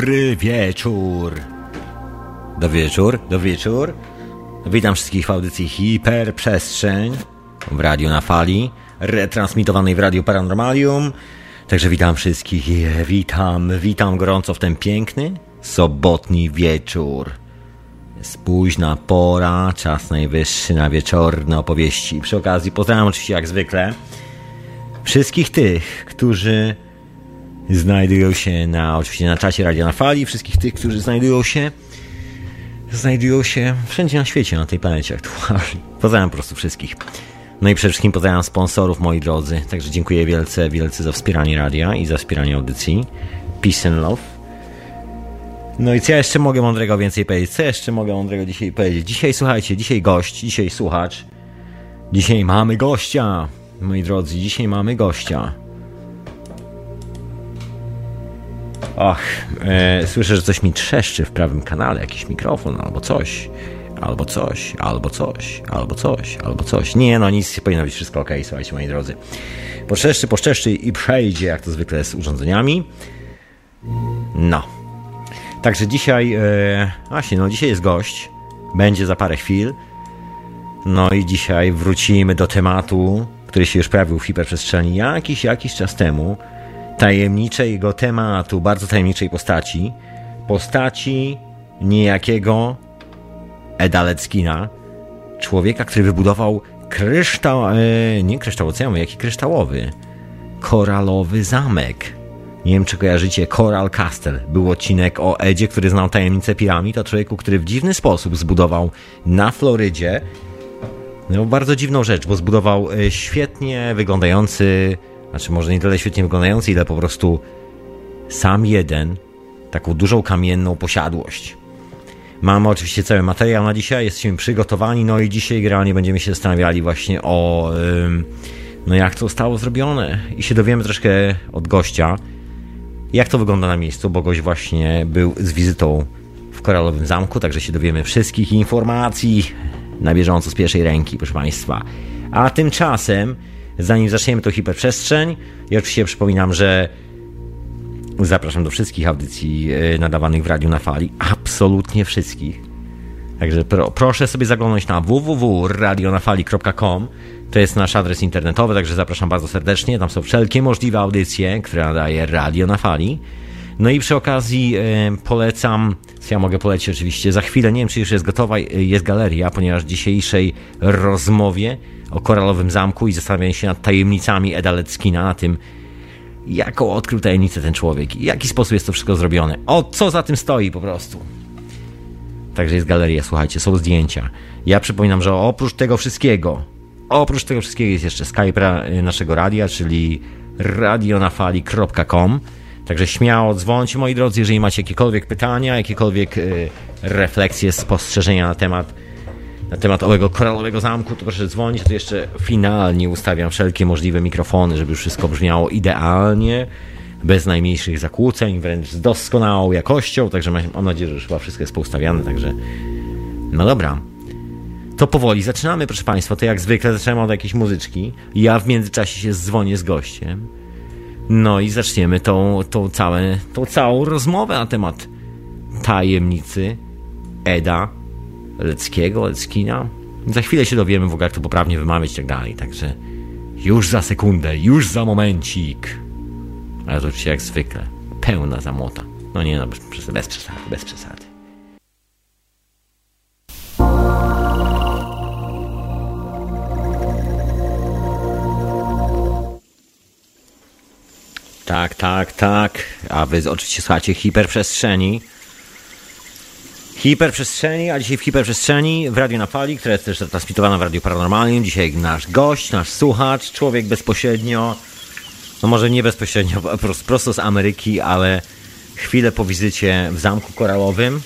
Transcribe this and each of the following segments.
Dobry wieczór. Dobry wieczór, dobry wieczór. Witam wszystkich w audycji Hiperprzestrzeń w Radio na Fali, retransmitowanej w Radio Paranormalium. Także witam wszystkich, witam, witam gorąco w ten piękny, sobotni wieczór. Jest późna pora, czas najwyższy na wieczorne opowieści. Przy okazji pozdrawiam oczywiście jak zwykle wszystkich tych, którzy znajdują się na, oczywiście na czacie Radio na Fali, wszystkich tych, którzy znajdują się znajdują się wszędzie na świecie, na tej planecie aktualnie. Pozdrawiam po prostu wszystkich. No i przede wszystkim pozdrawiam sponsorów, moi drodzy. Także dziękuję wielce, wielce za wspieranie radia i za wspieranie audycji. Peace and love. No i co ja jeszcze mogę mądrego więcej powiedzieć? Co jeszcze mogę mądrego dzisiaj powiedzieć? Dzisiaj słuchajcie, dzisiaj gość, dzisiaj słuchacz. Dzisiaj mamy gościa. Moi drodzy, dzisiaj mamy gościa. Och, e, słyszę, że coś mi trzeszczy w prawym kanale, jakiś mikrofon albo coś. Albo coś, albo coś, albo coś, albo coś. Nie, no nic, powinno być wszystko ok, słuchajcie, moi drodzy. Poczeszczy, poszczeszczy i przejdzie, jak to zwykle z urządzeniami. No. Także dzisiaj, e, właśnie, no dzisiaj jest gość. Będzie za parę chwil. No i dzisiaj wrócimy do tematu, który się już pojawił w hiperprzestrzeni jakiś, jakiś czas temu tajemniczego tematu, bardzo tajemniczej postaci. Postaci niejakiego Eda Leckina, człowieka, który wybudował kryształ, e, nie kryształowy, jaki kryształowy, koralowy zamek. Nie wiem, czy kojarzycie Coral Castle. Był odcinek o Edzie, który znał tajemnicę piramid, o człowieku, który w dziwny sposób zbudował na Florydzie no, bardzo dziwną rzecz, bo zbudował e, świetnie wyglądający znaczy może nie tyle świetnie wyglądający, ile po prostu sam jeden, taką dużą kamienną posiadłość. Mamy oczywiście cały materiał na dzisiaj, jesteśmy przygotowani, no i dzisiaj generalnie będziemy się zastanawiali właśnie o no jak to zostało zrobione i się dowiemy troszkę od gościa, jak to wygląda na miejscu, bo gość właśnie był z wizytą w Koralowym Zamku, także się dowiemy wszystkich informacji na bieżąco z pierwszej ręki, proszę Państwa. A tymczasem Zanim zaczniemy to hiperprzestrzeń, ja oczywiście przypominam, że zapraszam do wszystkich audycji e, nadawanych w Radiu na Fali. Absolutnie wszystkich. Także pro, proszę sobie zaglądać na www.radionafali.com. To jest nasz adres internetowy, także zapraszam bardzo serdecznie. Tam są wszelkie możliwe audycje, które nadaje Radio na Fali. No i przy okazji e, polecam, co ja mogę polecić oczywiście, za chwilę, nie wiem czy już jest gotowa, e, jest galeria, ponieważ w dzisiejszej rozmowie o koralowym zamku i zastanawianie się nad tajemnicami Eda Leckina, na tym, jaką odkrył tajemnicę ten człowiek i w jaki sposób jest to wszystko zrobione. O co za tym stoi po prostu. Także jest galeria, słuchajcie, są zdjęcia. Ja przypominam, że oprócz tego wszystkiego, oprócz tego wszystkiego jest jeszcze Skype naszego radia, czyli radionafali.com. Także śmiało dzwońcie, moi drodzy, jeżeli macie jakiekolwiek pytania, jakiekolwiek y, refleksje, spostrzeżenia na temat na temat owego koralowego zamku, to proszę dzwonić, to jeszcze finalnie ustawiam wszelkie możliwe mikrofony, żeby wszystko brzmiało idealnie, bez najmniejszych zakłóceń, wręcz z doskonałą jakością, także mam nadzieję, że już chyba wszystko jest poustawiane, także no dobra. To powoli zaczynamy, proszę Państwa, to jak zwykle zaczynamy od jakiejś muzyczki, ja w międzyczasie się dzwonię z gościem, no i zaczniemy tą, tą, całe, tą całą rozmowę na temat tajemnicy Eda Leckiego, Leckina. Za chwilę się dowiemy w ogóle, jak to poprawnie wymawiać i tak dalej, także już za sekundę, już za momencik. Ale to oczywiście jak zwykle, pełna zamota. No nie no, bez, przesady, bez przesady. Tak, tak, tak. A wy oczywiście słuchacie hiperprzestrzeni hiperprzestrzeni, a dzisiaj w hiperprzestrzeni w Radiu na Fali, która jest też transmitowana w Radiu Paranormalnym. Dzisiaj nasz gość, nasz słuchacz, człowiek bezpośrednio, no może nie bezpośrednio, prosto z Ameryki, ale chwilę po wizycie w Zamku Korałowym,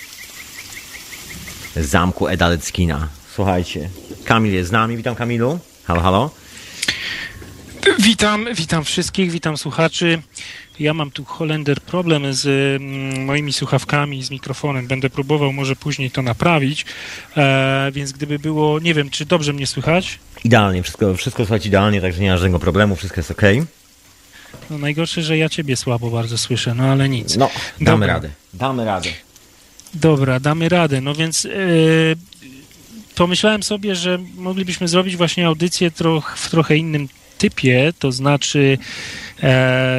Zamku Eda Leckina. Słuchajcie, Kamil jest z nami. Witam Kamilu. Halo, halo. Witam, witam wszystkich, witam słuchaczy. Ja mam tu Holender problem z mm, moimi słuchawkami, z mikrofonem. Będę próbował może później to naprawić, e, więc gdyby było, nie wiem, czy dobrze mnie słychać? Idealnie, wszystko, wszystko słychać idealnie, także nie ma żadnego problemu, wszystko jest ok. No najgorsze, że ja ciebie słabo bardzo słyszę, no ale nic. No, damy Dobra. radę. Damy radę. Dobra, damy radę. No więc yy, pomyślałem sobie, że moglibyśmy zrobić właśnie audycję troch, w trochę innym typie, to znaczy e,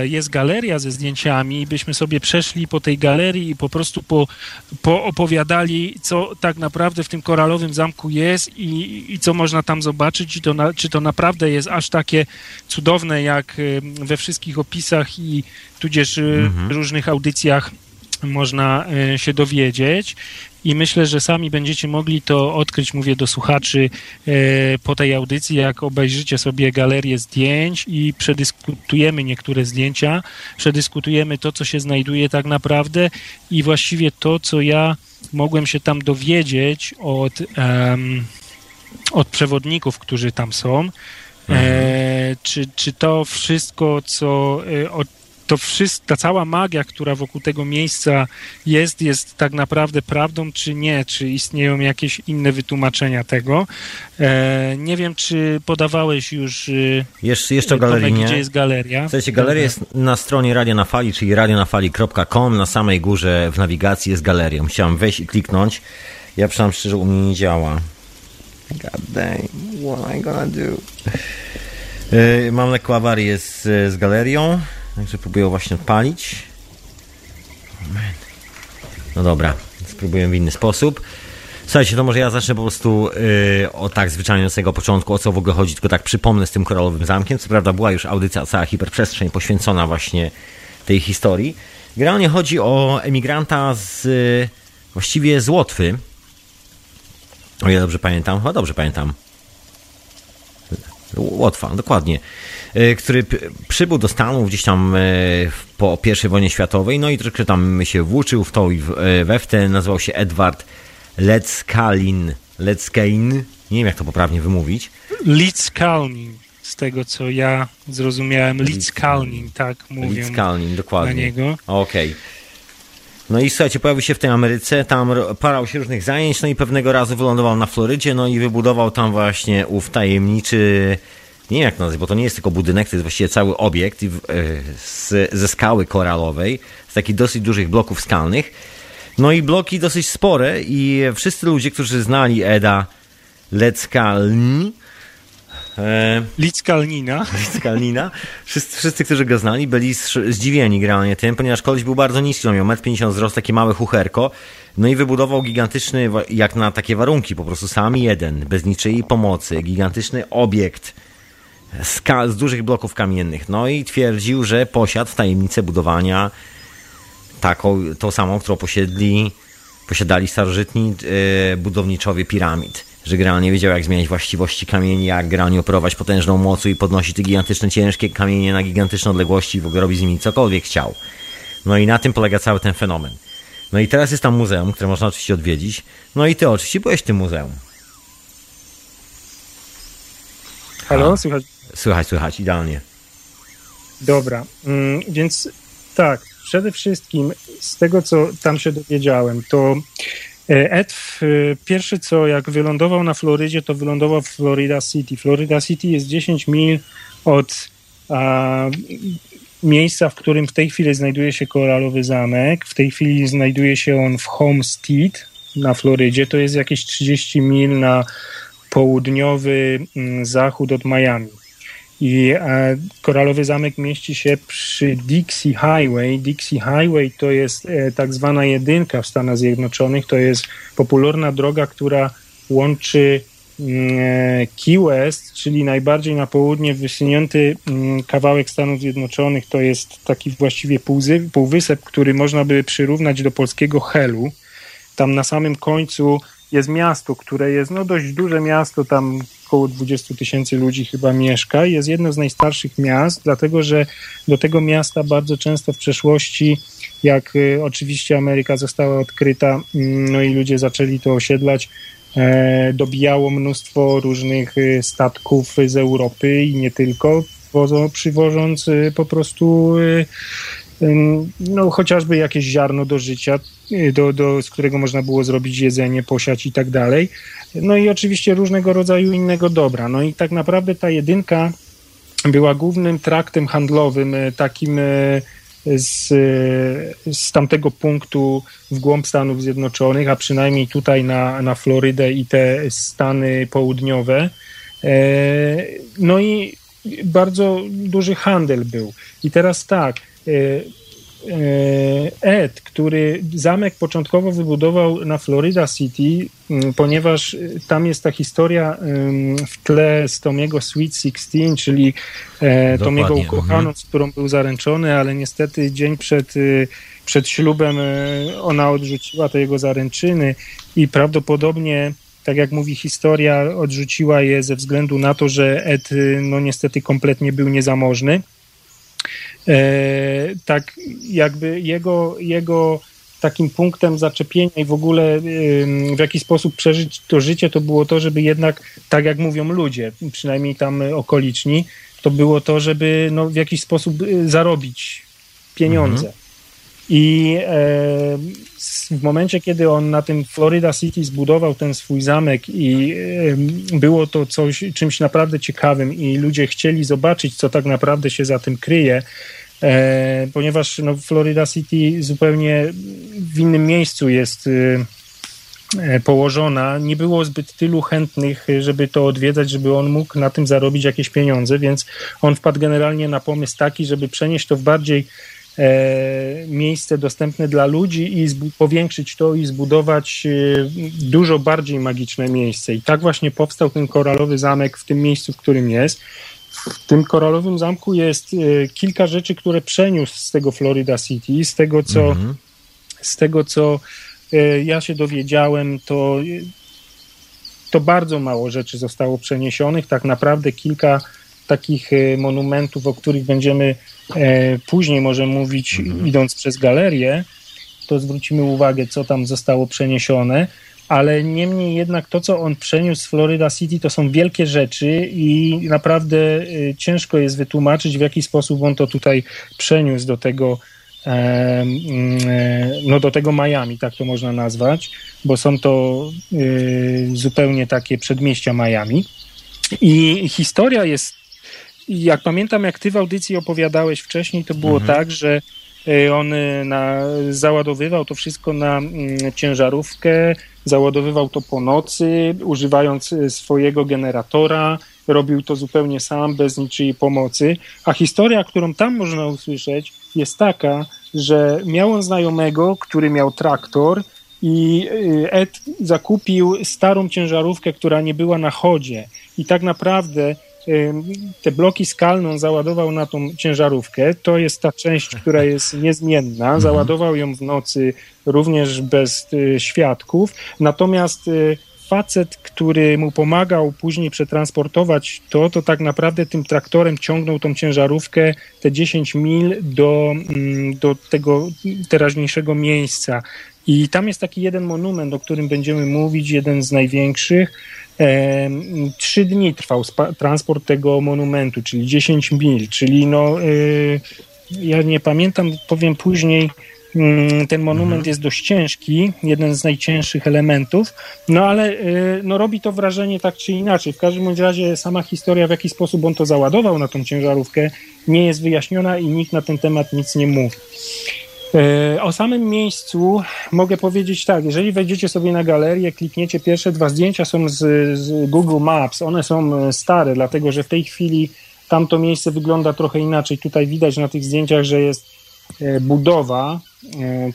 jest galeria ze zdjęciami, byśmy sobie przeszli po tej galerii i po prostu po, poopowiadali, co tak naprawdę w tym koralowym zamku jest i, i co można tam zobaczyć, i to na, czy to naprawdę jest aż takie cudowne, jak e, we wszystkich opisach i tudzież e, mhm. różnych audycjach można e, się dowiedzieć i myślę, że sami będziecie mogli to odkryć, mówię do słuchaczy e, po tej audycji, jak obejrzycie sobie galerię zdjęć i przedyskutujemy niektóre zdjęcia, przedyskutujemy to, co się znajduje tak naprawdę i właściwie to, co ja mogłem się tam dowiedzieć od, um, od przewodników, którzy tam są. E, mhm. E, czy, czy to wszystko, co, e, o to wszystko, ta cała magia, która wokół tego miejsca jest, jest tak naprawdę prawdą, czy nie? Czy istnieją jakieś inne wytłumaczenia tego? E, nie wiem, czy podawałeś już. E, jeszcze, jeszcze o galerii, nie? Gdzie jest galeria? Słuchajcie, galeria jest na stronie Radio na Fali, czyli radionafali.com. Na samej górze w nawigacji jest galeria. Musiałem wejść i kliknąć. Ja przyznam szczerze, u mnie nie działa. God dang, what am I gonna do? E, mam lekką awarię z, z galerią. Także próbuję właśnie odpalić. No dobra, spróbuję w inny sposób. Słuchajcie, to może ja zacznę po prostu yy, o tak zwyczajnie od samego początku, o co w ogóle chodzi, tylko tak przypomnę z tym koralowym zamkiem. Co prawda była już audycja cała hiperprzestrzeń poświęcona właśnie tej historii. Generalnie chodzi o emigranta z właściwie z Łotwy. O ja dobrze pamiętam, chyba dobrze pamiętam. Łotwa, dokładnie. E, który przybył do Stanów gdzieś tam e, po I wojnie światowej, no i troszkę tam się włóczył w to i e, we w te. Nazywał się Edward Leckalin. Leckain. Nie wiem, jak to poprawnie wymówić. Litzkalnin. Z tego, co ja zrozumiałem. Litzkalnin, tak mówią Litzkalnin, dokładnie. na niego. Okej. Okay. No i słuchajcie, pojawił się w tej Ameryce, tam parał się różnych zajęć, no i pewnego razu wylądował na Florydzie, no i wybudował tam właśnie ów tajemniczy nie wiem jak nazwać, bo to nie jest tylko budynek, to jest właściwie cały obiekt e, z, ze skały koralowej, z takich dosyć dużych bloków skalnych. No i bloki dosyć spore i wszyscy ludzie, którzy znali Eda Leckalni, e, Lickalnina. Lickalnina. Wszyscy, wszyscy, którzy go znali, byli zdziwieni generalnie tym, ponieważ koleś był bardzo niski, on miał 1,50 m wzrost, takie małe chucherko, no i wybudował gigantyczny, jak na takie warunki, po prostu sam jeden, bez niczyjej pomocy, gigantyczny obiekt skal, z dużych bloków kamiennych. No i twierdził, że posiadł tajemnicę budowania taką, tą samą, którą posiedli, posiadali starożytni e, budowniczowie piramid. Że generalnie wiedział, jak zmieniać właściwości kamieni, jak generalnie operować potężną mocą i podnosić te gigantyczne, ciężkie kamienie na gigantyczne odległości i w ogóle robić z nimi cokolwiek chciał. No i na tym polega cały ten fenomen. No i teraz jest tam muzeum, które można oczywiście odwiedzić. No i ty oczywiście byłeś w tym muzeum. Halo, słychać? Słychać, słychać, idealnie. Dobra, mm, więc tak, przede wszystkim z tego, co tam się dowiedziałem, to e, Ed pierwszy co, jak wylądował na Florydzie, to wylądował w Florida City. Florida City jest 10 mil od a, miejsca, w którym w tej chwili znajduje się koralowy zamek. W tej chwili znajduje się on w Homestead na Florydzie. To jest jakieś 30 mil na południowy mm, zachód od Miami. I e, Koralowy Zamek mieści się przy Dixie Highway. Dixie Highway to jest e, tak zwana jedynka w Stanach Zjednoczonych. To jest popularna droga, która łączy mm, e, Key West, czyli najbardziej na południe wysunięty mm, kawałek Stanów Zjednoczonych. To jest taki właściwie półwysep, który można by przyrównać do polskiego Helu. Tam na samym końcu jest miasto, które jest no dość duże miasto, tam około 20 tysięcy ludzi chyba mieszka. Jest jedno z najstarszych miast, dlatego że do tego miasta bardzo często w przeszłości, jak y, oczywiście Ameryka została odkryta, mm, no i ludzie zaczęli to osiedlać, e, dobijało mnóstwo różnych y, statków z Europy i nie tylko, przywożąc y, po prostu no, chociażby jakieś ziarno do życia, do, do, z którego można było zrobić jedzenie, posiać i tak dalej. No i oczywiście różnego rodzaju innego dobra. No i tak naprawdę ta jedynka była głównym traktem handlowym, takim z, z tamtego punktu w głąb Stanów Zjednoczonych, a przynajmniej tutaj na, na Florydę i te Stany południowe. No i bardzo duży handel był. I teraz tak, E, Ed, który zamek początkowo wybudował na Florida City, ponieważ tam jest ta historia w tle z Tomiego Sweet Sixteen, czyli e, Tomiego ukochaną, mhm. z którą był zaręczony, ale niestety dzień przed, przed ślubem e, ona odrzuciła te jego zaręczyny i prawdopodobnie tak jak mówi historia, odrzuciła je ze względu na to, że Ed no niestety kompletnie był niezamożny. E, tak jakby jego, jego takim punktem zaczepienia i w ogóle w jaki sposób przeżyć to życie, to było to, żeby jednak, tak jak mówią ludzie, przynajmniej tam okoliczni, to było to, żeby no, w jakiś sposób y, zarobić pieniądze. Mhm. I e, w momencie, kiedy on na tym Florida City zbudował ten swój zamek i e, było to coś, czymś naprawdę ciekawym i ludzie chcieli zobaczyć, co tak naprawdę się za tym kryje, e, ponieważ no, Florida City zupełnie w innym miejscu jest e, położona. Nie było zbyt tylu chętnych, żeby to odwiedzać, żeby on mógł na tym zarobić jakieś pieniądze, więc on wpadł generalnie na pomysł taki, żeby przenieść to w bardziej miejsce dostępne dla ludzi i powiększyć to i zbudować e, dużo bardziej magiczne miejsce. I tak właśnie powstał ten koralowy zamek w tym miejscu, w którym jest. W tym koralowym zamku jest e, kilka rzeczy, które przeniósł z tego Florida City, z tego co, mhm. z tego, co ja się dowiedziałem, to, to bardzo mało rzeczy zostało przeniesionych. Tak naprawdę kilka takich monumentów, o których będziemy E, później może mówić, mhm. idąc przez galerię, to zwrócimy uwagę, co tam zostało przeniesione, ale niemniej jednak to, co on przeniósł z Florida City, to są wielkie rzeczy i naprawdę e, ciężko jest wytłumaczyć, w jaki sposób on to tutaj przeniósł do tego, e, no do tego Miami, tak to można nazwać, bo są to zupełnie takie przedmieścia Miami. I historia jest jak pamiętam, jak ty w audycji opowiadałeś wcześniej, to było mhm. tak, że e, on e, na, załadowywał to wszystko na mm, ciężarówkę, załadowywał to po nocy, używając e, swojego generatora, robił to zupełnie sam, bez niczyjej pomocy. A historia, którą tam można usłyszeć, jest taka, że miał on znajomego, który miał traktor i Ed zakupił starą ciężarówkę, która nie była na chodzie. I tak naprawdę te bloki skalne on załadował na tą ciężarówkę. To jest ta część, która jest niezmienna. Mhm. Załadował ją w nocy również bez y, świadków. Natomiast y, facet, który mu pomagał później przetransportować to, to tak naprawdę tym traktorem ciągnął tą ciężarówkę te 10 mil do, mm, do tego teraźniejszego miejsca. I tam jest taki jeden monument, o którym będziemy mówić, jeden z największych. Trzy dni trwał transport tego monumentu, czyli 10 mil, czyli no, y, ja nie pamiętam, powiem później, mm, ten monument mhm. jest dość ciężki, jeden z najcięższych elementów, no ale y, no, robi to wrażenie tak czy inaczej. W każdym razie sama historia, w jaki sposób on to załadował na tą ciężarówkę, nie jest wyjaśniona i nikt na ten temat nic nie mówi. E, o samym miejscu mogę powiedzieć tak, jeżeli wejdziecie sobie na galerię, klikniecie pierwsze dwa zdjęcia są z, z, Google Maps, one są e, stare, dlatego że w tej chwili tamto miejsce wygląda trochę inaczej. Tutaj widać na tych zdjęciach, że jest e, budowa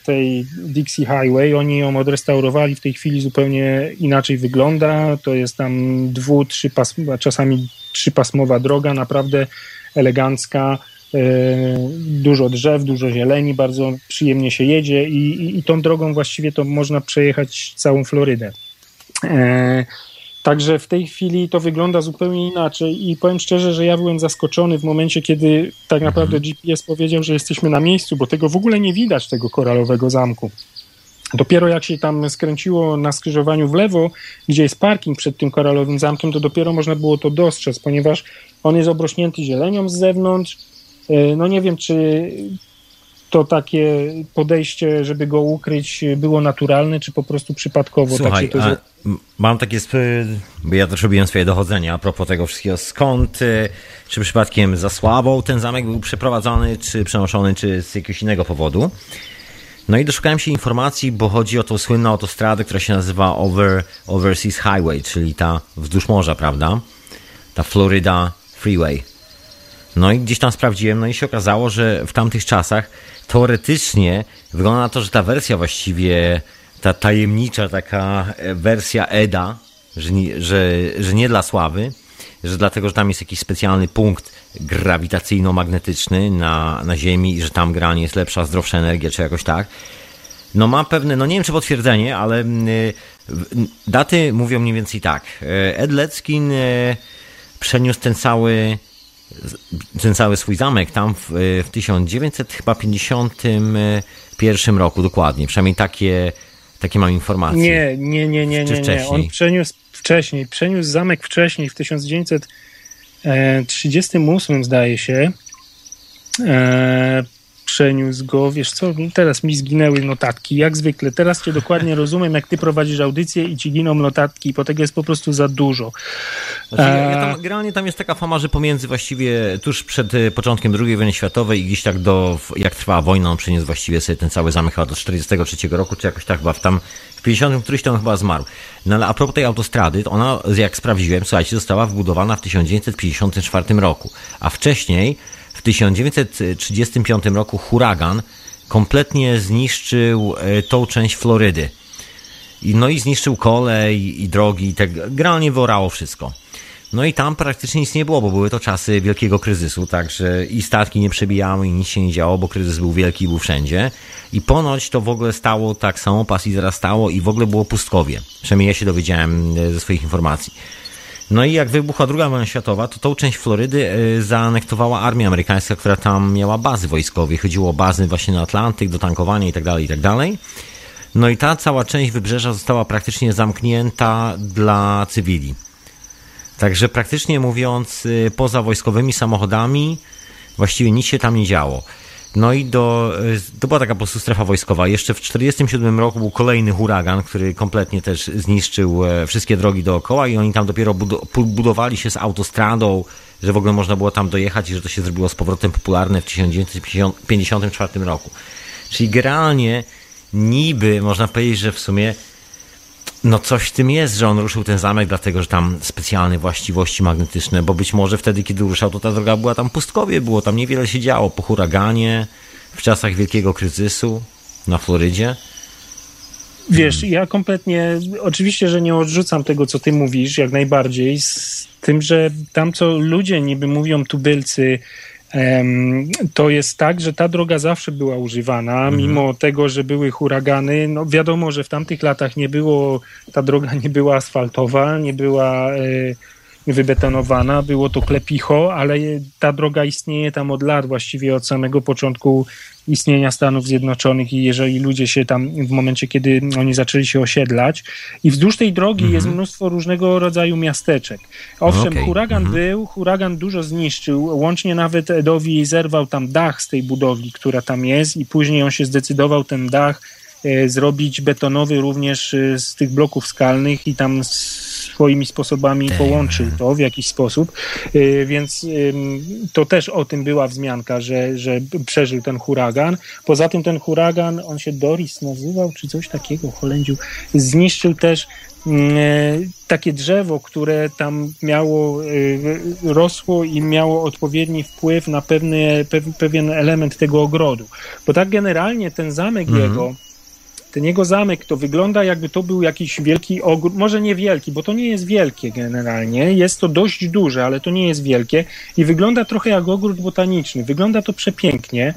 tej Dixie Highway, oni ją odrestaurowali, w tej chwili zupełnie inaczej wygląda, to jest tam dwu, trzy pasmowa, czasami trzypasmowa droga, naprawdę elegancka, dużo drzew, dużo zieleni, bardzo przyjemnie się jedzie i, i, i tą drogą właściwie to można przejechać całą Florydę. E, także w tej chwili to wygląda zupełnie inaczej i powiem szczerze, że ja byłem zaskoczony w momencie, kiedy tak naprawdę mhm. GPS powiedział, że jesteśmy na miejscu, bo tego w ogóle nie widać, tego koralowego zamku. Dopiero jak się tam skręciło na skrzyżowaniu w lewo, gdzie jest parking przed tym koralowym zamkiem, to dopiero można było to dostrzec, ponieważ on jest obrośnięty zielenią z zewnątrz, no nie wiem, czy to takie podejście, żeby go ukryć, było naturalne, czy po prostu przypadkowo Słuchaj, tak to Mam takie, bo ja też robiłem swoje dochodzenia a propos tego wszystkiego, skąd, y, czy przypadkiem za słabą ten zamek był przeprowadzony, czy przenoszony, czy z jakiegoś innego powodu. No i doszukałem się informacji, bo chodzi o tą słynną autostradę, która się nazywa Over, Overseas Highway, czyli ta wzdłuż morza, prawda? Ta Florida Freeway. No i gdzieś tam sprawdziłem, no i się okazało, że w tamtych czasach teoretycznie wygląda na to, że ta wersja właściwie, ta tajemnicza taka e, wersja EDA, że nie, że, że nie dla sławy, że dlatego, że tam jest jakiś specjalny punkt grawitacyjno-magnetyczny na, na Ziemi i że tam granie jest lepsza, zdrowsza energia, czy jakoś tak. No ma pewne, no nie wiem czy potwierdzenie, ale y, daty mówią mniej więcej tak. E, Ed Leckin y, przeniósł ten cały ten cały swój zamek tam w, w 1951 roku dokładnie. Przynajmniej takie, takie mam informacje. Nie, nie, nie, nie, nie, nie. On przeniósł wcześniej, przeniósł zamek wcześniej, w 1938 zdaje się. E, przeniósł go, wiesz co, teraz mi zginęły notatki, jak zwykle, teraz cię dokładnie rozumiem, jak ty prowadzisz audycję i ci giną notatki, bo tego jest po prostu za dużo. Znaczy, ja, ja tam, generalnie tam jest taka fama, że pomiędzy właściwie tuż przed e, początkiem II wojny światowej i gdzieś tak do, jak trwała wojna, on przyniósł właściwie sobie ten cały zamek chyba do 43 roku, czy jakoś tak chyba w tam w 50 któryś tam chyba zmarł. No ale a propos tej autostrady, to ona, jak sprawdziłem, słuchajcie, została wbudowana w 1954 roku, a wcześniej w 1935 roku huragan kompletnie zniszczył e, tą część Florydy. No i zniszczył kolej i drogi, i tak generalnie wyorało wszystko. No i tam praktycznie nic nie było, bo były to czasy wielkiego kryzysu, także i statki nie przebijały i nic się nie działo, bo kryzys był wielki i był wszędzie. I ponoć to w ogóle stało tak samo, pas i zarastało i w ogóle było pustkowie. Przynajmniej ja się dowiedziałem e, ze swoich informacji. No i jak wybuchła II wojna światowa, to tą część Florydy e, zaanektowała armia amerykańska, która tam miała bazy wojskowe. Chodziło o bazy właśnie na Atlantyk, do tankowania itd., tak itd. Tak no i ta cała część wybrzeża została praktycznie zamknięta dla cywili. Także praktycznie mówiąc, e, poza wojskowymi samochodami właściwie nic się tam nie działo. No i do, to była taka po prostu strefa wojskowa. Jeszcze w 1947 roku był kolejny huragan, który kompletnie też zniszczył e, wszystkie drogi dookoła i oni tam dopiero budowali się z autostradą, że w ogóle można było tam dojechać i że to się zrobiło z powrotem popularne w 1954 roku. Czyli generalnie niby można powiedzieć, że w sumie no coś w tym jest, że on ruszył ten zamek, dlatego że tam specjalne właściwości magnetyczne, bo być może wtedy, kiedy ruszał, to ta droga była tam pustkowie, było tam niewiele się działo po huraganie, w czasach wielkiego kryzysu na Florydzie. Wiesz, ja kompletnie, oczywiście, że nie odrzucam tego, co ty mówisz, jak najbardziej, z tym, że tam, co ludzie niby mówią tubylcy, to jest tak, że ta droga zawsze była używana, mhm. mimo tego, że były huragany. No wiadomo, że w tamtych latach nie było, ta droga nie była asfaltowa, nie była e, wybetonowana, było to klepicho, ale ta droga istnieje tam od lat, właściwie od samego początku istnienia Stanów Zjednoczonych i jeżeli ludzie się tam w momencie, kiedy oni zaczęli się osiedlać i wzdłuż tej drogi mm -hmm. jest mnóstwo różnego rodzaju miasteczek. Owszem, okay. huragan mm -hmm. był, huragan dużo zniszczył, łącznie nawet Edowi zerwał tam dach z tej budowli, która tam jest i później on się zdecydował ten dach zrobić betonowy również e, z tych bloków skalnych i tam swoimi sposobami połączył to w jakiś sposób, y, więc to też o tym była wzmianka, że, że przeżył ten huragan. Poza tym ten huragan, on się Doris nazywał, czy coś takiego, Holędziu, zniszczył też mm, e, takie drzewo, które tam miało, rosło i miało odpowiedni wpływ na pewny, pewien element tego ogrodu. Bo tak generalnie ten zamek mm -hmm. jego ten jego zamek to wygląda jakby to był jakiś wielki ogród, może nie wielki, bo to nie jest wielkie generalnie, jest to dość duże, ale to nie jest wielkie. I wygląda trochę jak ogród botaniczny, wygląda to przepięknie.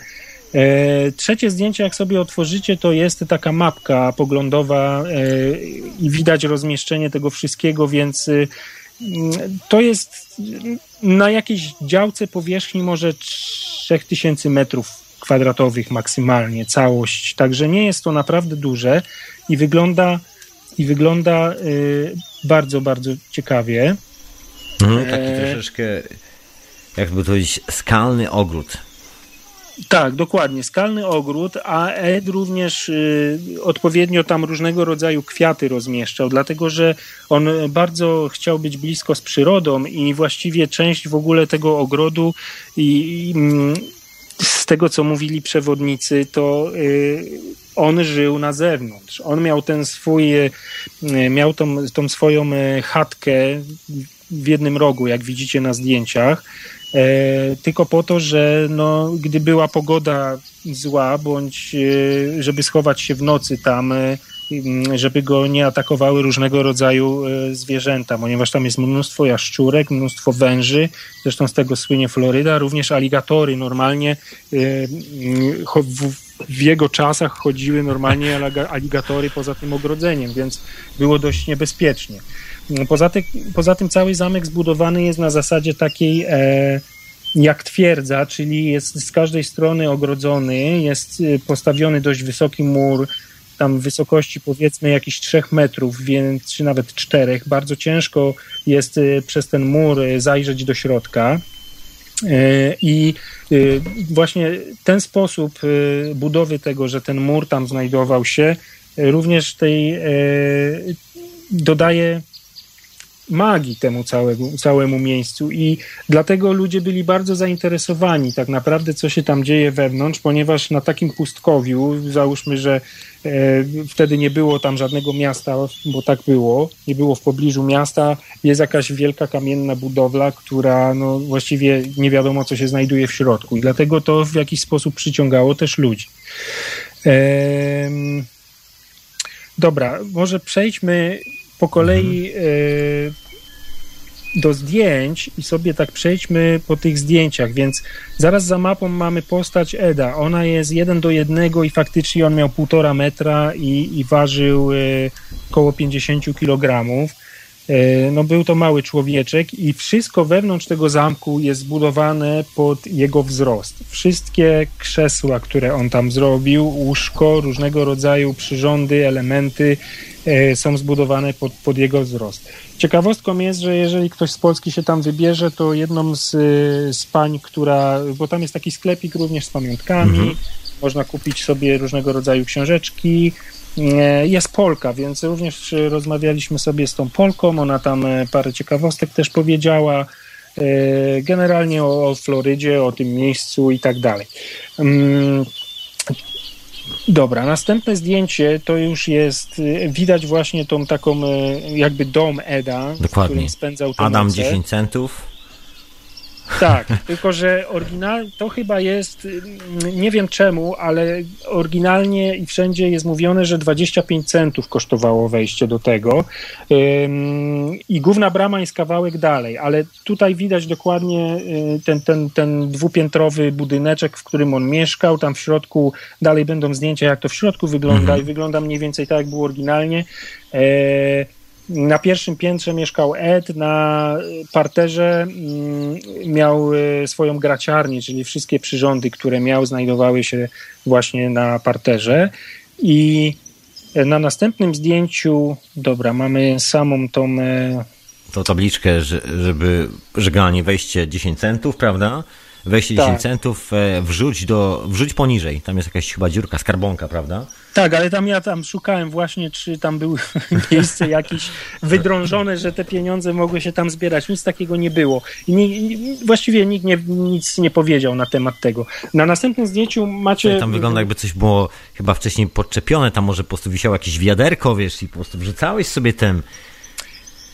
E, trzecie zdjęcie, jak sobie otworzycie, to jest taka mapka poglądowa e, i widać rozmieszczenie tego wszystkiego, więc e, to jest na jakiejś działce powierzchni może 3000 metrów kwadratowych maksymalnie całość. Także nie jest to naprawdę duże i wygląda, i wygląda y, bardzo, bardzo ciekawie. No, taki e... troszeczkę, jakby to powiedzieć, skalny ogród. Tak, dokładnie. Skalny ogród, a Ed również y, odpowiednio tam różnego rodzaju kwiaty rozmieszczał, dlatego że on bardzo chciał być blisko z przyrodą i właściwie część w ogóle tego ogrodu i, i mm, z tego, co mówili przewodnicy, to y, on żył na zewnątrz. On miał ten swój, y, miał tą, tą swoją y, chatkę w jednym rogu, jak widzicie na zdjęciach, tylko po to, że no, gdy była pogoda zła, bądź żeby schować się w nocy tam, Mm, żeby go nie atakowały różnego rodzaju e, zwierzęta, ponieważ tam jest mnóstwo jaszczurek, mnóstwo węży, zresztą z tego słynie Floryda, również aligatory normalnie e, mm, w jego czasach chodziły normalnie aligatory poza tym ogrodzeniem, więc było dość niebezpiecznie. Poza, ty, poza tym cały zamek zbudowany jest na zasadzie takiej e, jak twierdza, czyli jest z każdej strony ogrodzony, jest postawiony dość wysoki mur tam wysokości powiedzmy jakichś 3 metrów, więc, czy nawet 4. Bardzo ciężko jest y, przez ten mur y, zajrzeć do środka. Y, I właśnie ten sposób budowy tego, że ten mur tam znajdował się, również tej dodaje magii temu całemu, całemu miejscu i dlatego ludzie byli bardzo zainteresowani tak naprawdę, co się tam dzieje wewnątrz, ponieważ na takim pustkowiu, załóżmy, że e, wtedy nie było tam żadnego miasta, bo tak było, nie było w pobliżu miasta, jest jakaś wielka kamienna budowla, która no, właściwie nie wiadomo, co się znajduje w środku i dlatego to w jakiś sposób przyciągało też ludzi. Dobra, może przejdźmy po kolei mhm. e, do zdjęć i sobie tak przejdźmy po tych zdjęciach, więc zaraz za mapą mamy postać Eda. Ona jest jeden do jednego i faktycznie on miał półtora metra i, i ważył e, około 50 kilogramów. E, no był to mały człowieczek i wszystko wewnątrz tego zamku jest zbudowane pod jego wzrost. Wszystkie krzesła, które on tam zrobił, łóżko, różnego rodzaju przyrządy, elementy e, są zbudowane pod, pod jego wzrost. Ciekawostką jest, że jeżeli ktoś z Polski się tam wybierze, to jedną z, z pań, która, bo tam jest taki sklepik również z pamiątkami, mhm. można kupić sobie różnego rodzaju książeczki, E, jest Polka, więc również rozmawialiśmy sobie z tą Polką, ona tam e, parę ciekawostek też powiedziała, e, generalnie o, o Florydzie, o tym miejscu i tak dalej. Mm, dobra, następne zdjęcie to już jest, widać właśnie tą taką jakby dom Eda, Dokładnie. w którym spędzał Adam noce. 10 centów. Tak, tylko że oryginal to chyba jest, nie wiem czemu, ale oryginalnie i wszędzie jest mówione, że 25 centów kosztowało wejście do tego i główna brama jest kawałek dalej, ale tutaj widać dokładnie y, ten, ten, ten dwupiętrowy budyneczek, w którym on mieszkał, tam w środku dalej będą zdjęcia, jak to w środku wygląda mhm. i wygląda mniej więcej tak, jak było oryginalnie. Na pierwszym piętrze mieszkał Ed, na parterze mm, miał e, swoją graciarnię, czyli wszystkie przyrządy, które miał, znajdowały się właśnie na parterze. I na następnym zdjęciu, dobra, mamy samą tą. E, tą tabliczkę, żeby żegnanie wejście 10 centów, prawda? Wejście tak. 10 centów, e, wrzuć, do, wrzuć poniżej. Tam jest jakaś chyba dziurka, skarbonka, prawda? Tak, ale tam ja tam szukałem właśnie, czy tam były miejsce jakieś wydrążone, że te pieniądze mogły się tam zbierać. Nic takiego nie było. I właściwie nikt nie, nic nie powiedział na temat tego. Na następnym zdjęciu macie... Tam wygląda jakby coś było chyba wcześniej podczepione, tam może po prostu wisiało jakieś wiaderko, wiesz, i po prostu wrzucałeś sobie ten...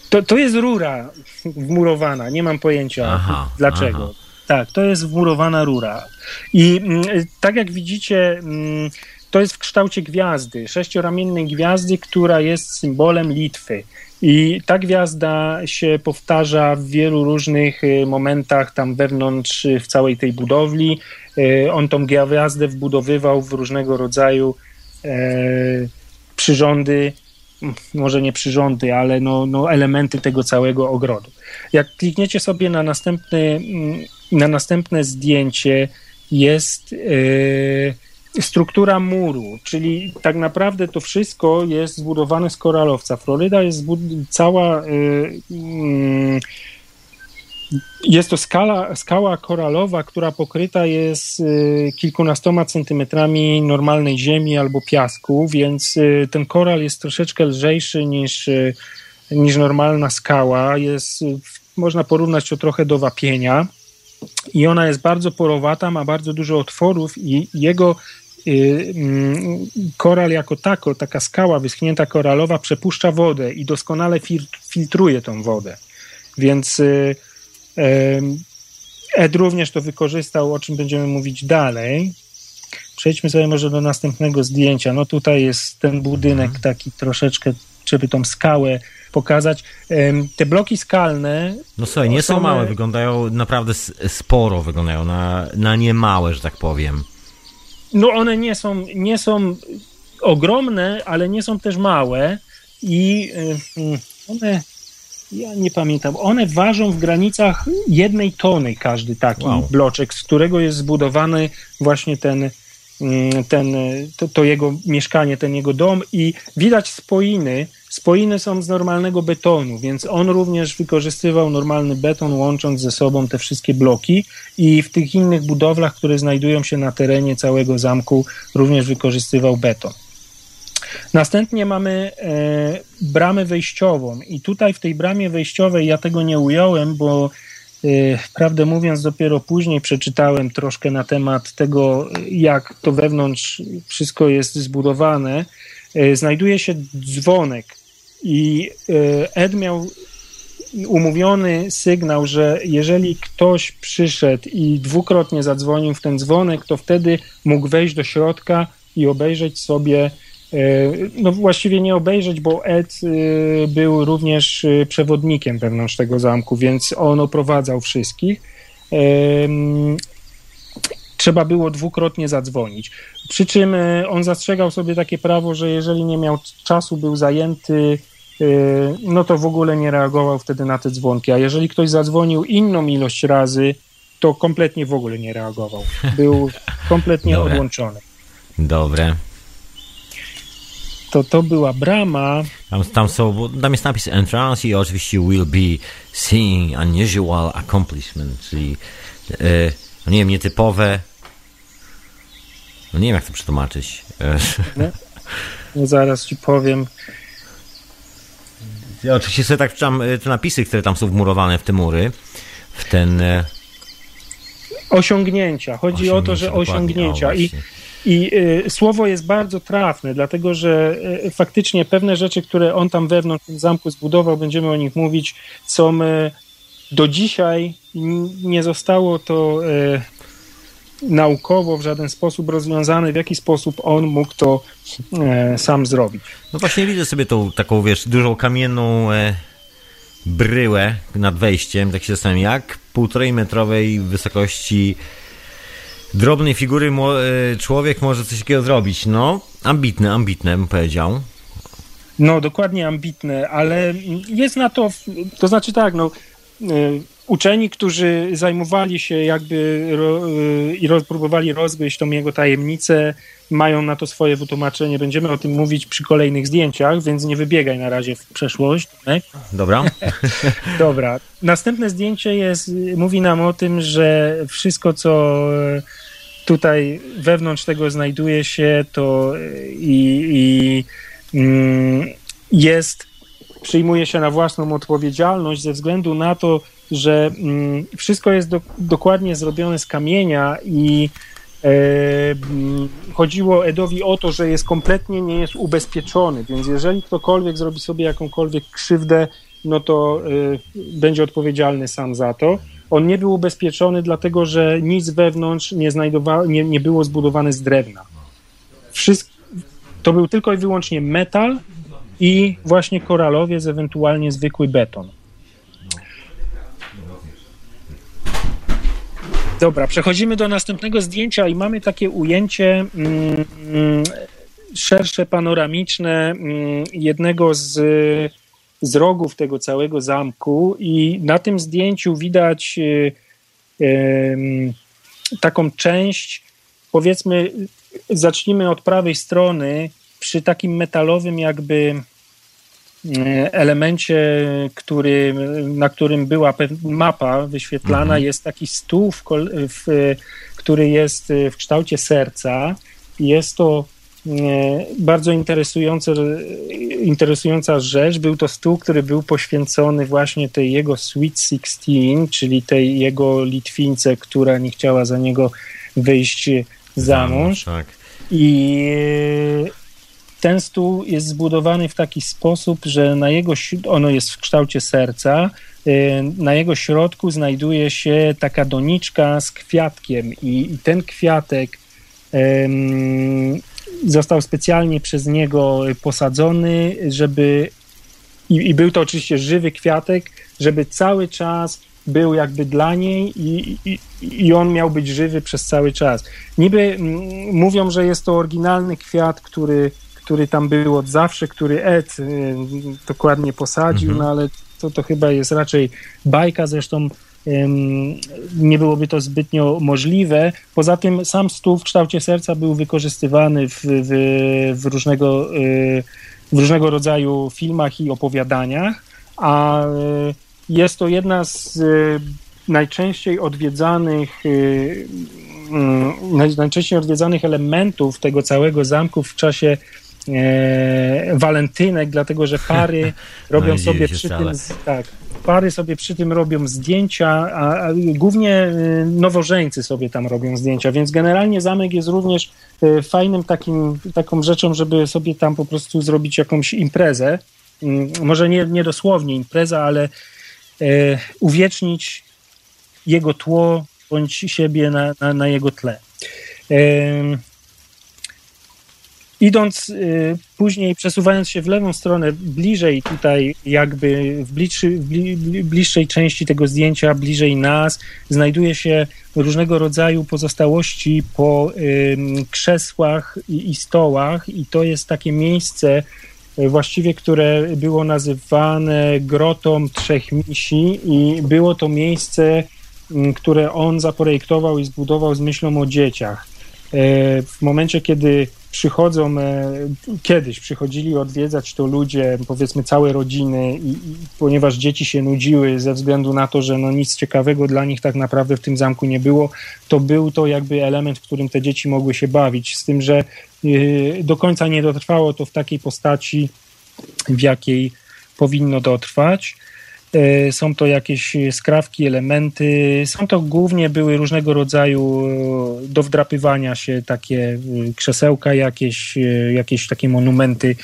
To, to jest rura wmurowana, nie mam pojęcia aha, dlaczego. Aha. Tak, to jest wmurowana rura. I mm, tak jak widzicie, mm, to jest w kształcie gwiazdy, sześcioramiennej gwiazdy, która jest symbolem Litwy. I ta gwiazda się powtarza w wielu różnych y, momentach tam wewnątrz y, w całej tej budowli. Y, on tą gwiazdę wbudowywał w różnego rodzaju e, przyrządy, może nie przyrządy, ale no, no elementy tego całego ogrodu. Jak klikniecie sobie na, następny, mm, na następne zdjęcie, jest. Yy, struktura muru, czyli tak naprawdę to wszystko jest zbudowane z koralowca. Floryda jest cała y, y, jest to skala, skała koralowa, która pokryta jest y, kilkunastoma centymetrami normalnej ziemi albo piasku, więc y, ten koral jest troszeczkę lżejszy niż, y, niż normalna skała. Jest, można porównać to trochę do wapienia i ona jest bardzo porowata, ma bardzo dużo otworów i jego mm, koral jako tako, taka skała wyschnięta koralowa przepuszcza wodę i doskonale filtruje tą wodę. Więc Ed również to wykorzystał, o czym będziemy mówić dalej. Przejdźmy sobie może do następnego zdjęcia. No tutaj jest ten budynek mhm. taki troszeczkę, żeby tą skałę pokazać. Te bloki skalne. No słuchaj, nie są małe, wyglądają naprawdę sporo, wyglądają na, na niemałe, że tak powiem. No one nie są, nie są ogromne, ale nie są też małe i one ja nie pamiętam, one ważą w granicach jednej tony każdy taki wow. bloczek, z którego jest zbudowany właśnie ten, mm, ten, to, to, jego mieszkanie, ten jego dom i widać spoiny. Spoiny są z normalnego betonu, więc on również wykorzystywał normalny beton, łącząc ze sobą te wszystkie bloki i w tych innych budowlach, które znajdują się na terenie całego zamku, również wykorzystywał beton. Następnie mamy e, bramę wejściową i tutaj w tej bramie wejściowej ja tego nie ująłem, bo e, prawdę mówiąc dopiero później przeczytałem troszkę na temat tego, jak to wewnątrz wszystko jest zbudowane. E, znajduje się dzwonek i Ed miał umówiony sygnał, że jeżeli ktoś przyszedł i dwukrotnie zadzwonił w ten dzwonek, to wtedy mógł wejść do środka i obejrzeć sobie no właściwie nie obejrzeć, bo Ed e, był również e, przewodnikiem wewnątrz tego zamku, więc on oprowadzał wszystkich. Trzeba było dwukrotnie zadzwonić. Przy czym on zastrzegał sobie takie prawo, że jeżeli nie miał czasu, był zajęty, no to w ogóle nie reagował wtedy na te dzwonki. A jeżeli ktoś zadzwonił inną ilość razy, to kompletnie w ogóle nie reagował. Był kompletnie Dobre. odłączony. Dobre to to była brama. Tam, tam, są, tam jest napis entrance i oczywiście will be seeing unusual accomplishment, czyli e, no nie wiem, nietypowe no nie wiem jak to przetłumaczyć. No, no zaraz ci powiem. Ja oczywiście sobie tak wczytam e, te napisy, które tam są wmurowane w te mury, w ten... Osiągnięcia. Chodzi osiągnięcia, o to, że osiągnięcia. O, I i y, słowo jest bardzo trafne, dlatego że y, faktycznie pewne rzeczy, które on tam wewnątrz tym zamku zbudował, będziemy o nich mówić, są y, do dzisiaj nie zostało to naukowo w żaden sposób rozwiązane, w jaki sposób on mógł to sam zrobić. No właśnie widzę sobie tą taką, wiesz, dużą kamienną e, bryłę nad wejściem, tak się zastanawiam, jak półtorej metrowej wysokości drobnej figury e, człowiek może coś takiego zrobić. No, ambitne, ambitne bym powiedział. No, dokładnie ambitne, ale jest na to, to znaczy tak, no, e, uczeni, którzy zajmowali się jakby ro, e, i roz, próbowali rozgryźć tą jego tajemnicę, mają na to swoje wytłumaczenie. Będziemy o tym mówić przy kolejnych zdjęciach, więc nie wybiegaj na razie w przeszłość. Tak? Dobra. Dobra. Następne zdjęcie jest, mówi nam o tym, że wszystko, co tutaj wewnątrz tego znajduje się, to i, i mm, jest, przyjmuje się na własną odpowiedzialność ze względu na to, że mm, wszystko jest do, dokładnie zrobione z kamienia i e, mm, chodziło Edowi o to, że jest kompletnie nie jest ubezpieczony, więc jeżeli ktokolwiek zrobi sobie jakąkolwiek krzywdę, no to y, będzie odpowiedzialny sam za to. On nie był ubezpieczony, dlatego że nic wewnątrz nie, znajdowa- nie, nie było zbudowane z drewna. Wszystko, to był tylko i wyłącznie metal i właśnie koralowiec, ewentualnie zwykły beton. Dobra, przechodzimy do następnego zdjęcia i mamy takie ujęcie mm, mm szersze, panoramiczne mm, jednego z z rogów tego całego zamku i na tym zdjęciu widać e, taką część, powiedzmy, zacznijmy od prawej strony, przy takim metalowym jakby elemencie, który, na którym była mapa wyświetlana, mhm. jest taki stół, w, w, który jest w kształcie serca. Jest to bardzo interesujące, interesująca rzecz. Był to stół, który był poświęcony właśnie tej jego Sweet Sixteen, czyli tej jego Litwince, która nie chciała za niego wyjść za mąż. Tak. I ten stół jest zbudowany w taki sposób, że na jego, ono jest w kształcie serca, y, na jego środku znajduje się taka doniczka z kwiatkiem i, i ten kwiatek um, został specjalnie przez niego posadzony, żeby i, i, był to oczywiście żywy kwiatek, żeby cały czas był jakby dla niej i, i, i on miał być żywy przez cały czas. Niby m, mówią, że jest to oryginalny kwiat, który który tam był od zawsze, który Ed y, dokładnie posadził, mhm. no ale to, to chyba jest raczej bajka, zresztą nie byłoby to zbytnio możliwe. Poza tym sam stół w kształcie serca był wykorzystywany w, w, w, różnego, y, w różnego rodzaju filmach i opowiadaniach, a y, jest to jedna z najczęściej odwiedzanych najczęściej odwiedzanych elementów tego całego zamku w czasie e, walentynek, dlatego że pary robią no sobie przy tym, tak, pary sobie przy tym robią zdjęcia, a, a, głównie e, nowożeńcy sobie tam robią zdjęcia, więc generalnie zamek jest również e, fajnym takim, taką rzeczą, żeby sobie tam po prostu zrobić jakąś imprezę, mm, może nie, nie dosłownie impreza, ale e, uwiecznić jego tło bądź siebie na, na, na jego tle. Idąc y, później, przesuwając się w lewą stronę, bliżej tutaj, jakby w, bliższy, w bliższej części tego zdjęcia, bliżej nas, znajduje się różnego rodzaju pozostałości po krzesłach i, i stołach, i to jest takie miejsce, y, właściwie, które było nazywane grotą trzech misi, i było to miejsce, które on zaprojektował i zbudował z myślą o dzieciach. Y, w momencie, kiedy przychodzą, e, kiedyś przychodzili odwiedzać to ludzie, powiedzmy całe rodziny i, i, ponieważ dzieci się nudziły ze względu na to, że no nic ciekawego dla nich tak naprawdę w tym zamku nie było, to był to jakby element, w którym te dzieci mogły się bawić, z tym, że y, do końca nie dotrwało to w takiej postaci, w jakiej powinno dotrwać. E, są to jakieś skrawki, elementy. Są to głównie były różnego rodzaju e, do wdrapywania się takie e, krzesełka, jakieś, jakieś takie monumenty.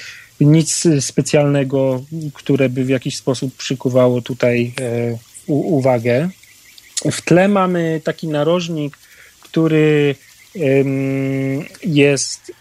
Nic specjalnego, które by w jakiś sposób przykuwało tutaj uwagę. W tle mamy taki narożnik, który jest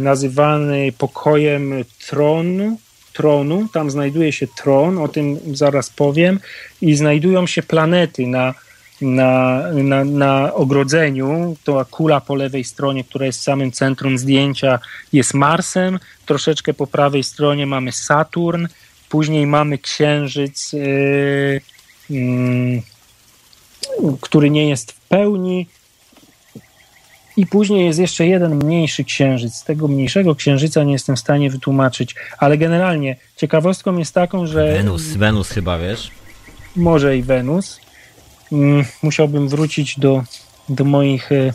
nazywany pokojem tronu tronu, tam znajduje się tron, o tym zaraz powiem, i znajdują się planety na, na, na, na ogrodzeniu. To kula po lewej stronie, która jest samym centrum zdjęcia, jest Marsem. Troszeczkę po prawej stronie mamy Saturn. Później mamy Księżyc, yy, yy, który nie jest w pełni. I później jest jeszcze jeden mniejszy księżyc. Tego mniejszego księżyca nie jestem w stanie wytłumaczyć, ale generalnie ciekawostką jest taką, że. Wenus, Wenus chyba wiesz? Może i Wenus. Mm, musiałbym wrócić do, do moich e,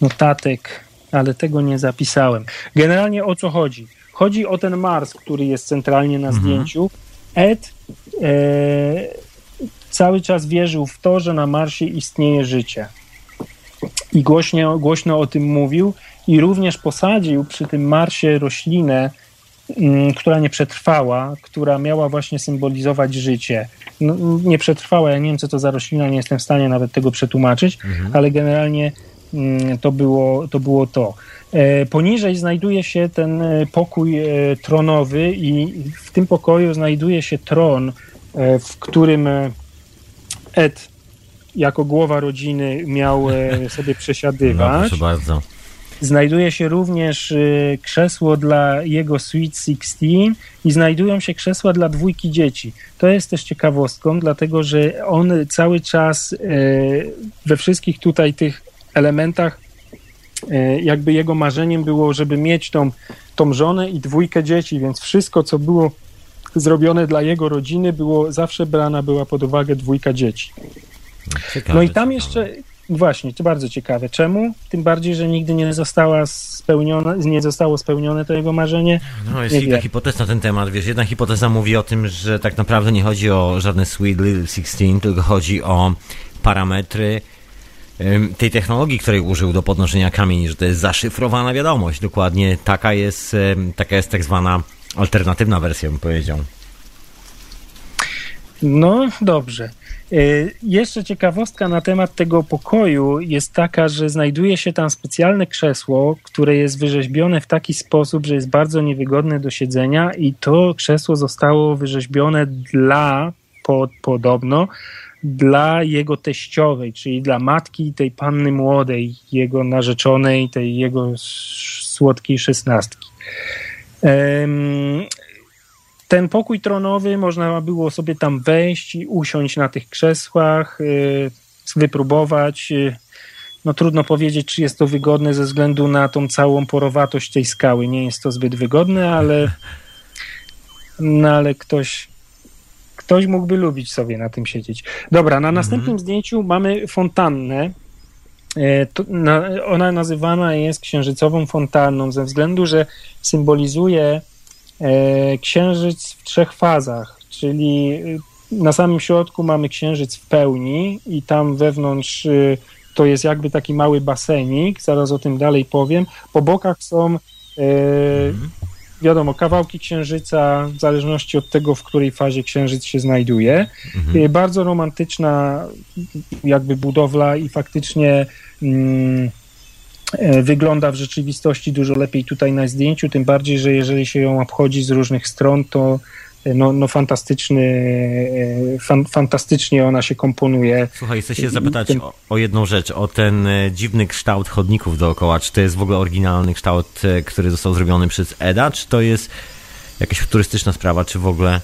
notatek, ale tego nie zapisałem. Generalnie o co chodzi? Chodzi o ten Mars, który jest centralnie na mhm. zdjęciu. Ed e, cały czas wierzył w to, że na Marsie istnieje życie i głośno, głośno o tym mówił i również posadził przy tym marsie roślinę, mm, która nie przetrwała, która miała właśnie symbolizować życie. No, nie przetrwała, ja nie wiem co to za roślina, nie jestem w stanie nawet tego przetłumaczyć, mhm. ale generalnie mm, to było to. Było to. E, poniżej znajduje się ten e, pokój e, tronowy i w tym pokoju znajduje się tron, w którym Ed jako głowa rodziny miał e, sobie przesiadywać. No, proszę bardzo. Znajduje się również e, krzesło dla jego Sweet Sixteen i znajdują się krzesła dla dwójki dzieci. To jest też ciekawostką, dlatego że on cały czas e, we wszystkich tutaj tych elementach jakby jego marzeniem było, żeby mieć tą, tą żonę i dwójkę dzieci, więc wszystko, co było zrobione dla jego rodziny, było zawsze brana była pod uwagę dwójka dzieci. Ciekawe, no i tam jeszcze, właśnie, to bardzo ciekawe. Czemu? Tym bardziej, że nigdy nie została spełniona, nie zostało spełnione to jego marzenie. No jest kilka hipotez na ten temat, wiesz, jedna hipoteza mówi o tym, że tak naprawdę nie chodzi o żadne Sweet Little 16, tylko chodzi o parametry tej technologii, której użył do podnoszenia kamieni, że to jest zaszyfrowana wiadomość. Dokładnie taka jest, taka jest tak zwana alternatywna wersja, bym powiedział. No dobrze. E, jeszcze ciekawostka na temat tego pokoju jest taka, że znajduje się tam specjalne krzesło, które jest wyrzeźbione w taki sposób, że jest bardzo niewygodne do siedzenia i to krzesło zostało wyrzeźbione dla, pod, podobno, dla jego teściowej, czyli dla matki tej panny młodej, jego narzeczonej, tej jego słodkiej szesnastki. Ten pokój tronowy można było sobie tam wejść i usiąść na tych krzesłach, y, wypróbować. Y, no trudno powiedzieć, czy jest to wygodne ze względu na tą całą porowatość tej skały. Nie jest to zbyt wygodne, ale, no ale ktoś, ktoś mógłby lubić sobie na tym siedzieć. Dobra, na następnym mhm. zdjęciu mamy fontannę. E, ona nazywana jest księżycową fontanną ze względu, że symbolizuje księżyc w trzech fazach, czyli e, na samym środku mamy księżyc w pełni i tam wewnątrz to jest jakby taki mały basenik, zaraz o tym dalej powiem. Po bokach są mhm wiadomo, kawałki księżyca, w zależności od tego, w której fazie księżyc się znajduje. Mhm. Y, bardzo romantyczna jakby budowla i faktycznie mm, e, wygląda w rzeczywistości dużo lepiej tutaj na zdjęciu, tym bardziej, że jeżeli się ją obchodzi z różnych stron, to no, no fantastyczny, e, fan, fantastycznie ona się komponuje. Słuchaj, chcę się zapytać ten... o, o, jedną rzecz, o ten e, dziwny kształt chodników dookoła. Czy to jest w ogóle oryginalny kształt, e, który został zrobiony przez Eda, czy to jest jakaś turystyczna sprawa, czy w ogóle...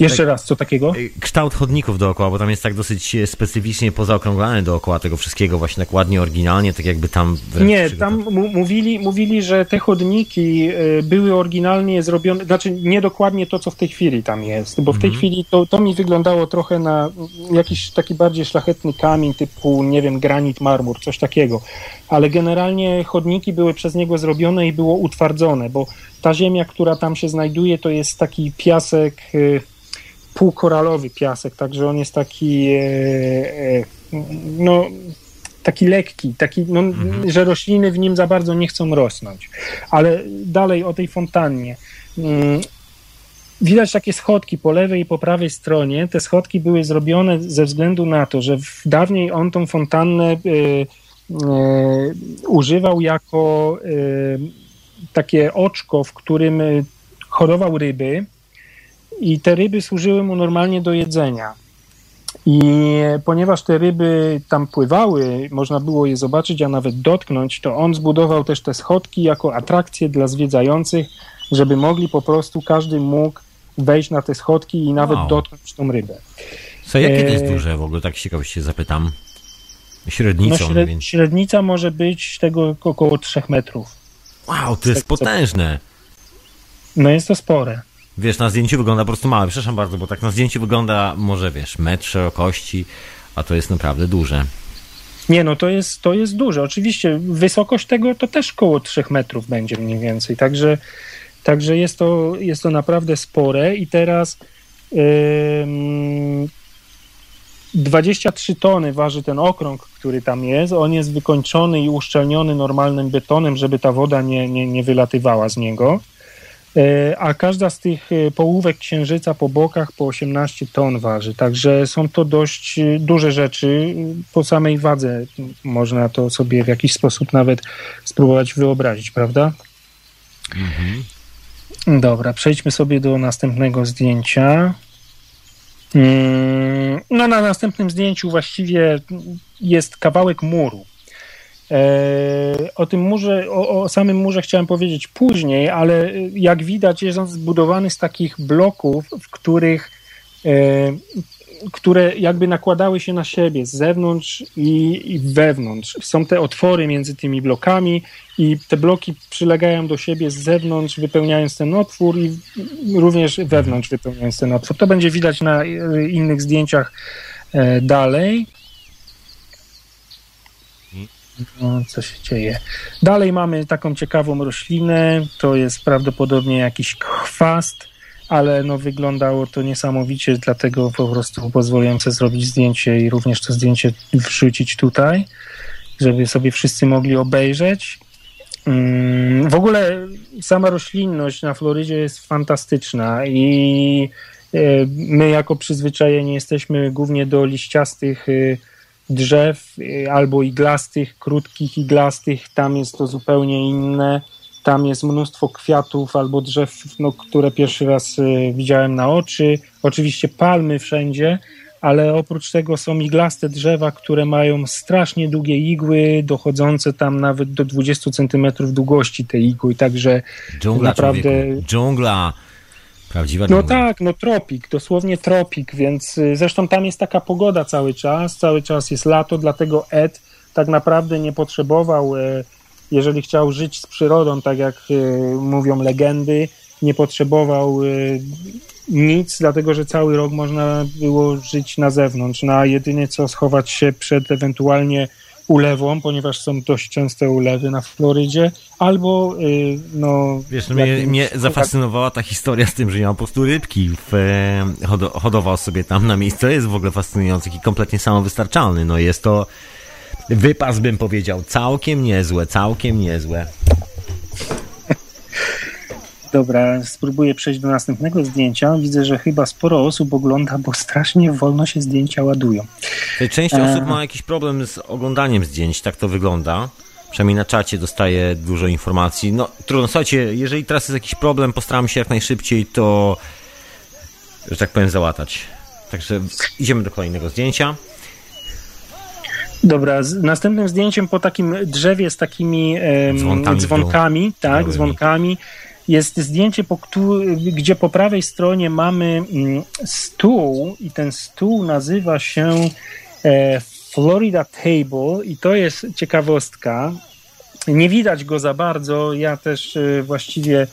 Jeszcze tak, raz, co takiego? Kształt chodników dookoła, bo tam jest tak dosyć specyficznie pozaokrąglany dookoła tego wszystkiego, właśnie tak ładnie, oryginalnie, tak jakby tam... Nie, tam mówili, mówili, że te chodniki y, były oryginalnie zrobione, znaczy nie dokładnie to, co w tej chwili tam jest, bo w tej mhm. chwili to, to mi wyglądało trochę na jakiś taki bardziej szlachetny kamień typu, nie wiem, granit, marmur, coś takiego, ale generalnie chodniki były przez niego zrobione i było utwardzone, bo ta ziemia, która tam się znajduje, to jest taki piasek y, półkoralowy piasek, także on jest taki e, e, no taki lekki, taki, no, mhm. że rośliny w nim za bardzo nie chcą rosnąć. Ale dalej o tej fontannie. Mm, widać takie schodki po lewej i po prawej stronie. Te schodki były zrobione ze względu na to, że dawniej on tą fontannę y, y, używał jako y, takie oczko, w którym chorował ryby i te ryby służyły mu normalnie do jedzenia. I ponieważ te ryby tam pływały, można było je zobaczyć, a nawet dotknąć, to on zbudował też te schodki jako atrakcję dla zwiedzających, żeby mogli po prostu, każdy mógł wejść na te schodki i nawet wow. dotknąć tą rybę. Co, jakie to jest e, duże w ogóle, tak się ciekawości zapytam? Średnicą. No, śred, średnica może być tego około 3 metrów. Wow, to jest potężne. No jest to spore. Wiesz, na zdjęciu wygląda po prostu małe, przepraszam bardzo, bo tak na zdjęciu wygląda może, wiesz, metr szerokości, a to jest naprawdę duże. Nie, no to jest, to jest duże. Oczywiście wysokość tego to też koło 3 metrów będzie mniej więcej, także, także jest, to, jest to naprawdę spore i teraz yy, 23 tony waży ten okrąg, który tam jest. On jest wykończony i uszczelniony normalnym betonem, żeby ta woda nie, nie, nie wylatywała z niego. E, a każda z tych e, połówek księżyca po bokach po 18 ton waży. Także są to dość e, duże rzeczy. Po samej wadze można to sobie w jakiś sposób nawet spróbować wyobrazić, prawda? Mhm. Dobra, przejdźmy sobie do następnego zdjęcia. Mm, no, na następnym zdjęciu właściwie jest kawałek muru. E, o tym murze, o, o, samym murze chciałem powiedzieć później, ale jak widać jest on zbudowany z takich bloków, w których e, które jakby nakładały się na siebie z zewnątrz i, i wewnątrz. Są te otwory między tymi blokami i te bloki przylegają do siebie z zewnątrz, wypełniając ten otwór i również wewnątrz wypełniając ten otwór. To będzie widać na innych zdjęciach e, dalej. No, co się dzieje? Dalej mamy taką ciekawą roślinę. To jest prawdopodobnie jakiś chwast, ale no, wyglądało to niesamowicie, dlatego po prostu pozwoliłem sobie zrobić zdjęcie i również to zdjęcie wrzucić tutaj, żeby sobie wszyscy mogli obejrzeć. Mm, w ogóle sama roślinność na Florydzie jest fantastyczna i e, my jako przyzwyczajeni jesteśmy głównie do liściastych y, drzew y, albo iglastych, krótkich iglastych, tam jest to zupełnie inne. Tam jest mnóstwo kwiatów albo drzew, no, które pierwszy raz y, widziałem na oczy. Oczywiście palmy wszędzie, ale oprócz tego są iglaste drzewa, które mają strasznie długie igły, dochodzące tam nawet do 20 centymetrów długości tej igły, także Dżungla, naprawdę... Człowieku. Dżungla, Prawdziwa No tak, no tropik, dosłownie tropik, więc y, zresztą tam jest taka pogoda cały czas, cały czas jest lato, dlatego Ed tak naprawdę nie potrzebował, y, jeżeli chciał żyć z przyrodą, tak jak y, mówią legendy, nie potrzebował nic, dlatego że cały rok można było żyć na zewnątrz, na jedynie co schować się przed ewentualnie ulewą, ponieważ są dość częste ulewy na Florydzie, albo y, no... Wiesz, no mnie, mnie zafascynowała ta historia z tym, że miał po prostu rybki w, e, hodował sobie tam na miejscu. To jest w ogóle fascynujący i kompletnie samowystarczalny. No jest to wypas, bym powiedział, całkiem niezłe, całkiem niezłe. Dobra, spróbuję przejść do następnego zdjęcia. Widzę, że chyba sporo osób ogląda, bo strasznie wolno się zdjęcia ładują. Część e... osób ma jakiś problem z oglądaniem zdjęć, tak to wygląda. Przynajmniej na czacie dostaję dużo informacji. No trudno, słuchajcie, jeżeli teraz jest jakiś problem, postaram się jak najszybciej to, że tak powiem, załatać. Także idziemy do kolejnego zdjęcia. Dobra, z następnym zdjęciem po takim drzewie z takimi dzwonkami, dzwonkami tak, dzwonkami jest zdjęcie, po gdzie po prawej stronie mamy mm, stół i ten stół nazywa się e, Florida Table i to jest ciekawostka. Nie widać go za bardzo. Ja też e, właściwie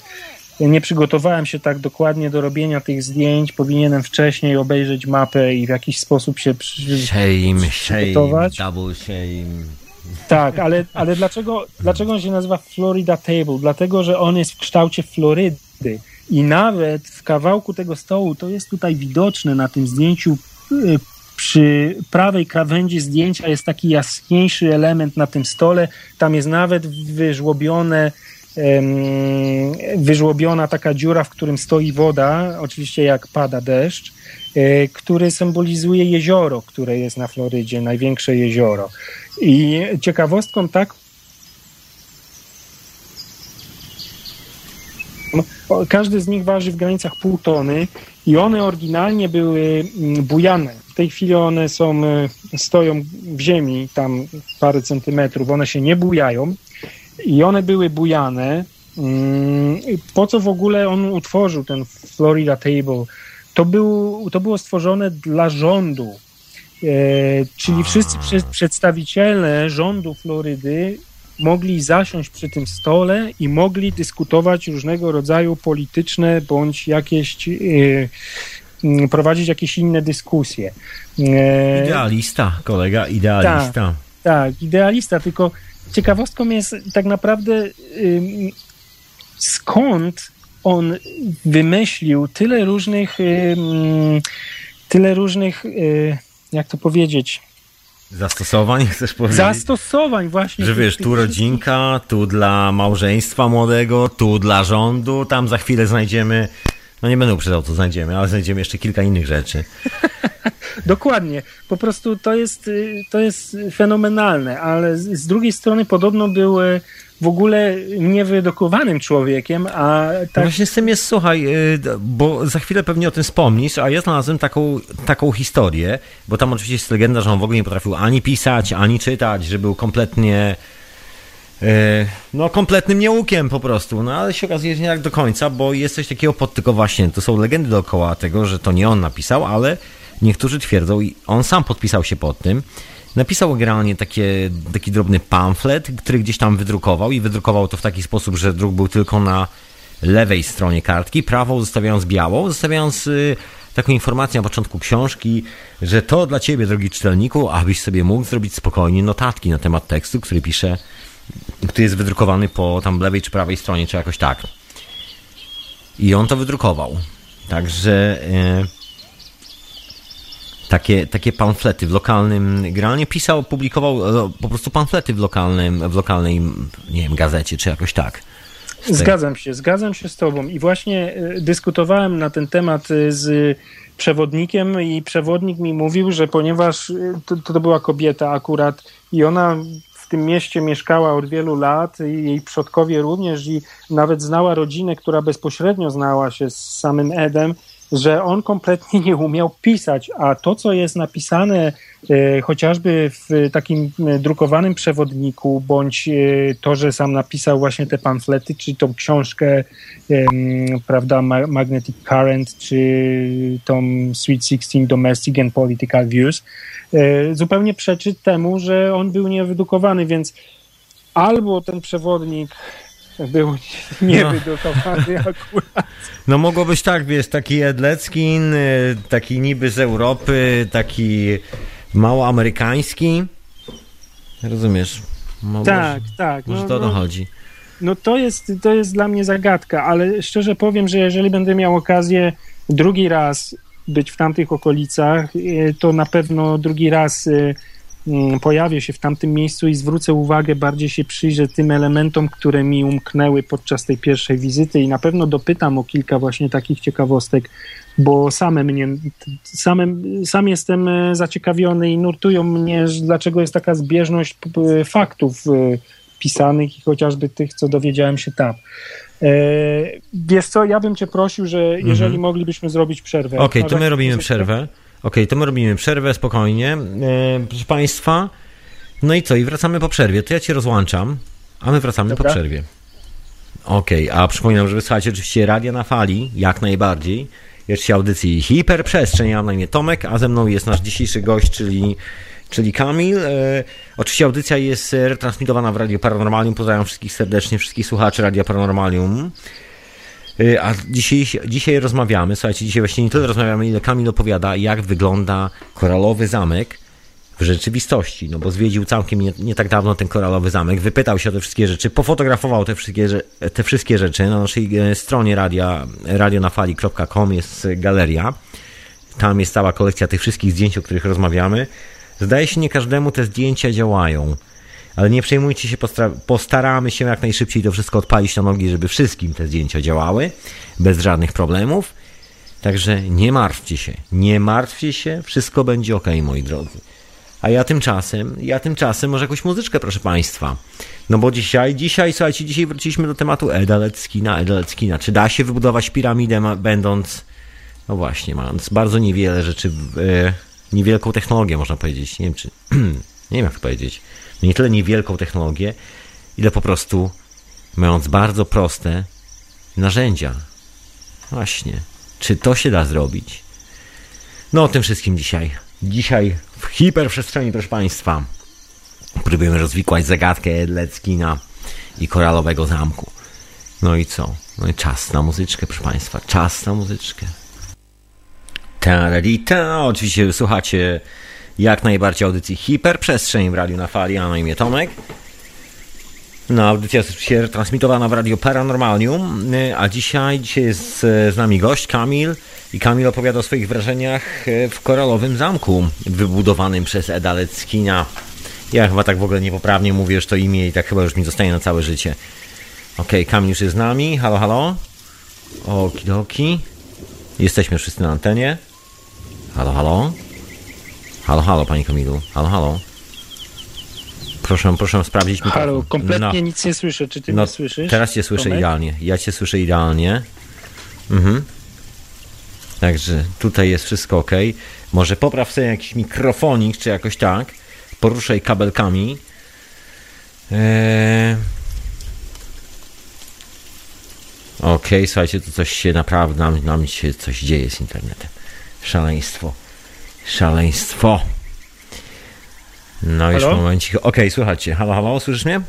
nie przygotowałem się tak dokładnie do robienia tych zdjęć. Powinienem wcześniej obejrzeć mapę i w jakiś sposób się przy, shame, przygotować. Shame, double shame. Tak, ale, ale dlaczego, dlaczego on się nazywa Florida Table? Dlatego, że on jest w kształcie Florydy. I nawet w kawałku tego stołu, to jest tutaj widoczne na tym zdjęciu, y, przy prawej krawędzi zdjęcia jest taki jaśniejszy element na tym stole. Tam jest nawet wyżłobione, wyżłobiona taka dziura, w którym stoi woda, oczywiście jak pada deszcz, który symbolizuje jezioro, które jest na Florydzie, największe jezioro. I ciekawostką tak każdy z nich waży w granicach pół tony i one oryginalnie były mm, bujane. W tej chwili one są, e, stoją w ziemi tam parę centymetrów, one się nie bujają i one były bujane. Mm, po co w ogóle on utworzył ten Florida Table? To, był, to było stworzone dla rządu E, czyli wszyscy przedstawiciele rządu Florydy mogli zasiąść przy tym stole i mogli dyskutować różnego rodzaju polityczne bądź jakieś e, prowadzić jakieś inne dyskusje. E, idealista, kolega, idealista. Tak, tak, idealista, tylko ciekawostką jest tak naprawdę skąd on wymyślił tyle różnych tyle różnych jak to powiedzieć? Zastosowań, chcesz powiedzieć? Zastosowań, właśnie. Że wiesz, tu rodzinka, tu dla małżeństwa młodego, tu dla rządu, tam za chwilę znajdziemy, no nie będę uprzedzał, co znajdziemy, ale znajdziemy jeszcze kilka innych rzeczy. Dokładnie. Po prostu to jest, to jest fenomenalne, ale z drugiej strony podobno były w ogóle niewyedukowanym człowiekiem, a tak... Właśnie z tym jest, słuchaj, y, bo za chwilę pewnie o tym wspomnisz, a ja znalazłem taką, taką historię, bo tam oczywiście jest legenda, że on w ogóle nie potrafił ani pisać, ani czytać, że był kompletnie y, no kompletnym nieukiem po prostu, no ale się okazuje, że nie tak do końca, bo jest coś takiego pod tylko właśnie, to są legendy dookoła tego, że to nie on napisał, ale niektórzy twierdzą, i on sam podpisał się pod tym, napisał generalnie takie, taki drobny pamflet, który gdzieś tam wydrukował i wydrukował to w taki sposób, że druk był tylko na lewej stronie kartki, prawą zostawiając białą, zostawiając y, taką informację na początku książki, że to dla ciebie, drogi czytelniku, abyś sobie mógł zrobić spokojnie notatki na temat tekstu, który pisze, który jest wydrukowany po tam lewej czy prawej stronie, czy jakoś tak. I on to wydrukował. Także e, takie, takie pamflety w lokalnym, generalnie pisał, publikował e, po prostu pamflety w lokalnym, w lokalnej, nie wiem, gazecie, czy jakoś tak. Zgadzam się, zgadzam się z Tobą. I właśnie e, dyskutowałem na ten temat e, z przewodnikiem, i przewodnik mi mówił, że ponieważ to, to była kobieta akurat i ona w tym mieście mieszkała od wielu lat, jej przodkowie również, i nawet znała rodzinę, która bezpośrednio znała się z samym Edem, że on kompletnie nie umiał pisać, a to, co jest napisane e, chociażby w takim e, drukowanym przewodniku, bądź e, to, że sam napisał właśnie te pamflety, czy tą książkę, prawda, Magnetic Current, czy tą Sweet Sixteen Domestic and Political Views, zupełnie przeczy temu, że on był niewydukowany, więc albo ten przewodnik był niewydrukowany no. akurat. No mogło być tak, wiesz, taki Edleckin, y, taki niby z Europy, taki mało amerykański. Rozumiesz? tak, tak. Może no, to to no. chodzi. No to jest, to jest dla mnie zagadka, ale szczerze powiem, że jeżeli będę miał okazję drugi raz być w tamtych okolicach, y, to na pewno drugi raz y, pojawię się w tamtym miejscu i zwrócę uwagę, bardziej się przyjrzę tym elementom, które mi umknęły podczas tej pierwszej wizyty i na pewno dopytam o kilka właśnie takich ciekawostek, bo same mnie, samym, sam jestem e, zaciekawiony i nurtują mnie, dlaczego jest taka zbieżność faktów e, pisanych i chociażby tych, co dowiedziałem się tam. E, wiesz co, ja bym cię prosił, że jeżeli mhm. moglibyśmy zrobić przerwę. Okej, okay, to my robimy przerwę. Ok, to my robimy przerwę spokojnie. E, proszę Państwa, no i co? I wracamy po przerwie. To ja Cię rozłączam, a my wracamy Dobra. po przerwie. Ok, a przypominam, że wysłuchacie oczywiście radia na fali, jak najbardziej. Jeszcze audycji Hiperprzestrzeń, ja mam na imię Tomek, a ze mną jest nasz dzisiejszy gość, czyli, czyli Kamil. E, oczywiście audycja jest retransmitowana w Radio Paranormalium. Pozdrawiam wszystkich serdecznie, wszystkich słuchaczy Radia Paranormalium. Y, a dzisiaj, dzisiaj rozmawiamy, słuchajcie, dzisiaj właśnie nie tyle rozmawiamy, ile Kamil opowiada, jak wygląda koralowy zamek w rzeczywistości, no bo zwiedził całkiem nie, nie, tak dawno ten koralowy zamek, wypytał się o te wszystkie rzeczy, pofotografował te wszystkie, te wszystkie rzeczy. Na naszej e, stronie radia, radionafali.com jest galeria. Tam jest cała kolekcja tych wszystkich zdjęć, o których rozmawiamy. Zdaje się, nie każdemu te zdjęcia działają. Ale nie przejmujcie się, postaramy się jak najszybciej to wszystko odpalić na nogi, żeby wszystkim te zdjęcia działały, bez żadnych problemów. Także nie martwcie się, nie martwcie się, wszystko będzie ok, moi drodzy. A ja tymczasem, ja tymczasem może jakąś muzyczkę, proszę Państwa. No bo dzisiaj, dzisiaj, słuchajcie, dzisiaj wróciliśmy do tematu Eda Leckina. Czy da się wybudować piramidę, będąc, no właśnie, mając bardzo niewiele rzeczy, e, niewielką technologię, można powiedzieć. Nie wiem, czy, nie wiem jak to powiedzieć nie tyle niewielką technologię, ile po prostu mając bardzo proste narzędzia. Właśnie. Czy to się da zrobić? No o tym wszystkim dzisiaj. Dzisiaj w hiperprzestrzeni, proszę Państwa, próbujemy rozwikłać zagadkę Leckina i koralowego zamku. No i co? No i czas na muzyczkę, proszę Państwa. Czas na muzyczkę. Ta, ta, oczywiście słuchacie jak najbardziej audycji Hiperprzestrzeń w Radiu na Fali, a na imię Tomek. No, audycja jest się transmitowana w Radio Paranormalium, y, a dzisiaj, dzisiaj jest y, z nami gość Kamil i Kamil opowiada o swoich wrażeniach y, w Koralowym Zamku, wybudowanym przez Eda. Ja chyba tak w ogóle niepoprawnie mówię już to imię i tak chyba już mi zostaje na całe życie. Okej, okay, Kamil już jest z nami. Halo, halo. Okidoki. Jesteśmy wszyscy na antenie. Halo, halo. Halo, halo, Panie Kamilu. Halo, halo. Proszę, proszę sprawdzić mikrofon. Halo, kompletnie no. nic nie słyszę. Czy ty no, mnie słyszysz? Teraz cię słyszę Tomek? idealnie. Ja cię słyszę idealnie. Mhm. Także tutaj jest wszystko ok. Może popraw sobie jakiś mikrofonik, czy jakoś tak. Poruszaj kabelkami. Eee... Okej, okay, słuchajcie, to coś się naprawdę, nam, nam się coś dzieje z internetem. Szaleństwo. Szaleństwo. No już Halo? momencik. Okej, słuchajcie. Halo, halo, słyszysz mnie?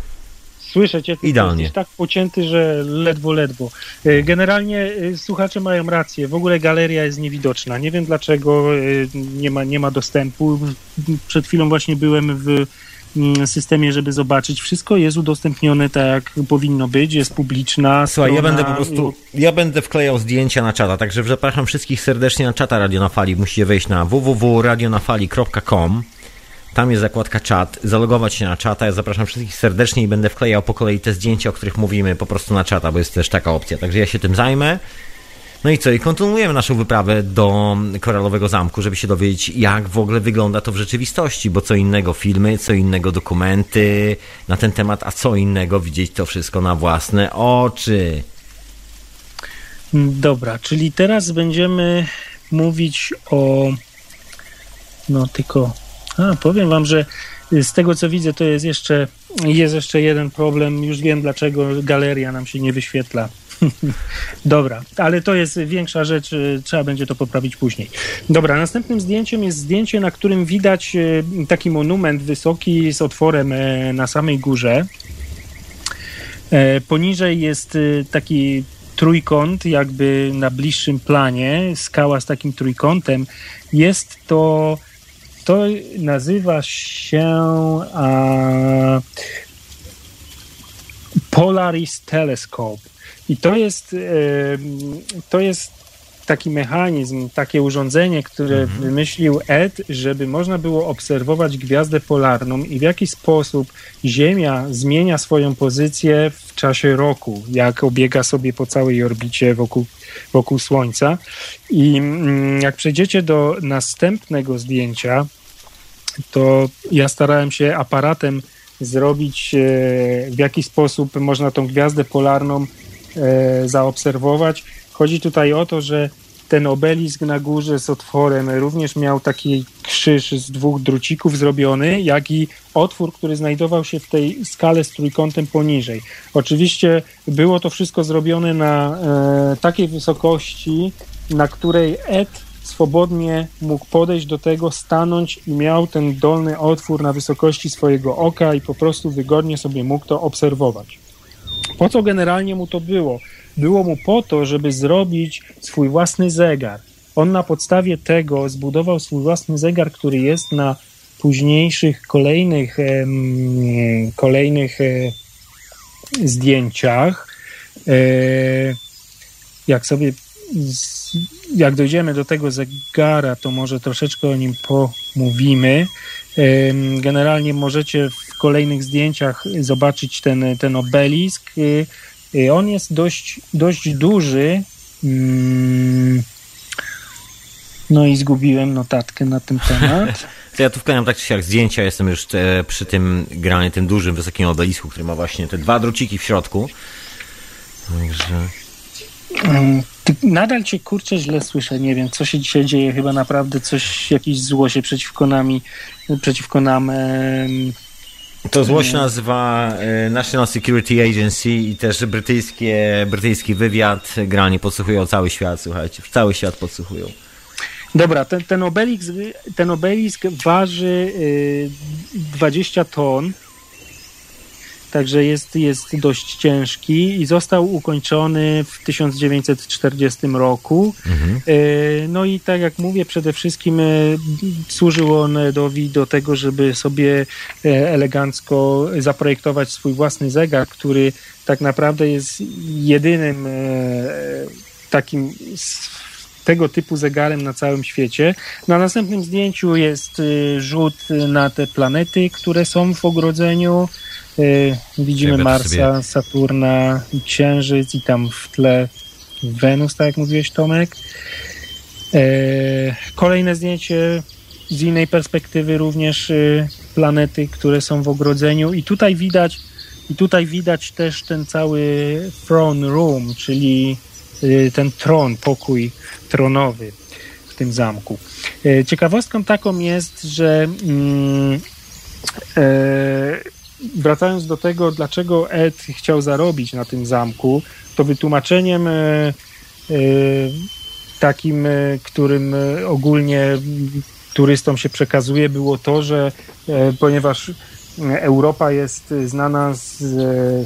Słyszę cię, Idealnie. jesteś tak pocięty, że ledwo, ledwo. E, Generalnie e, słuchacze mają rację. W ogóle galeria jest niewidoczna. Nie wiem dlaczego e, nie ma, nie ma dostępu. Przed chwilą właśnie byłem w systemie, żeby zobaczyć. Wszystko jest udostępnione tak, jak powinno być. Jest publiczna. Słuchaj, ja będę po prostu, ja będę wklejał zdjęcia na czata, także zapraszam wszystkich serdecznie na czata Radio na Fali. Musicie wejść na www.radionafali.com. Tam jest zakładka czat, zalogować się na czata. Ja zapraszam wszystkich serdecznie i będę wklejał po kolei te zdjęcia, o których mówimy, po prostu na czata, bo jest też taka opcja. Także ja się tym zajmę. No i co? I kontynuujemy naszą wyprawę do Koralowego Zamku, żeby się dowiedzieć, jak w ogóle wygląda to w rzeczywistości, bo co innego filmy, co innego dokumenty na ten temat, a co innego widzieć to wszystko na własne oczy. Dobra, czyli teraz będziemy mówić o. No tylko. A, powiem wam, że z tego co widzę, to jest jeszcze, jest jeszcze jeden problem. Już wiem, dlaczego galeria nam się nie wyświetla. Dobra, ale to jest większa rzecz, y, trzeba będzie to poprawić później. Dobra, następnym zdjęciem jest zdjęcie, na którym widać y, taki monument wysoki z otworem e, na samej górze. E, Poniżej jest y, taki trójkąt, jakby na bliższym planie, skała z takim trójkątem. Jest to, to nazywa się a, Polaris Telescope. I to jest, e, to jest taki mechanizm, takie urządzenie, które wymyślił Ed, żeby można było obserwować gwiazdę polarną i w jaki sposób Ziemia zmienia swoją pozycję w czasie roku, jak obiega sobie po całej orbicie wokół, wokół Słońca. I mm, jak przejdziecie do następnego zdjęcia, to ja starałem się aparatem zrobić, e, w jaki sposób można tą gwiazdę polarną zaobserwować. Chodzi tutaj o to, że ten obelisk na górze z otworem również miał taki krzyż z dwóch drucików zrobiony, jak i otwór, który znajdował się w tej skale z trójkątem poniżej. Oczywiście było to wszystko zrobione na e, takiej wysokości, na której Ed swobodnie mógł podejść do tego, stanąć i miał ten dolny otwór na wysokości swojego oka i po prostu wygodnie sobie mógł to obserwować. Po co generalnie mu to było? Było mu po to, żeby zrobić swój własny zegar. On na podstawie tego zbudował swój własny zegar, który jest na późniejszych kolejnych, kolejnych e, zdjęciach. E, jak sobie jak dojdziemy do tego zegara, to może troszeczkę o nim pomówimy. Generalnie możecie w kolejnych zdjęciach zobaczyć ten, ten obelisk. Y, y, On jest dość, dość duży. Mm, No i zgubiłem notatkę na ten temat. To ja tu wkładam tak czy siak zdjęcia, jestem już e, przy tym granie, tym dużym, wysokim obelisku, który ma właśnie te dwa druciki w środku. Także... Mm, Nadal cię kurczę źle słyszę, nie wiem, co się dzisiaj dzieje, chyba naprawdę coś, jakieś zło się przeciwko nami, przeciwko nam em, To zło się nazywa e, National Security Agency i też brytyjskie, brytyjski wywiad. Granie podsłuchują cały świat, słuchajcie. Cały świat podsłuchują. Dobra, ten, ten, obelisk, ten obelisk waży y, 20 ton, także jest, jest dość ciężki i został ukończony w 1940 roku. Mhm. Y, No i tak jak mówię, przede wszystkim y, służył on Edowi do tego, żeby sobie e, elegancko zaprojektować swój własny zegar, który tak naprawdę jest jedynym e, takim tego typu zegarem na całym świecie. Na następnym zdjęciu jest rzut na te planety, które są w ogrodzeniu. Y, Widzimy Marsa, Saturna Księżyc i tam w tle Wenus, tak jak mówiłeś Tomek. E, Kolejne zdjęcie z innej perspektywy również y, planety, które są w ogrodzeniu i tutaj widać i tutaj widać też ten cały throne room, czyli y, ten tron, pokój tronowy w tym zamku. Ciekawostką taką jest, że mm, e, wracając do tego, dlaczego Ed chciał zarobić na tym zamku, to wytłumaczeniem e, e, takim, e, którym ogólnie turystom się przekazuje, było to, że ponieważ Europa jest znana z,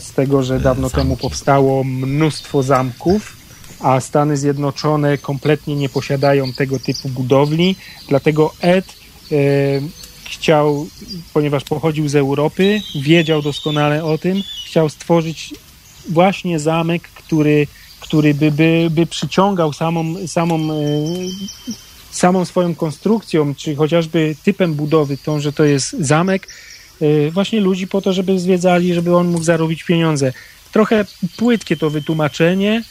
z tego, że dawno Zamki. temu powstało mnóstwo zamków, a Stany Zjednoczone kompletnie nie posiadają tego typu budowli, dlatego Ed chciał, ponieważ pochodził z Europy, wiedział doskonale o tym, chciał stworzyć właśnie zamek, który, który by, by, by przyciągał samą, samą, e, samą swoją konstrukcją, czy chociażby typem budowy, tą, że to jest zamek, e, właśnie ludzi po to, żeby zwiedzali, żeby on mógł zarobić pieniądze. Trochę płytkie to wytłumaczenie,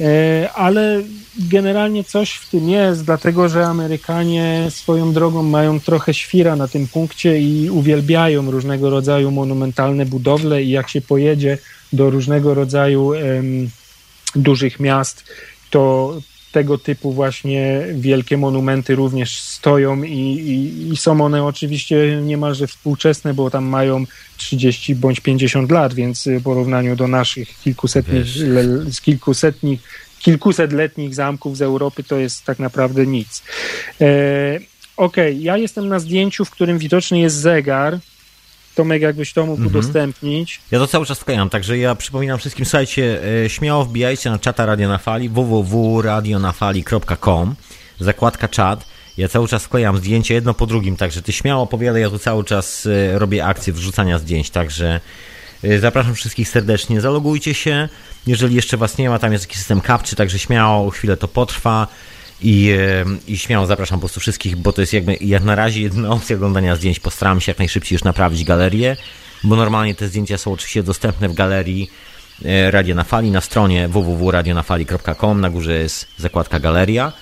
E, ale generalnie coś w tym jest, dlatego że Amerykanie swoją drogą mają trochę świra na tym punkcie i uwielbiają różnego rodzaju monumentalne budowle i jak się pojedzie do różnego rodzaju um, dużych miast, to tego typu właśnie wielkie monumenty również stoją i, i, i, są one oczywiście niemalże współczesne, bo tam mają 30 bądź 50 lat, więc w porównaniu do naszych kilkusetnych, z kilkusetnich, kilkusetletnich zamków z Europy to jest tak naprawdę nic. E, Okej, okay, ja jestem na zdjęciu, w którym widoczny jest zegar, Tomek, jakbyś to mógł mhm. udostępnić. Ja to cały czas wklejam, także ja przypominam wszystkim, słuchajcie, e, śmiało wbijajcie na czata Radio na Fali, www.radionafali.com, zakładka czat. Ja cały czas wklejam zdjęcie jedno po drugim, także ty śmiało opowiadaj, ja tu cały czas e, robię akcję wrzucania zdjęć, także zapraszam wszystkich serdecznie, zalogujcie się, jeżeli jeszcze was nie ma, tam jest jakiś system kapczy, także śmiało, chwilę to potrwa. I, I śmiało zapraszam po prostu wszystkich, bo to jest jakby jak na razie jedyna opcja oglądania zdjęć. Postaram się jak najszybciej już naprawić galerię, bo normalnie te zdjęcia są oczywiście dostępne w galerii e, Radio na Fali na stronie www.radionafali.com. Na górze jest zakładka galeria.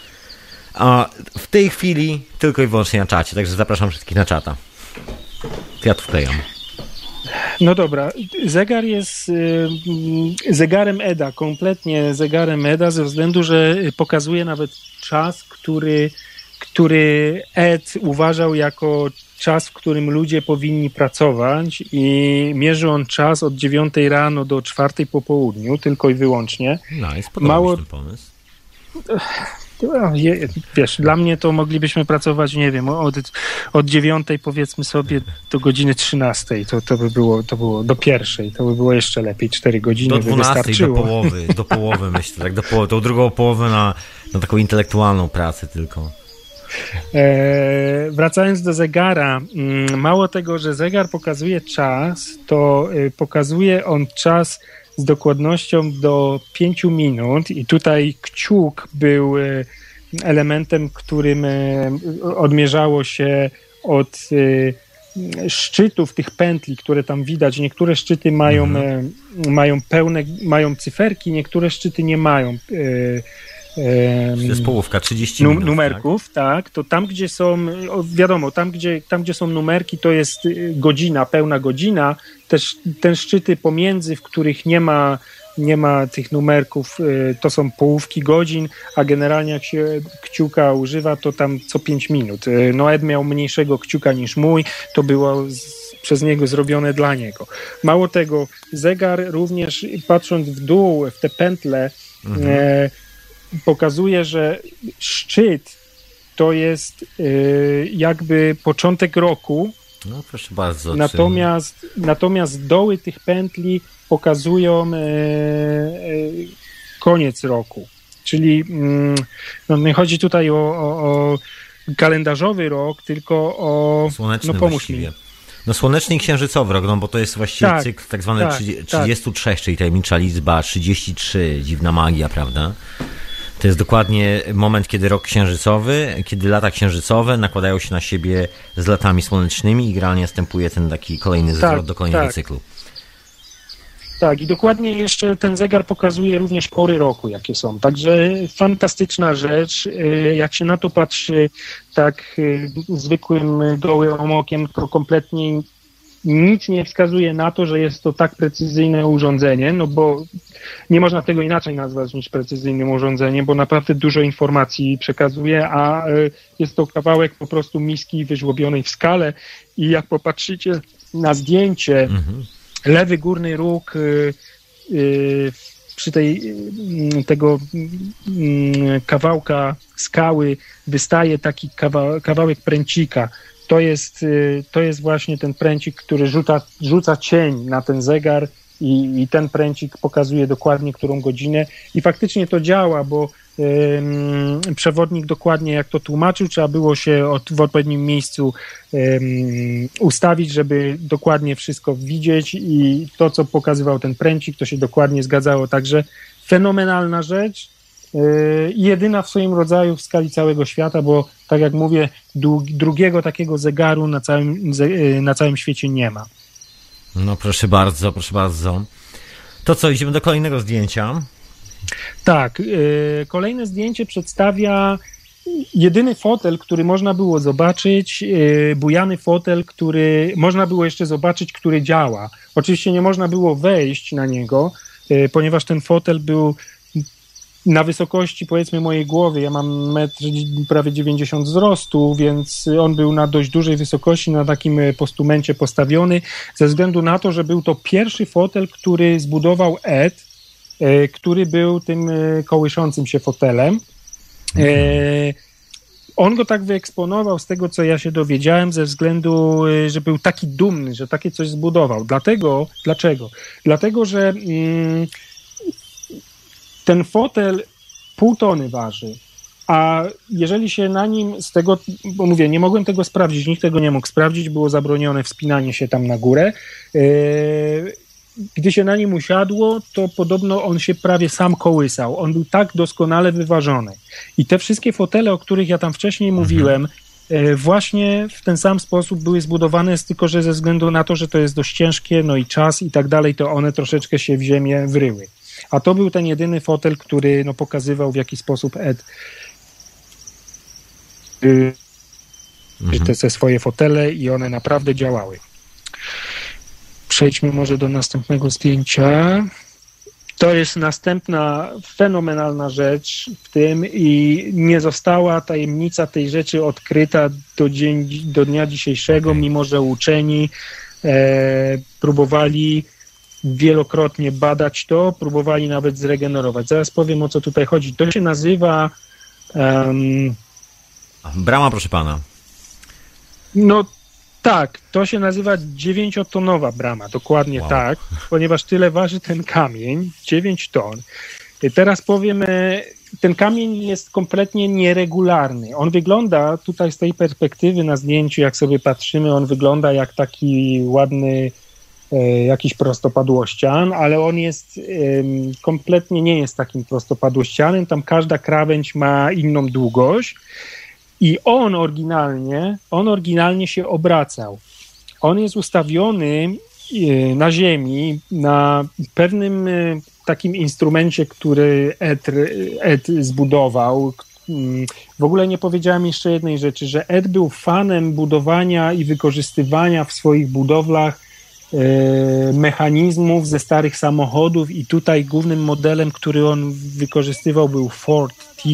A w tej chwili tylko i wyłącznie na czacie, także zapraszam wszystkich na czata. Tu wklejam. No dobra, zegar jest y, zegarem EDA, kompletnie zegarem EDA, ze względu, że pokazuje nawet czas, który, który Ed uważał jako czas, w którym ludzie powinni pracować i mierzy on czas od 9 rano do 4 po południu, tylko i wyłącznie. Nice, podoba Mało... pomysł. Wiesz, dla mnie to moglibyśmy pracować, nie wiem, od, od dziewiątej powiedzmy sobie do godziny trzynastej. To, to by było, to było do pierwszej, to by było jeszcze lepiej, cztery godziny do dwunastej, do połowy, do połowy myślę, tak, do połowy, tą drugą połowę na, na taką intelektualną pracę tylko. E, wracając do zegara, mm, mało tego, że zegar pokazuje czas, to y, pokazuje on czas z dokładnością do 5 minut i tutaj kciuk był e, elementem, którym e, odmierzało się od e, szczytów tych pętli, które tam widać. Niektóre szczyty mają, mhm. mają pełne, mają cyferki, niektóre szczyty nie mają to jest połówka, 30 minut, numerków, tak? tak? to tam, gdzie są, wiadomo, tam gdzie, tam, gdzie są numerki, to jest y, godzina, pełna godzina. Też ten szczyty pomiędzy, w których nie ma, nie ma tych numerków, y, to są połówki godzin, a generalnie jak się kciuka używa, to tam co 5 minut. Y, Noed miał mniejszego kciuka niż mój, to było przez niego zrobione dla niego. Mało tego, zegar również patrząc w dół, w te pętle, mhm. e, pokazuje, że szczyt to jest y, jakby początek roku. No proszę bardzo. Natomiast, natomiast doły tych pętli pokazują y, y, koniec roku. Czyli mm, no nie chodzi tutaj o, o, o kalendarzowy rok, tylko o. Słoneczny no pomóż właściwie. mi. No słoneczny i księżycowy rok, no bo to jest właściwie tak, cykl tak zwany tak, 33, tak. czyli tajemnicza liczba 33, dziwna magia, prawda? To jest dokładnie moment, kiedy rok księżycowy, kiedy lata księżycowe nakładają się na siebie z latami słonecznymi i generalnie następuje ten taki kolejny zwrot tak, do kolejnego tak. cyklu. Tak, i dokładnie jeszcze ten zegar pokazuje również pory roku, jakie są. Także fantastyczna rzecz. Y, jak się na to patrzy tak y, zwykłym gołym okiem, to kompletnie nic nie wskazuje na to, że jest to tak precyzyjne urządzenie, no bo nie można tego inaczej nazwać niż precyzyjnym urządzeniem, bo naprawdę dużo informacji przekazuje, a e, jest to kawałek po prostu miski wyżłobionej w skale i jak popatrzycie na zdjęcie, mhm. lewy górny róg e, e, przy tej, mm, tego mm, kawałka skały wystaje taki kawa, kawałek pręcika. To jest, y, to jest właśnie ten pręcik, który rzuca, rzuca cień na ten zegar i, i ten pręcik pokazuje dokładnie którą godzinę i faktycznie to działa, bo przewodnik dokładnie jak to tłumaczył, trzeba było się od, w odpowiednim miejscu ustawić, żeby dokładnie wszystko widzieć i to, co pokazywał ten pręcik, to się dokładnie zgadzało. Także fenomenalna rzecz jedyna w swoim rodzaju w skali całego świata, bo tak jak mówię, drugiego takiego zegaru na całym, e, na całym świecie nie ma. No proszę bardzo, proszę bardzo. To co, idziemy do kolejnego zdjęcia. Tak, yy, kolejne zdjęcie przedstawia jedyny fotel, który można było zobaczyć, yy, bujany fotel, który można było jeszcze zobaczyć, który działa. Oczywiście nie można było wejść na niego, yy, ponieważ ten fotel był na wysokości powiedzmy mojej głowy, ja mam metr prawie 90 wzrostu, więc on był na dość dużej wysokości, na takim postumencie postawiony, ze względu na to, że był to pierwszy fotel, który zbudował Ed, e, który był tym e, kołyszącym się fotelem. E, on go tak wyeksponował z tego, co ja się dowiedziałem, ze względu, że był taki dumny, że takie coś zbudował. Dlatego, dlaczego? Dlatego, że mm, ten fotel pół tony waży, a jeżeli się na nim z tego, bo mówię, nie mogłem tego sprawdzić, nikt tego nie mógł sprawdzić, było zabronione wspinanie się tam na górę. E, gdy się na nim usiadło, to podobno on się prawie sam kołysał. On był tak doskonale wyważony. I te wszystkie fotele, o których ja tam wcześniej mhm. mówiłem, e, właśnie w ten sam sposób były zbudowane, tylko że ze względu na to, że to jest dość ciężkie, no i czas i tak dalej, to one troszeczkę się w ziemię wryły. A to był ten jedyny fotel, który no, pokazywał w jaki sposób Ed y, mhm. te, te swoje fotele i one naprawdę działały. Przejdźmy może do następnego zdjęcia. To jest następna fenomenalna rzecz w tym i nie została tajemnica tej rzeczy odkryta do, dzień, do dnia dzisiejszego, mimo że uczeni e, próbowali wielokrotnie badać to, próbowali nawet zregenerować. Zaraz powiem, o co tutaj chodzi. To się nazywa... Um, Brama, proszę pana. No tak, to się nazywa dziewięciotonowa brama, dokładnie wow. tak, ponieważ tyle waży ten kamień, 9 ton. I teraz powiem, e, ten kamień jest kompletnie nieregularny. On wygląda tutaj z tej perspektywy na zdjęciu, jak sobie patrzymy, on wygląda jak taki ładny jakiś prostopadłościan, ale on jest kompletnie nie jest takim prostopadłościanem. Tam każda krawędź ma inną długość i on oryginalnie, on oryginalnie się obracał. On jest ustawiony e, na ziemi, na pewnym e, takim instrumencie, który Ed, Ed zbudował. W ogóle nie powiedziałem jeszcze jednej rzeczy, że Ed był fanem budowania i wykorzystywania w swoich budowlach E, mechanizmów ze starych samochodów i tutaj głównym modelem, który on wykorzystywał był Ford T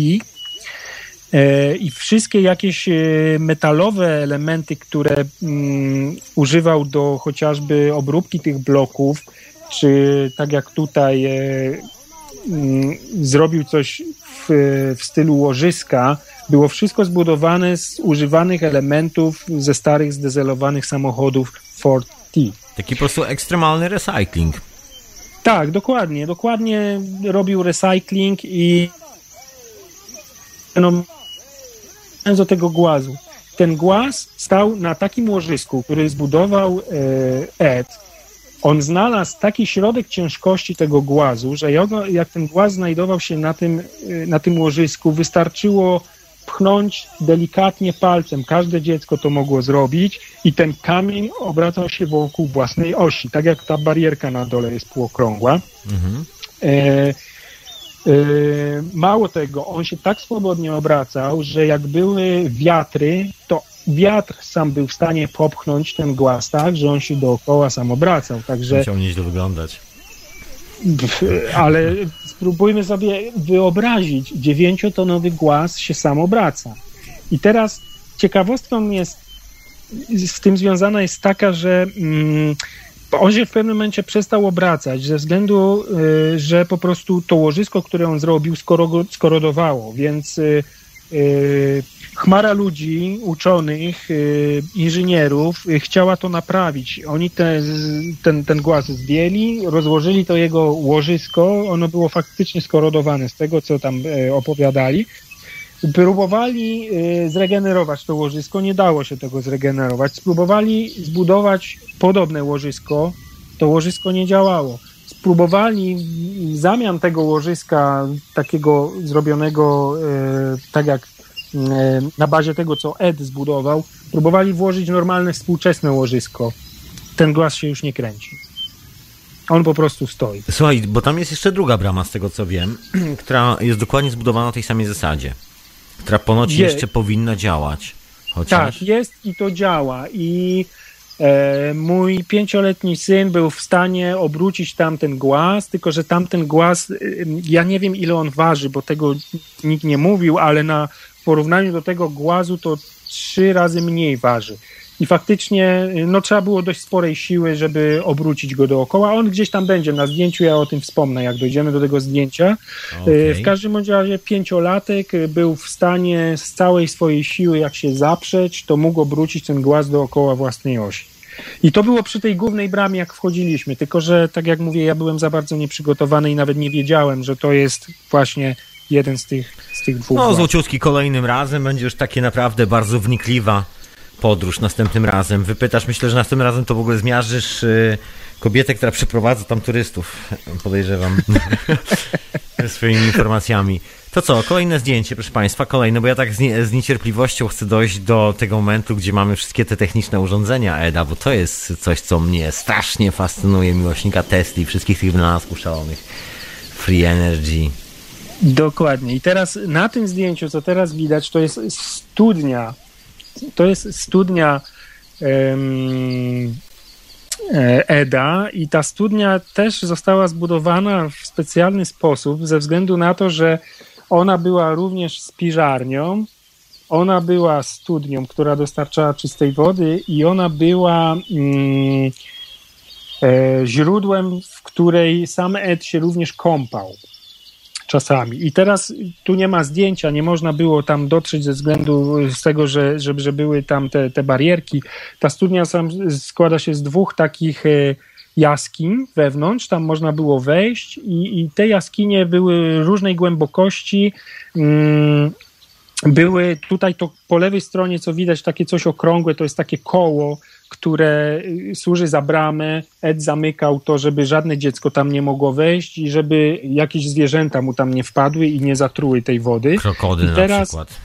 e, i wszystkie jakieś e, metalowe elementy, które mm, używał do chociażby obróbki tych bloków, czy tak jak tutaj mm, zrobił coś w, w stylu łożyska, było wszystko zbudowane z używanych elementów ze starych zdezelowanych samochodów Ford T. Taki po prostu ekstremalny recycling. Tak, dokładnie. Dokładnie robił recycling i no, do tego głazu. Ten głaz stał na takim łożysku, który zbudował e, Ed. On znalazł taki środek ciężkości tego głazu, że jak ten głaz znajdował się na tym, e, na tym łożysku, wystarczyło pchnąć delikatnie palcem. Każde dziecko to mogło zrobić i ten kamień obracał się wokół własnej osi, tak jak ta barierka na dole jest półokrągła. Mhm. E, e, mało tego, on się tak swobodnie obracał, że jak były wiatry, to wiatr sam był w stanie popchnąć ten głaz tak, że on się dookoła sam obracał. Także... Musiał nieźle wyglądać. Ale spróbujmy sobie wyobrazić, dziewięciotonowy głaz się sam obraca. I teraz ciekawostką jest, z tym związana jest taka, że mm, on się w pewnym momencie przestał obracać ze względu, y, że po prostu to łożysko, które on zrobił, skorodowało, więc y, chmara ludzi, uczonych, inżynierów chciała to naprawić. Oni te, ten, ten głaz zdjęli, rozłożyli to jego łożysko, ono było faktycznie skorodowane z tego, co tam opowiadali. Próbowali zregenerować to łożysko, nie dało się tego zregenerować. Spróbowali zbudować podobne łożysko, to łożysko nie działało. Spróbowali w zamian tego łożyska, takiego zrobionego e, tak jak e, na bazie tego, co Ed zbudował, próbowali włożyć normalne, współczesne łożysko. Ten głaz się już nie kręci. On po prostu stoi. Słuchaj, bo tam jest jeszcze druga brama, z tego co wiem, która jest dokładnie zbudowana na tej samej zasadzie, która ponoć Je... jeszcze powinna działać. Chociaż... Tak, jest i to działa. I mój pięcioletni syn był w stanie obrócić tamten głaz, tylko że tamten głaz, y, ja nie wiem ile on waży, bo tego nikt nie mówił, ale na porównaniu do tego głazu to trzy razy mniej waży. I faktycznie y, no, trzeba było dość sporej siły, żeby obrócić go dookoła. On gdzieś tam będzie na zdjęciu, ja o tym wspomnę, jak dojdziemy do tego zdjęcia. Okay. W każdym razie pięciolatek był w stanie z całej swojej siły, jak się zaprzeć, to mógł obrócić ten głaz dookoła własnej osi. I to było przy tej głównej bramie, jak wchodziliśmy, tylko że, tak jak mówię, ja byłem za bardzo nieprzygotowany i nawet nie wiedziałem, że to jest właśnie jeden z tych, z tych dwóch. No, złociutki kolejnym razem będzie już takie naprawdę bardzo wnikliwa podróż następnym razem. Wypytasz, myślę, że następnym razem to w ogóle zmiażdżysz y, kobietę, która przeprowadza tam turystów, podejrzewam, swoimi informacjami. To co, kolejne zdjęcie, proszę Państwa, kolejne, bo ja tak z, nie, z, niecierpliwością chcę dojść do tego momentu, gdzie mamy wszystkie te techniczne urządzenia EDA, bo to jest coś, co mnie strasznie fascynuje, miłośnika Tesla i wszystkich tych wynalazków szalonych. Free Energy. Dokładnie. I teraz na tym zdjęciu, co teraz widać, to jest studnia. To jest studnia um, EDA i ta studnia też została zbudowana w specjalny sposób ze względu na to, że ona była również spiżarnią, ona była studnią, która dostarczała czystej wody i ona była mm, e, źródłem, w której sam Ed się również kąpał czasami. I teraz tu nie ma zdjęcia, nie można było tam dotrzeć ze względu z tego, że, że, że były tam te, te barierki. Ta studnia sam składa się z dwóch takich e, jaskiń wewnątrz, tam można było wejść i, i te jaskinie były różnej głębokości. Mm, były tutaj to po lewej stronie, co widać, takie coś okrągłe, to jest takie koło, które y, służy za bramę. Ed zamykał to, żeby żadne dziecko tam nie mogło wejść i żeby jakieś zwierzęta mu tam nie wpadły i nie zatruły tej wody. Krokodyl I teraz, na przykład.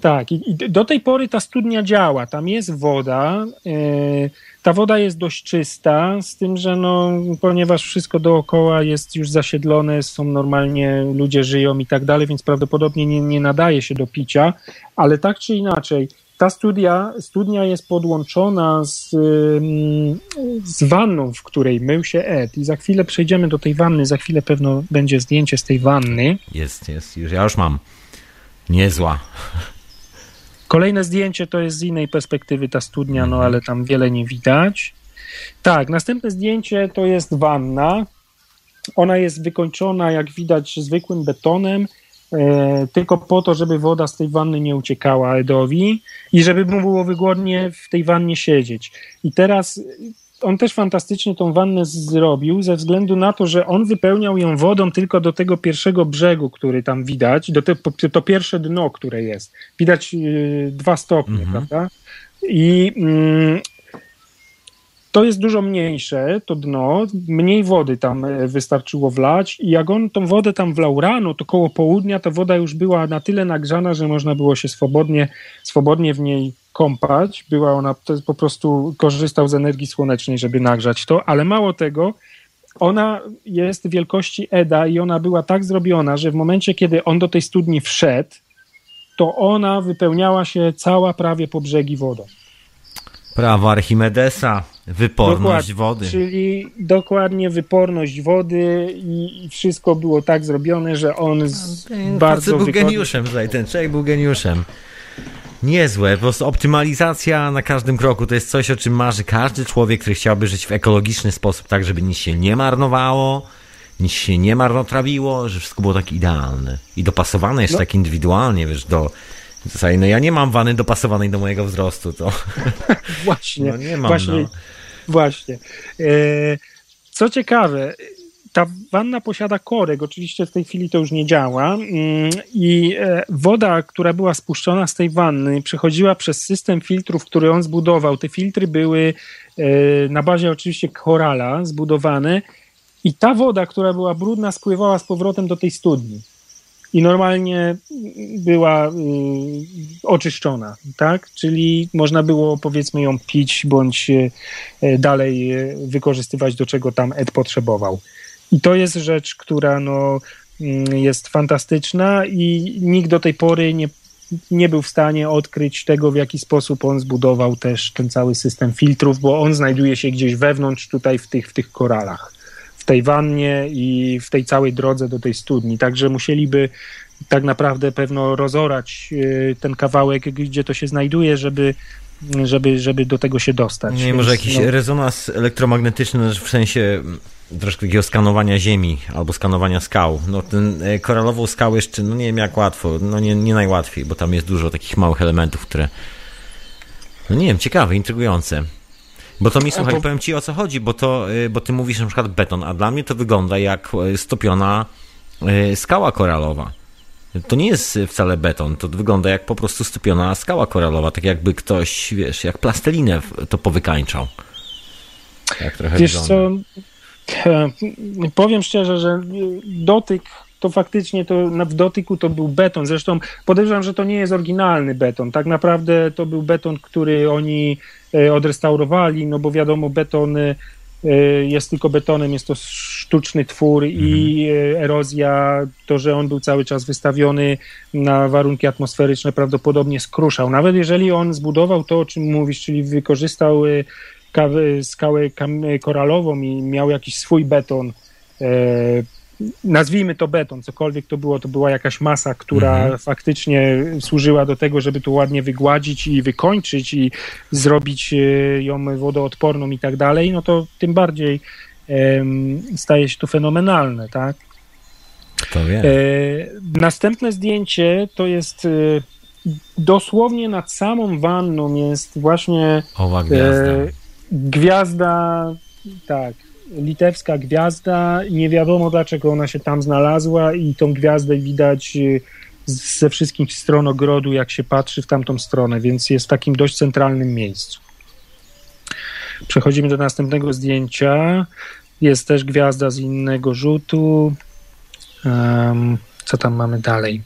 Tak, i, i, do tej pory ta studnia działa, tam jest woda. Yy, ta woda jest dość czysta, z tym, że no, ponieważ wszystko dookoła jest już zasiedlone, są normalnie, ludzie żyją i tak dalej, więc prawdopodobnie nie, nie nadaje się do picia, ale tak czy inaczej, ta studia, studnia jest podłączona z, z wanną, w której mył się Ed. I za chwilę przejdziemy do tej wanny, za chwilę pewno będzie zdjęcie z tej wanny. Jest, jest, już ja już mam. Niezła. Kolejne zdjęcie to jest z innej perspektywy ta studnia, no mhm. ale tam wiele nie widać. Tak, następne zdjęcie to jest wanna. Ona jest wykończona, jak widać, zwykłym betonem, tylko po to, żeby woda z tej wanny nie uciekała Edowi i żeby mu było wygodnie w tej wannie siedzieć. I teraz on też fantastycznie tą wannę zrobił, ze względu na to, że on wypełniał ją wodą tylko do tego pierwszego brzegu, który tam widać, do te, to pierwsze dno, które jest. Widać yy, dwa stopnie, mhm. prawda? I yy, to jest dużo mniejsze, to dno, mniej wody tam e, wystarczyło wlać i jak on tą wodę tam wlał rano, to koło południa ta woda już była na tyle nagrzana, że można było się swobodnie, swobodnie w niej kąpać. Była ona, po prostu korzystał z energii słonecznej, żeby nagrzać to, ale mało tego, ona jest wielkości Eda i ona była tak zrobiona, że w momencie, kiedy on do tej studni wszedł, to ona wypełniała się cała prawie po brzegi wodą. Prawo Archimedesa, wyporność wody. Czyli dokładnie wyporność wody i, wszystko było tak zrobione, że on z, no, bardzo był geniuszem tutaj, ten człowiek był geniuszem. Niezłe, po prostu optymalizacja na każdym kroku to jest coś, o czym marzy każdy człowiek, który chciałby żyć w ekologiczny sposób, tak żeby nic się nie marnowało, nic się nie marnotrawiło, że wszystko było tak idealne i dopasowane jeszcze no. tak indywidualnie, wiesz, do no ja nie mam wany dopasowanej do mojego wzrostu, to... Właśnie, no nie mam, właśnie, no. właśnie. E, co ciekawe, ta wanna posiada korek, oczywiście w tej chwili to już nie działa mm, i e, woda, która była spuszczona z tej wanny przechodziła przez system filtrów, który on zbudował. Te filtry były e, na bazie oczywiście korala zbudowane i ta woda, która była brudna spływała z powrotem do tej studni i normalnie była y, oczyszczona, tak? Czyli można było powiedzmy ją pić bądź y, dalej y, wykorzystywać do czego tam Ed potrzebował. I to jest rzecz, która no, mm, jest fantastyczna i nikt do tej pory nie, nie był w stanie odkryć tego, w jaki sposób on zbudował też ten cały system filtrów, bo on znajduje się gdzieś wewnątrz tutaj w tych, w tych koralach, w tej wannie i w tej całej drodze do tej studni. Także musieliby tak naprawdę pewno rozorać y, ten kawałek, gdzie to się znajduje, żeby żeby, żeby do tego się dostać. Nie, Więc, może jakiś no... rezonans elektromagnetyczny w sensie troszkę takiego skanowania ziemi albo skanowania skał. No ten e, koralową skał jeszcze, no nie wiem jak łatwo, no nie, nie najłatwiej, bo tam jest dużo takich małych elementów, które no nie wiem, ciekawe, intrygujące. Bo to mi, słuchaj, powiem ci o co chodzi, bo to, e, bo ty mówisz na przykład beton, a dla mnie to wygląda jak e, stopiona skała koralowa. To nie jest wcale beton, to wygląda jak po prostu stopiona skała koralowa, tak jakby ktoś, wiesz, jak plastelinę to powykańczał. Jak trochę Wiesz wygląda. co, Powiem szczerze, że dotyk to faktycznie to w dotyku to był beton. Zresztą podejrzewam, że to nie jest oryginalny beton. Tak naprawdę to był beton, który oni e, odrestaurowali, no bo wiadomo, beton e, jest tylko betonem, jest to sztuczny twór i mhm. e, erozja, to, że on był cały czas wystawiony na warunki atmosferyczne, prawdopodobnie skruszał. Nawet jeżeli on zbudował to, o czym mówisz, czyli wykorzystał skałę koralową i miał jakiś swój beton, nazwijmy to beton, cokolwiek to było, to była jakaś masa, która mhm. faktycznie służyła do tego, żeby to ładnie wygładzić i wykończyć i zrobić e, ją wodoodporną i tak dalej, no to tym bardziej staje się to fenomenalne, tak? Kto wie. E, następne zdjęcie to jest dosłownie nad samą wanną jest właśnie Owa gwiazda gwiazda, tak, litewska gwiazda. Nie wiadomo dlaczego ona się tam znalazła i tą gwiazdę widać y, ze wszystkich stron ogrodu, jak się patrzy w tamtą stronę, więc jest w takim dość centralnym miejscu. Przechodzimy do następnego zdjęcia. Jest też gwiazda z innego rzutu. Um, co tam mamy dalej?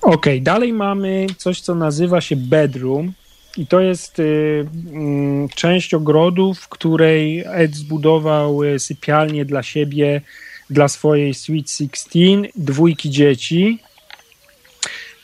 Ok, dalej mamy coś, co nazywa się bedroom. I to jest y, mm, część ogrodu, w której Ed zbudował y, sypialnię dla siebie, dla swojej Sweet Sixteen, dwójki dzieci.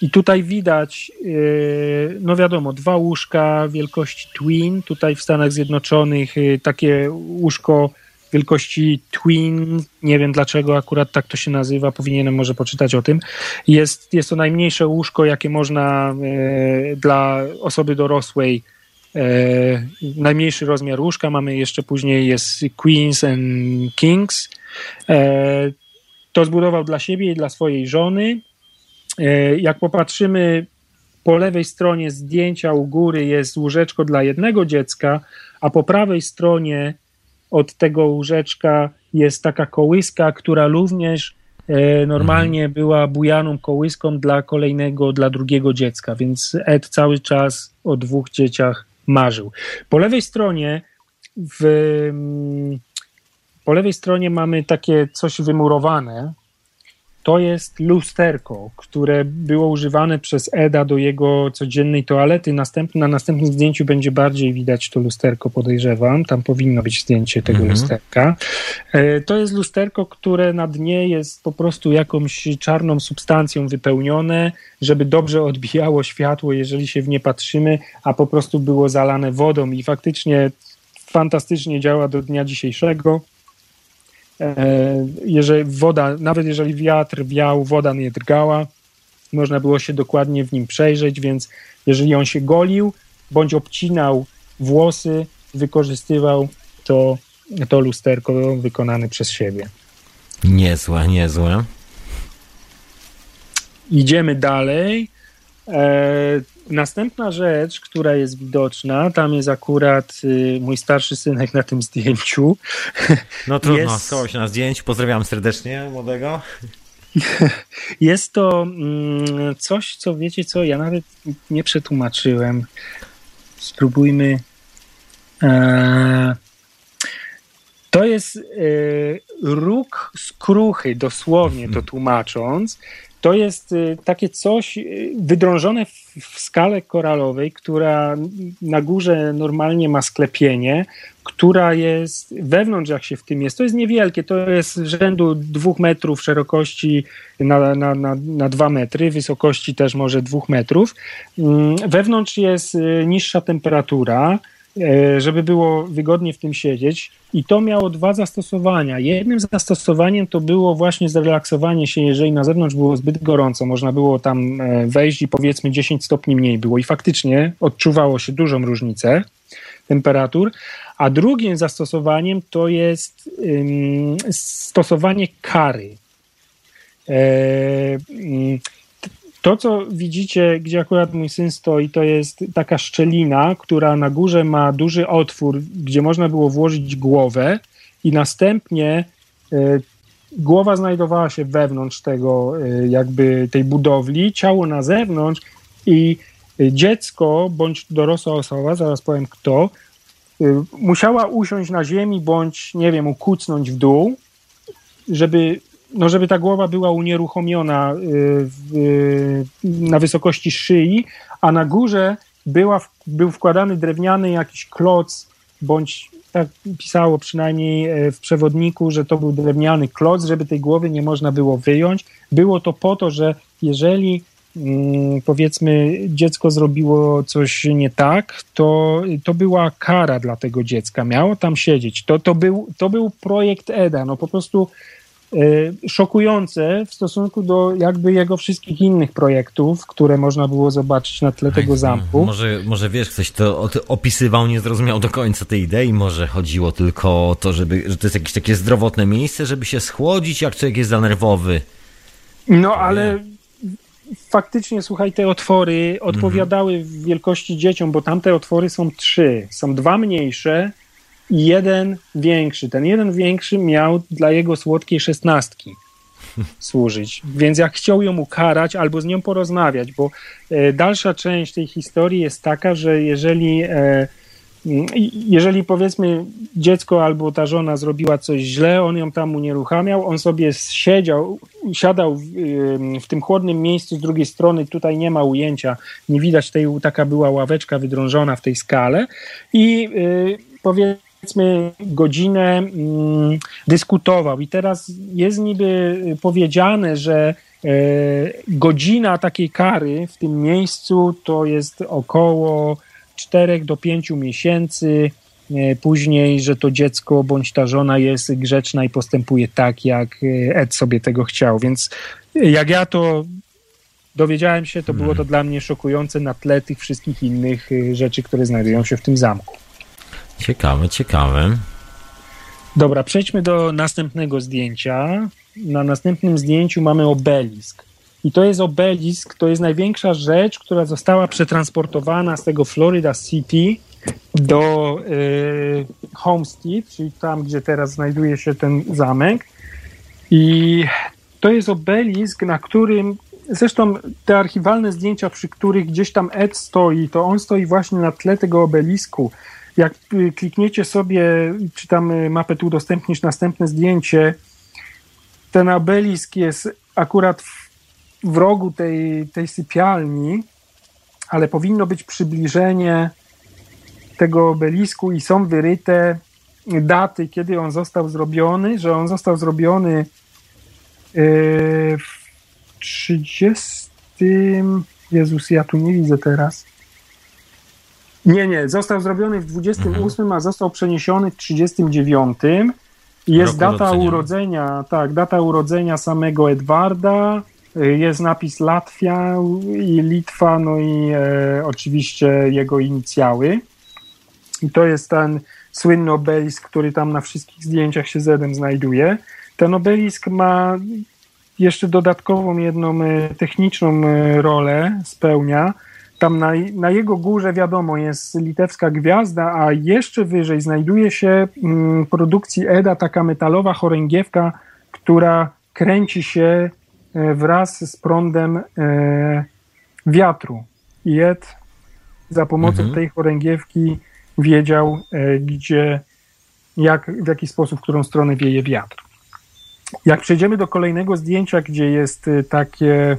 I tutaj widać, y, no wiadomo, dwa łóżka wielkości twin. Tutaj w Stanach Zjednoczonych takie łóżko wielkości Twin. Nie wiem dlaczego akurat tak to się nazywa, powinienem może poczytać o tym. Jest, jest to najmniejsze łóżko, jakie można e, dla osoby dorosłej. E, najmniejszy rozmiar łóżka. Mamy jeszcze później jest Queens and Kings. E, to zbudował dla siebie i dla swojej żony. E, jak popatrzymy po lewej stronie zdjęcia u góry jest łóżeczko dla jednego dziecka, a po prawej stronie od tego łóżeczka jest taka kołyska, która również e, normalnie mhm. była bujaną kołyską dla kolejnego, dla drugiego dziecka, więc Ed cały czas o dwóch dzieciach marzył. Po lewej stronie w, mm, po lewej stronie mamy takie coś wymurowane, to jest lusterko, które było używane przez Eda do jego codziennej toalety. Następny, na następnym zdjęciu będzie bardziej widać to lusterko, podejrzewam. Tam powinno być zdjęcie tego mhm. lusterka. E, to jest lusterko, które na dnie jest po prostu jakąś czarną substancją wypełnione, żeby dobrze odbijało światło, jeżeli się w nie patrzymy, a po prostu było zalane wodą i faktycznie fantastycznie działa do dnia dzisiejszego. E, jeżeli woda, nawet jeżeli wiatr wiał, woda nie drgała. można było się dokładnie w nim przejrzeć, więc jeżeli on się golił bądź obcinał włosy, wykorzystywał to, to lusterko wykonane przez siebie. Niezłe, niezłe. Idziemy dalej. Następna rzecz, która jest widoczna, tam jest akurat y, mój starszy synek na tym zdjęciu. No trudno, jest... schował się na zdjęciu. Pozdrawiam serdecznie młodego. Jest to mm, coś, co wiecie co, ja nawet nie przetłumaczyłem. Spróbujmy. E, to jest e, róg skruchy, dosłownie to tłumacząc to jest y, takie coś y, wydrążone w skale koralowej, która na górze normalnie ma sklepienie, która jest wewnątrz, jak się w tym jest, to jest niewielkie, to jest rzędu dwóch metrów szerokości na, na, na, na dwa metry, wysokości też może dwóch metrów. Mm, wewnątrz jest y, niższa temperatura, żeby było wygodnie w tym siedzieć. I to miało dwa zastosowania. Jednym zastosowaniem to było właśnie zrelaksowanie się, jeżeli na zewnątrz było zbyt gorąco, można było tam e, wejść i powiedzmy 10 stopni mniej było. I faktycznie odczuwało się dużą różnicę temperatur. A drugim zastosowaniem to jest um, stosowanie kary. E, um, to, co widzicie, gdzie akurat mój syn stoi, to jest taka szczelina, która na górze ma duży otwór, gdzie można było włożyć głowę i następnie y, głowa znajdowała się wewnątrz tego, y, jakby tej budowli, ciało na zewnątrz i dziecko bądź dorosła osoba, zaraz powiem kto, y, musiała usiąść na ziemi bądź, nie wiem, ukucnąć w dół, żeby no żeby ta głowa była unieruchomiona y, w, y, na wysokości szyi, a na górze była, był wkładany drewniany jakiś kloc, bądź tak pisało przynajmniej e, w przewodniku, że to był drewniany kloc, żeby tej głowy nie można było wyjąć. Było to po to, że jeżeli mm, powiedzmy dziecko zrobiło coś nie tak, to, to była kara dla tego dziecka. Miało tam siedzieć. To, to, był, to był projekt EDA. No po prostu szokujące w stosunku do jakby jego wszystkich innych projektów, które można było zobaczyć na tle tego zamku. Może, może wiesz, ktoś to opisywał, nie zrozumiał do końca tej idei, może chodziło tylko o to, żeby, że to jest jakieś takie zdrowotne miejsce, żeby się schłodzić, jak człowiek jest zanerwowy. No, ale faktycznie, słuchaj, te otwory odpowiadały w wielkości dzieciom, bo tamte otwory są trzy. Są dwa mniejsze, jeden większy. Ten jeden większy miał dla jego słodkiej szesnastki służyć. Więc jak chciał ją ukarać albo z nią porozmawiać, bo e, dalsza część tej historii jest taka, że jeżeli e, jeżeli powiedzmy dziecko albo ta żona zrobiła coś źle, on ją tam unieruchamiał, on sobie siedział, siadał w, w, tym chłodnym miejscu z drugiej strony, tutaj nie ma ujęcia, nie widać tej, taka była ławeczka wydrążona w tej skale i y, powie, powiedzmy godzinę mm, dyskutował i teraz jest niby powiedziane, że e, godzina takiej kary w tym miejscu to jest około 4 do 5 miesięcy. E, później, że to dziecko bądź ta żona jest grzeczna i postępuje tak, jak e, Ed sobie tego chciał. Więc jak ja to dowiedziałem się, to było to hmm. dla mnie szokujące na tle tych wszystkich innych rzeczy, które znajdują się w tym zamku. Ciekawe, ciekawe. Dobra, przejdźmy do następnego zdjęcia. Na następnym zdjęciu mamy obelisk. I to jest obelisk, to jest największa rzecz, która została przetransportowana z tego Florida City do y, Homestead, czyli tam, gdzie teraz znajduje się ten zamek. I to jest obelisk, na którym Zresztą te archiwalne zdjęcia, przy których gdzieś tam Ed stoi, to on stoi właśnie na tle tego obelisku. Jak y, klikniecie sobie, czy tam y, mapę tu udostępnisz następne zdjęcie, ten obelisk jest akurat w, w rogu tej, tej sypialni, ale powinno być przybliżenie tego obelisku i są wyryte daty, kiedy on został zrobiony, że on został zrobiony y, w 30. Jezus, ja tu nie widzę teraz. Nie, nie, został zrobiony w 28, mhm. a został przeniesiony w 39. Jest Roku data urodzenia. urodzenia, tak, data urodzenia samego Edwarda jest napis Latwia i Litwa, no i e, oczywiście jego inicjały. I to jest ten słynny obelisk, który tam na wszystkich zdjęciach się zedem znajduje. Ten obelisk ma jeszcze dodatkową jedną e, techniczną e, rolę, spełnia. Tam na, na, jego górze, wiadomo, jest litewska gwiazda, a jeszcze wyżej znajduje się mm, produkcji EDA taka metalowa chorągiewka, która kręci się e, wraz z prądem e, wiatru. I Ed za pomocą mhm. tej chorągiewki wiedział, e, gdzie, jak, w jaki sposób, w którą stronę wieje wiatr. Jak przejdziemy do kolejnego zdjęcia, gdzie jest takie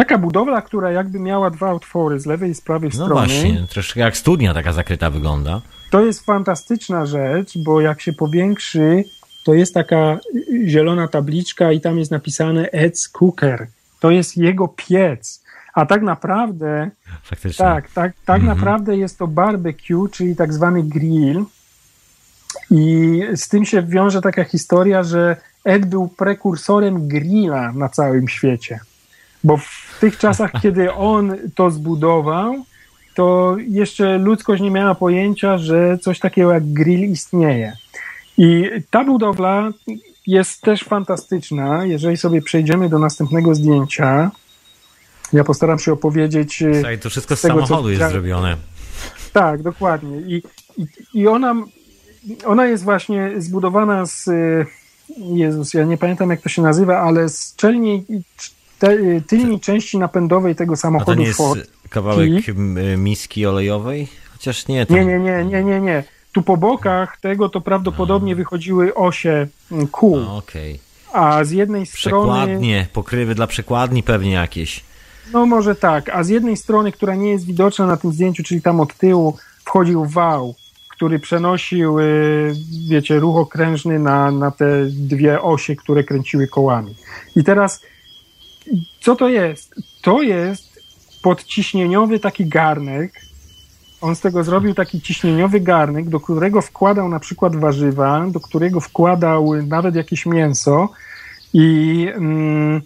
taka budowla, która jakby miała dwa otwory z lewej i z prawej no strony. No właśnie, troszkę jak studnia taka zakryta wygląda. To jest fantastyczna rzecz, bo jak się powiększy, to jest taka zielona tabliczka i tam jest napisane Ed's Cooker. To jest jego piec. A tak naprawdę, Faktycznie. tak, tak, tak mhm. naprawdę jest to barbecue, czyli tak zwany grill. I z tym się wiąże taka historia, że Ed był prekursorem grilla na całym świecie. Bo w tych czasach, kiedy on to zbudował, to jeszcze ludzkość nie miała pojęcia, że coś takiego jak grill istnieje. I ta budowla jest też fantastyczna. Jeżeli sobie przejdziemy do następnego zdjęcia, ja postaram się opowiedzieć. E, Słuchaj, to wszystko z, tego, samochodu co... jest zrobione. Tak, dokładnie. I, i, i ona, ona jest właśnie zbudowana z. E, Jezus, ja nie pamiętam jak to się nazywa, ale z czelni, te, tylnej części napędowej tego samochodu A to nie jest Ford. kawałek miski olejowej? Chociaż nie. Tam... Nie, nie, nie, nie, nie, nie. Tu po bokach tego to prawdopodobnie wychodziły osie mm, kół. Okay. A z jednej strony. Przekładnie, pokrywy dla przekładni pewnie jakieś. No może tak, a z jednej strony, która nie jest widoczna na tym zdjęciu, czyli tam od tyłu, wchodził wał, który przenosił, y, wiecie, ruch okrężny na, na te dwie osie, które kręciły kołami. I teraz, co to jest? To jest podciśnieniowy taki garnek, on z tego zrobił taki ciśnieniowy garnek, do którego wkładał na przykład warzywa, do którego wkładał nawet jakieś mięso i mm,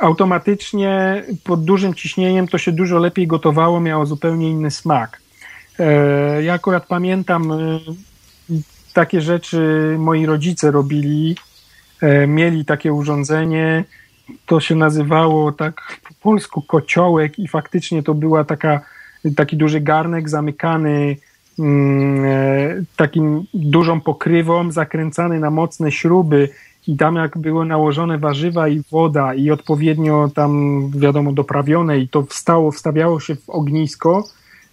automatycznie pod dużym ciśnieniem to się dużo lepiej gotowało, miało zupełnie inny smak. E, ja akurat pamiętam e, takie rzeczy moi rodzice robili, e, mieli takie urządzenie, to się nazywało tak po polsku kociołek i faktycznie to była taka taki duży garnek zamykany mm, e, takim dużą pokrywą, zakręcany na mocne śruby i tam jak były nałożone warzywa i woda i odpowiednio tam wiadomo doprawione i to wstało, wstawiało się w ognisko,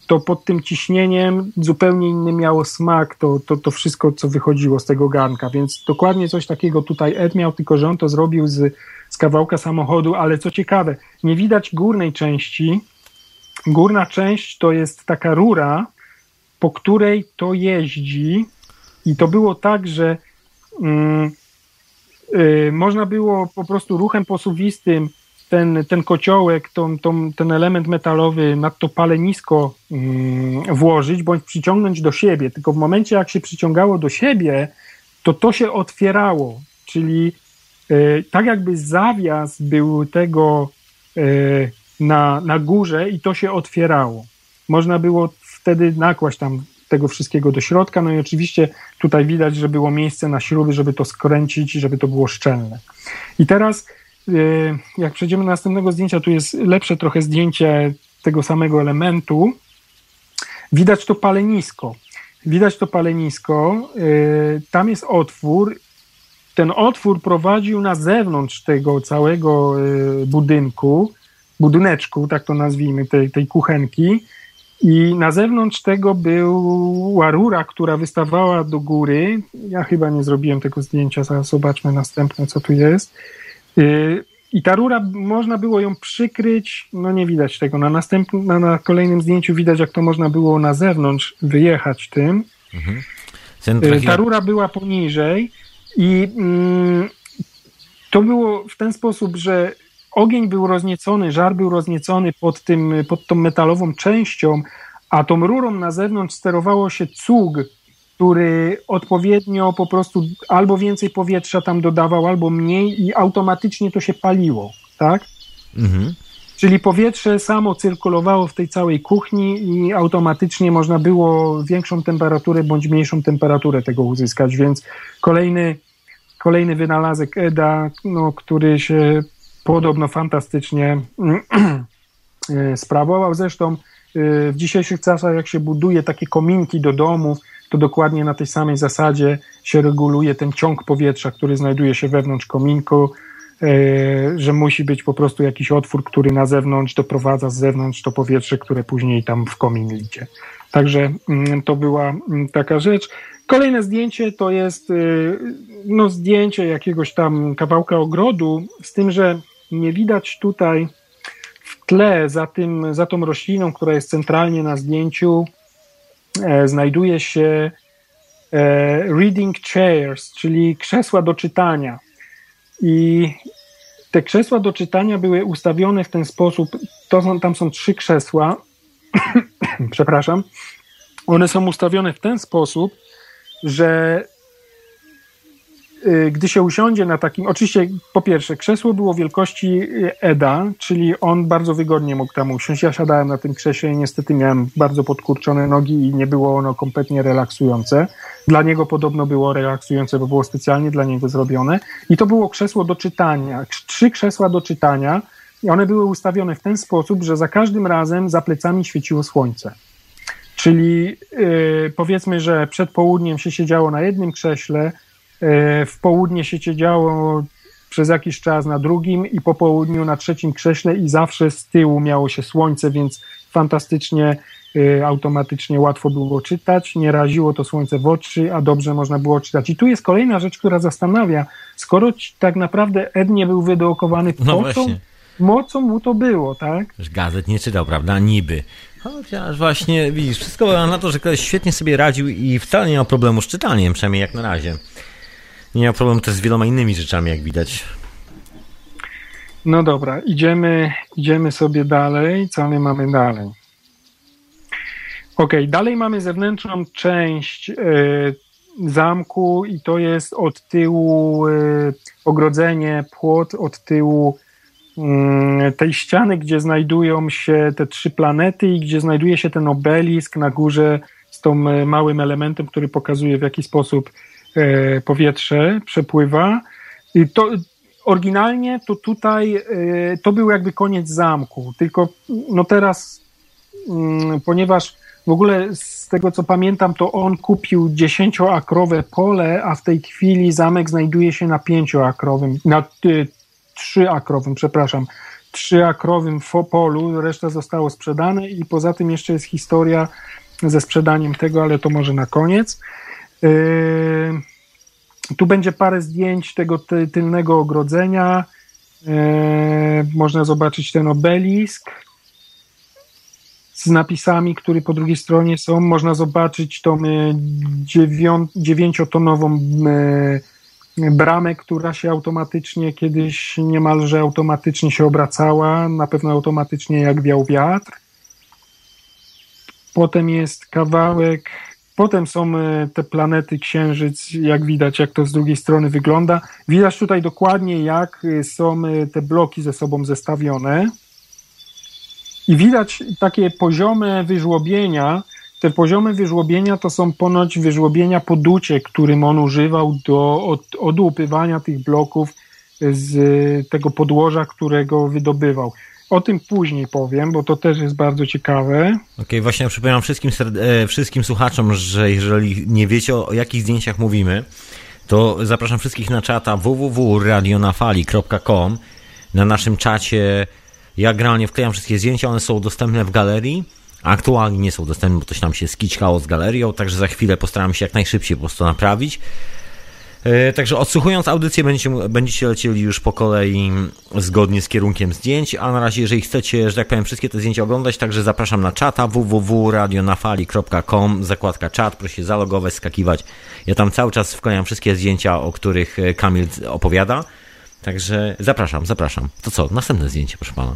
to pod tym ciśnieniem zupełnie inny miało smak to, to, to wszystko, co wychodziło z tego garnka, więc dokładnie coś takiego tutaj Ed miał, tylko że on to zrobił z, z kawałka samochodu, ale co ciekawe, nie widać górnej części, Górna część to jest taka rura, po której to jeździ. I to było tak, że mm, y, można było po prostu ruchem posuwistym ten, ten kociołek, tą, tą, ten element metalowy nad to palenisko mm, włożyć, bądź przyciągnąć do siebie. Tylko w momencie, jak się przyciągało do siebie, to to się otwierało, czyli y, tak jakby zawias był tego y, na, na górze i to się otwierało. Można było wtedy nakłaść tam tego wszystkiego do środka, no i oczywiście tutaj widać, że było miejsce na śruby, żeby to skręcić, żeby to było szczelne. I teraz, y, jak przejdziemy do następnego zdjęcia, tu jest lepsze trochę zdjęcie tego samego elementu. Widać to palenisko. Widać to palenisko, tam jest otwór. Ten otwór prowadził na zewnątrz tego całego y, budynku budyneczku, tak to nazwijmy, tej, tej kuchenki. I na zewnątrz tego była rura, która wystawała do góry. Ja chyba nie zrobiłem tego zdjęcia, zaraz zobaczmy następne, co tu jest. Y, I ta rura, można było ją przykryć, no nie widać tego. Na następnym, na kolejnym zdjęciu widać, jak to można było na zewnątrz wyjechać tym. Mhm. Y, ta rura była poniżej i mm, to było w ten sposób, że ogień był rozniecony, żar był rozniecony pod, tym, pod tą metalową częścią, a tą rurą na zewnątrz sterowało się cug, który odpowiednio po prostu albo więcej powietrza tam dodawał, albo mniej i automatycznie to się paliło. tak? Mhm. Czyli powietrze samo cyrkulowało w tej całej kuchni i automatycznie można było większą temperaturę bądź mniejszą temperaturę tego uzyskać, więc kolejny, kolejny wynalazek EDA, no, który się podobno fantastycznie e, sprawował. Zresztą e, w dzisiejszych czasach, jak się buduje takie kominki do domów, to dokładnie na tej samej zasadzie się reguluje ten ciąg powietrza, który znajduje się wewnątrz kominku, e, że musi być po prostu jakiś otwór, który na zewnątrz doprowadza z zewnątrz to powietrze, które później tam w komin idzie. Także mm, to była mm, taka rzecz. Kolejne zdjęcie to jest no, zdjęcie jakiegoś tam kawałka ogrodu, z tym, że nie widać tutaj w tle za, tym, za tą rośliną, która jest centralnie na zdjęciu, e, znajduje się e, reading chairs, czyli krzesła do czytania. I te krzesła do czytania były ustawione w ten sposób. To są, tam są trzy krzesła. Przepraszam. One są ustawione w ten sposób, że Y, gdy się usiądzie na takim, oczywiście po pierwsze krzesło było wielkości y, EDA, czyli on bardzo wygodnie mógł tam usiąść. Ja siadałem na tym krześle i niestety miałem bardzo podkurczone nogi i nie było ono kompletnie relaksujące. Dla niego podobno było relaksujące, bo było specjalnie dla niego zrobione. I to było krzesło do czytania, trzy krzesła do czytania i one były ustawione w ten sposób, że za każdym razem za plecami świeciło słońce. Czyli yy, powiedzmy, że przed południem się siedziało na jednym krześle, E, w południe się działo przez jakiś czas na drugim i po południu na trzecim krześle i zawsze z tyłu miało się słońce, więc fantastycznie, e, automatycznie łatwo było czytać, nie raziło to słońce w oczy, a dobrze można było czytać. I tu jest kolejna rzecz, która zastanawia, skoro tak naprawdę Ed nie był wydeokowany, no po co, mocą mu to było, tak? Gazet nie czytał, prawda? Niby. Chociaż właśnie, widzisz, wszystko na to, że ktoś świetnie sobie radził i wcale nie ma problemu z czytaniem, przynajmniej jak na razie. Nie ma problemu też z wieloma innymi rzeczami, jak widać. No dobra, idziemy, idziemy sobie dalej. Co my mamy dalej? Ok, dalej mamy zewnętrzną część y, zamku i to jest od tyłu y, ogrodzenie, płot od tyłu tej ściany, gdzie znajdują się te trzy planety i gdzie znajduje się ten obelisk na górze z tą małym elementem, który pokazuje w jaki sposób E, powietrze przepływa. I to oryginalnie to tutaj e, to był jakby koniec zamku, tylko no teraz, mm, ponieważ w ogóle z tego co pamiętam, to on kupił dziesięcioakrowe pole, a w tej chwili zamek znajduje się na pięcioakrowym, na trzyakrowym, przepraszam, trzyakrowym polu, reszta zostało sprzedane i poza tym jeszcze jest historia ze sprzedaniem tego, ale to może na koniec. Yy, tu będzie parę zdjęć tego tylnego ogrodzenia. Yy, można zobaczyć ten obelisk z napisami, które po drugiej stronie są. Można zobaczyć tą dziewią, dziewięciotonową bramę, która się automatycznie kiedyś niemalże automatycznie się obracała, na pewno automatycznie jak wiał wiatr. Potem jest kawałek Potem są e, te planety, księżyc, jak widać, jak to z drugiej strony wygląda. Widać tutaj dokładnie, jak e, są e, te bloki ze sobą zestawione. I widać takie poziome wyżłobienia. Te poziomy wyżłobienia to są ponoć wyżłobienia poducie, którym on używał do od, odłupywania tych bloków z tego podłoża, którego wydobywał. O tym później powiem, bo to też jest bardzo ciekawe. Okej, okay, właśnie przypominam wszystkim, e, wszystkim słuchaczom, że jeżeli nie wiecie o, o jakich zdjęciach mówimy, to zapraszam wszystkich na czata www.radionafali.com. Na naszym czacie ja generalnie wklejam wszystkie zdjęcia, one są dostępne w galerii. Aktualnie nie są dostępne, bo coś nam się skiczkało z galerią, także za chwilę postaram się jak najszybciej po prostu naprawić. E, także odsłuchując audycję będziecie, będziecie lecieli już po kolei zgodnie z kierunkiem zdjęć, a na razie jeżeli chcecie, że tak powiem, wszystkie te zdjęcia oglądać, także zapraszam na czata www.radionafali.com, zakładka czat, proszę się zalogować, skakiwać. Ja tam cały czas wklejam wszystkie zdjęcia, o których e, Kamil opowiada. Także zapraszam, zapraszam. To co, następne zdjęcie, proszę pana.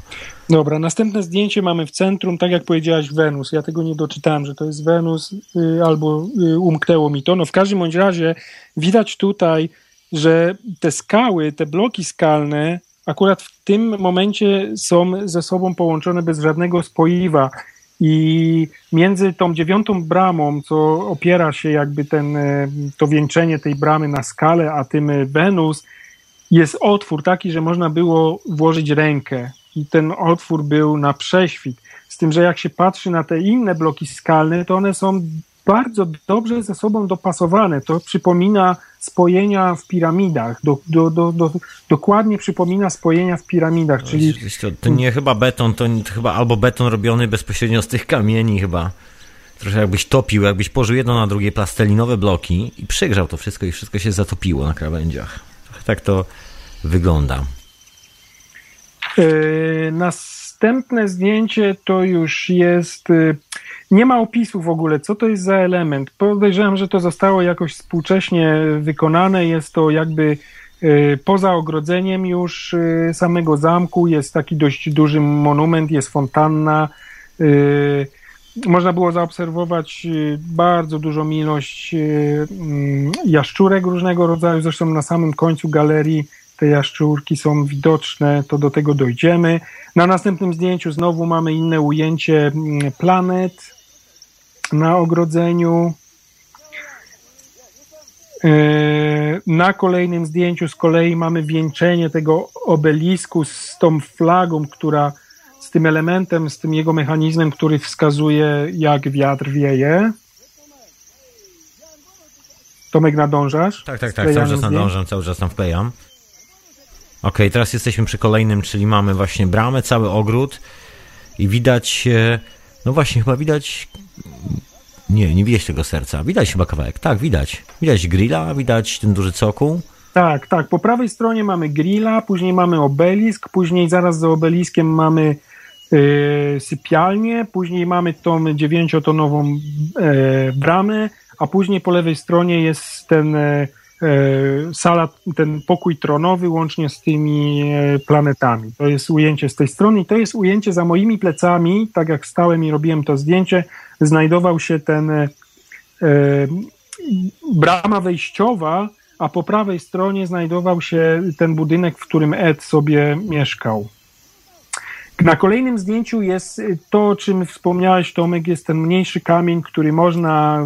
Dobra, następne zdjęcie mamy w centrum, tak jak powiedziałaś, Wenus. Ja tego nie doczytałem, że to jest Wenus, y, albo y, umknęło mi to. No w każdym bądź razie widać tutaj, że te skały, te bloki skalne akurat w tym momencie są ze sobą połączone bez żadnego spoiwa. I między tą dziewiątą bramą, co opiera się jakby ten, e, to wieńczenie tej bramy na skalę, a tym Wenus, jest otwór taki, że można było włożyć rękę. I ten otwór był na prześwit. Z tym, że jak się patrzy na te inne bloki skalne, to one są bardzo dobrze ze sobą dopasowane. To przypomina spojenia w piramidach. Do, do, do, do, dokładnie przypomina spojenia w piramidach, czyli... To, to nie chyba beton, to, to chyba albo beton robiony bezpośrednio z tych kamieni chyba. Trochę jakbyś topił, jakbyś położył jedno na drugie plastelinowe bloki i przygrzał to wszystko i wszystko się zatopiło na krawędziach. Tak to wygląda. Yy, następne zdjęcie to już jest yy, nie ma opisu w ogóle, co to jest za element. Podejrzewam, że to zostało jakoś współcześnie wykonane. Jest to jakby y, poza ogrodzeniem już samego zamku. Jest taki dość duży monument, jest fontanna. Y, można było zaobserwować bardzo dużą ilość mm, jaszczurek różnego rodzaju. Zresztą na samym końcu galerii te jaszczurki są widoczne, to do tego dojdziemy. Na następnym zdjęciu znowu mamy inne ujęcie mm, planet, na ogrodzeniu. E, na kolejnym zdjęciu z kolei mamy wieńczenie tego obelisku z tą flagą, która z tym elementem, z tym jego mechanizmem, który wskazuje, jak wiatr wieje. Tomek, nadążasz? Tak, tak, tak, cały czas nadążam, cały czas tam wklejam. Ok, teraz jesteśmy przy kolejnym, czyli mamy właśnie bramę, cały ogród i widać, no właśnie, chyba widać nie, nie widać tego serca. Widać chyba kawałek. Tak, widać. Widać grilla, widać ten duży cokół. Tak, tak. Po prawej stronie mamy grilla, później mamy obelisk, później zaraz za obeliskiem mamy sypialnię, później mamy tą dziewięciotonową yy, bramę, a później po lewej stronie jest ten yy, sala, ten pokój tronowy łącznie z tymi planetami. To jest ujęcie z tej strony i to jest ujęcie za moimi plecami, tak jak stałem i robiłem to zdjęcie, znajdował się ten e, brama wejściowa, a po prawej stronie znajdował się ten budynek, w którym Ed sobie mieszkał. Na kolejnym zdjęciu jest to, o czym wspomniałeś, Tomek, jest ten mniejszy kamień, który można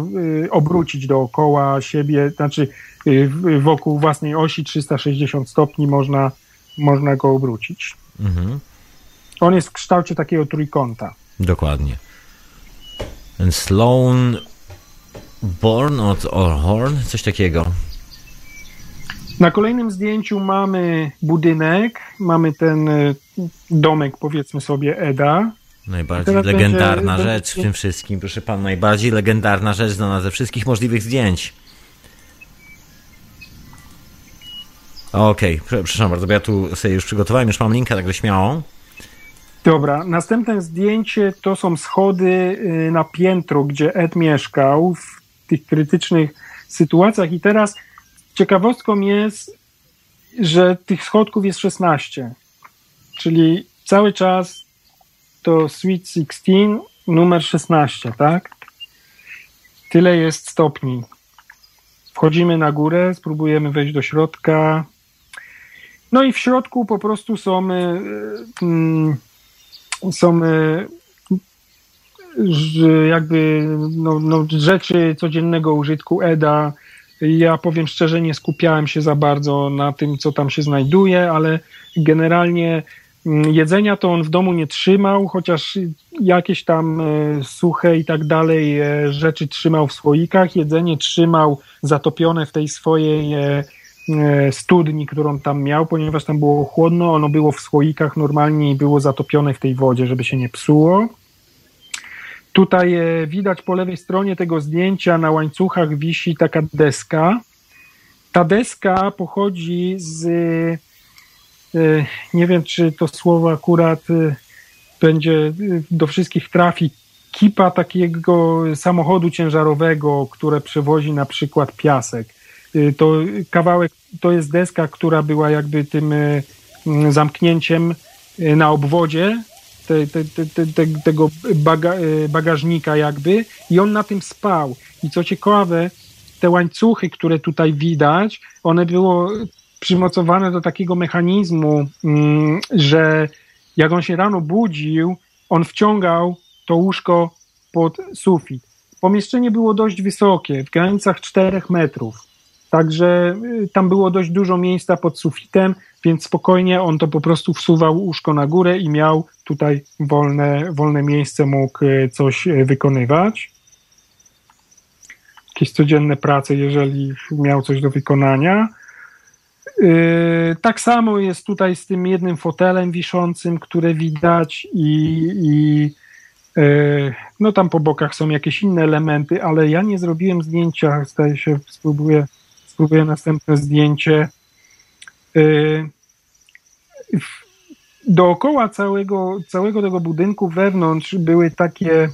e, obrócić dookoła siebie, znaczy e, wokół własnej osi 360 stopni można, można go obrócić. Mhm. On jest w kształcie takiego trójkąta. Dokładnie. Sloan Born od Horn, coś takiego. Na kolejnym zdjęciu mamy budynek, mamy ten domek, powiedzmy sobie, Eda. Najbardziej legendarna będzie... rzecz w tym wszystkim, proszę pan, najbardziej legendarna rzecz znana ze wszystkich możliwych zdjęć. Okej, okay, przepraszam bardzo, bo ja tu sobie już przygotowałem, już mam linka, także śmiało. Dobra, następne zdjęcie to są schody y, na piętro, gdzie Ed mieszkał w tych krytycznych sytuacjach i teraz ciekawostką jest, że tych schodków jest 16, czyli cały czas to Sweet 16, numer 16, tak? Tyle jest stopni. Wchodzimy na górę, spróbujemy wejść do środka. No i w środku po prostu są y, y, są e, jakby no, no, rzeczy codziennego użytku EDA. Ja powiem szczerze, nie skupiałem się za bardzo na tym, co tam się znajduje, ale generalnie mm, jedzenia to on w domu nie trzymał, chociaż jakieś tam e, suche i tak dalej e, rzeczy trzymał w słoikach. Jedzenie trzymał zatopione w tej swojej E, studni, którą tam miał, ponieważ tam było chłodno, ono było w słoikach normalnie i było zatopione w tej wodzie, żeby się nie psuło. Tutaj widać po lewej stronie tego zdjęcia na łańcuchach wisi taka deska. Ta deska pochodzi z, nie wiem czy to słowo akurat będzie do wszystkich trafi, kipa takiego samochodu ciężarowego, które przewozi na przykład piasek. Y, to kawałek, to jest deska, która była jakby tym y, mm, zamknięciem y, na obwodzie te, te, te, tego baga, bagażnika jakby i on na tym spał. I co ciekawe, te łańcuchy, które tutaj widać, one było przymocowane do takiego mechanizmu, mm, że jak on się rano budził, on wciągał to łóżko pod sufit. Pomieszczenie było dość wysokie, w granicach 4 metrów. Także y, tam było dość dużo miejsca pod sufitem, więc spokojnie on to po prostu wsuwał łóżko na górę i miał tutaj wolne, wolne miejsce, mógł y, coś y, wykonywać. Jakieś codzienne prace, jeżeli miał coś do wykonania. Tak samo jest tutaj z tym jednym fotelem wiszącym, które widać i, i no tam po bokach są jakieś inne elementy, ale ja nie zrobiłem zdjęcia, zdaje się, spróbuję spróbuję następne zdjęcie. Y, dookoła całego, całego tego budynku wewnątrz były takie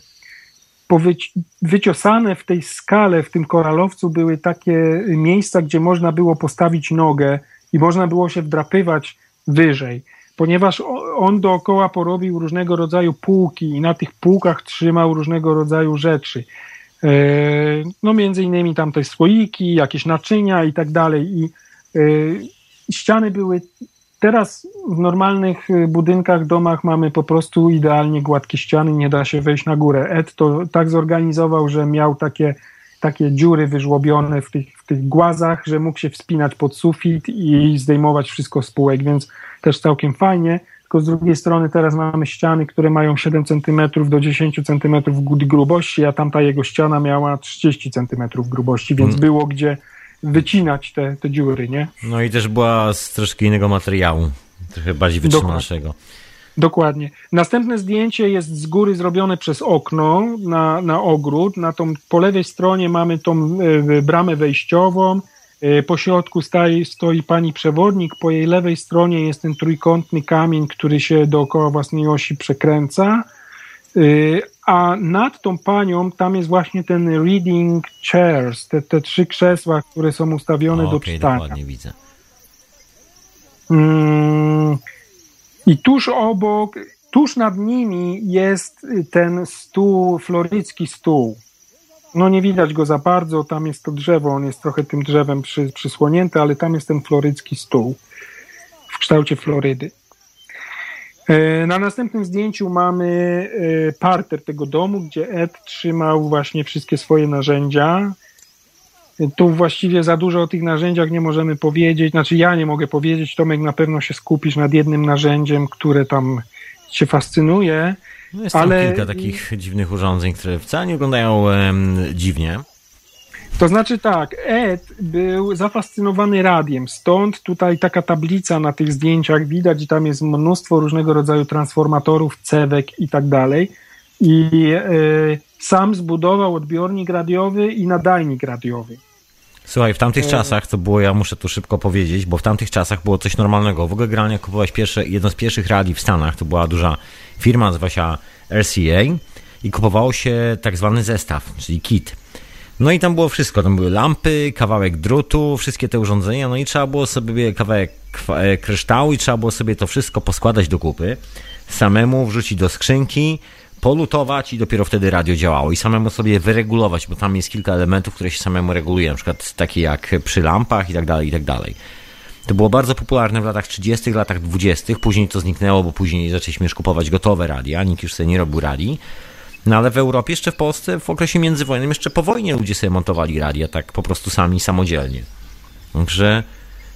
wyciosane w tej skale, w tym koralowcu były takie miejsca, gdzie można było postawić nogę i można było się wdrapywać wyżej, ponieważ on dookoła porobił różnego rodzaju półki i na tych półkach trzymał różnego rodzaju rzeczy. E, no między innymi tam te słoiki, jakieś naczynia i tak dalej. I e, ściany były Teraz w normalnych e, budynkach, domach mamy po prostu idealnie gładkie ściany, nie da się wejść na górę. Ed to tak zorganizował, że miał takie, takie dziury wyżłobione w tych, w tych głazach, że mógł się wspinać pod sufit i zdejmować wszystko z półek, więc też całkiem fajnie tylko z drugiej strony teraz mamy ściany, które mają 7 cm do 10 cm grubości, a tamta jego ściana miała 30 cm grubości, więc mm. było gdzie wycinać te, te dziury, nie? No i też była z troszkę innego materiału, trochę bardziej wytrzymalszego. Dokładnie. Następne zdjęcie jest z góry zrobione przez okno na, na ogród. Na tą, po lewej stronie mamy tą y, bramę wejściową, E, po środku stoi, stoi pani przewodnik, po jej lewej stronie jest ten trójkątny kamień, który się dookoła własnej osi przekręca, a nad tą panią tam jest właśnie ten reading chairs, te, te trzy krzesła, które są ustawione o, do okay, czytania. dokładnie widzę. Mm, I tuż obok, tuż nad nimi jest ten stół, florycki stół. No nie widać go za bardzo, tam jest to drzewo, on jest trochę tym drzewem przy, przysłonięty, ale tam jest ten florycki stół w kształcie Florydy. E, na następnym zdjęciu mamy e, parter tego domu, gdzie Ed trzymał właśnie wszystkie swoje narzędzia. E, tu właściwie za dużo o tych narzędziach nie możemy powiedzieć, znaczy ja nie mogę powiedzieć, Tomek na pewno się skupisz nad jednym narzędziem, które tam się fascynuje. No jest ale... kilka takich dziwnych urządzeń, które wcale nie wyglądają um, dziwnie. To znaczy tak, Ed był zafascynowany radiem, stąd tutaj taka tablica na tych zdjęciach widać i tam jest mnóstwo różnego rodzaju transformatorów, cewek i tak dalej. I e, sam zbudował odbiornik radiowy i nadajnik radiowy. Słuchaj, w tamtych e... czasach to było, ja muszę tu szybko powiedzieć, bo w tamtych czasach było coś normalnego. W ogóle generalnie kupowałeś pierwsze, jedno z pierwszych radii w Stanach, to była duża firma, nazywa się RCA i kupowało się tak zwany zestaw, czyli kit. No i tam było wszystko, tam były lampy, kawałek drutu, wszystkie te urządzenia, no i trzeba było sobie kawałek e, kryształu i trzeba było sobie to wszystko poskładać do kupy, samemu wrzucić do skrzynki, polutować i dopiero wtedy radio działało i samemu sobie wyregulować, bo tam jest kilka elementów, które się samemu reguluje, na przykład takie jak przy lampach i tak dalej, i tak dalej. To było bardzo popularne w latach 30., latach 20., później to zniknęło, bo później zaczęliśmy już kupować gotowe radia, nikt już sobie nie robił radi. No ale w Europie, jeszcze w Polsce, w okresie międzywojennym, jeszcze po wojnie ludzie sobie montowali radia, tak po prostu sami, samodzielnie. Także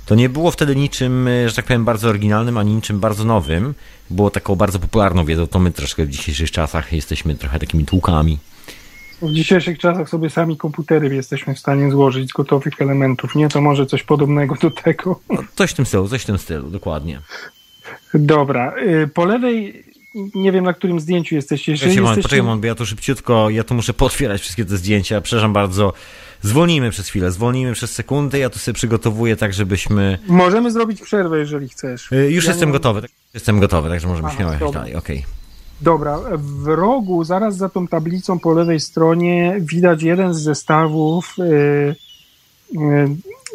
to nie było wtedy niczym, e, że tak powiem, bardzo oryginalnym, ani niczym bardzo nowym. Było taką bardzo popularną wiedzą, to my troszkę w dzisiejszych czasach jesteśmy trochę takimi tłukami. W dzisiejszych czasach sobie sami komputery jesteśmy w stanie złożyć z gotowych elementów, nie? To może coś podobnego do tego. No, coś w tym stylu, coś w tym stylu, dokładnie. Dobra. Y, po lewej nie wiem, na którym zdjęciu jesteście. Jeżeli ja jesteście... Poczekaj, moment, bo ja tu szybciutko, ja tu muszę potwierać wszystkie te zdjęcia. Przepraszam bardzo. Zwolnijmy przez chwilę, zwolnijmy przez sekundę. Ja tu sobie przygotowuję tak, żebyśmy... Możemy zrobić przerwę, jeżeli chcesz. Y, już ja jestem gotowy. Tak, jestem gotowy, także możemy Aha, śmiało jechać dalej. Okej. Okay. Dobra, w rogu, zaraz za tą tablicą po lewej stronie widać jeden z zestawów yy, yy,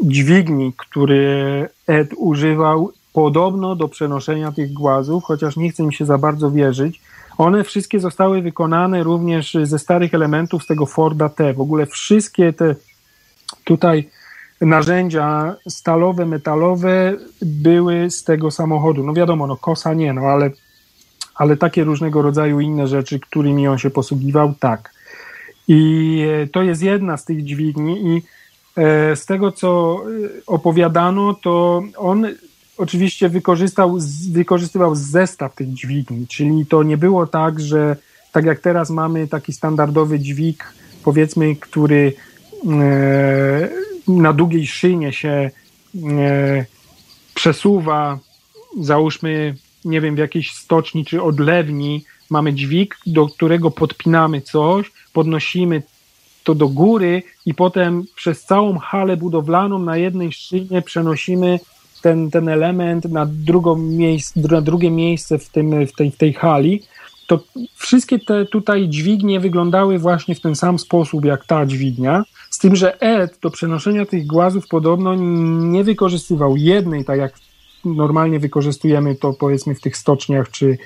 dźwigni, który Ed używał podobno do przenoszenia tych głazów, chociaż nie chce mi się za bardzo wierzyć. One wszystkie zostały wykonane również ze starych elementów z tego Forda T. W ogóle wszystkie te tutaj narzędzia stalowe, metalowe były z tego samochodu. No wiadomo, no kosa nie, no ale, ale takie różnego rodzaju inne rzeczy, którymi on się posługiwał, tak. I e, to jest jedna z tych dźwigni i e, z tego, co opowiadano, to on oczywiście wykorzystał, wykorzystywał zestaw tych dźwigni, czyli to nie było tak, że tak jak teraz mamy taki standardowy dźwig, powiedzmy, który e, na długiej szynie się e, przesuwa, załóżmy, nie wiem, w jakiejś stoczni czy odlewni, mamy dźwig, do którego podpinamy coś, podnosimy to do góry i potem przez całą halę budowlaną na jednej szynie przenosimy ten, ten element na, drugą miejsce, na drugie miejsce w, tym, w, tej, w tej hali, to wszystkie te tutaj dźwignie wyglądały właśnie w ten sam sposób jak ta dźwignia, z tym, że Ed do przenoszenia tych głazów podobno nie wykorzystywał jednej, tak jak normalnie wykorzystujemy to powiedzmy w tych stoczniach czy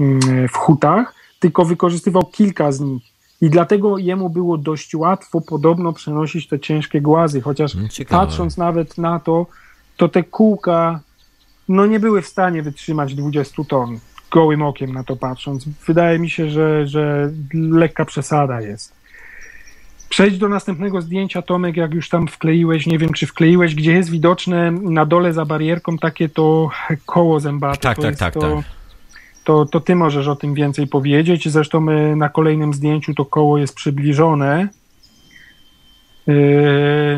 mm, w hutach, tylko wykorzystywał kilka z nich. I dlatego jemu było dość łatwo podobno przenosić te ciężkie głazy, chociaż no, Ciekawe. patrząc nawet na to, to te kółka no nie były w stanie wytrzymać 20 ton, gołym okiem na to patrząc. Wydaje mi się, że, że lekka przesada jest. Przejdź do następnego zdjęcia, Tomek, jak już tam wkleiłeś, nie wiem czy wkleiłeś, gdzie jest widoczne na dole za barierką takie to koło zębate. Tak, to tak, tak, to, tak. To, to ty możesz o tym więcej powiedzieć. Zresztą na kolejnym zdjęciu to koło jest przybliżone. Yy,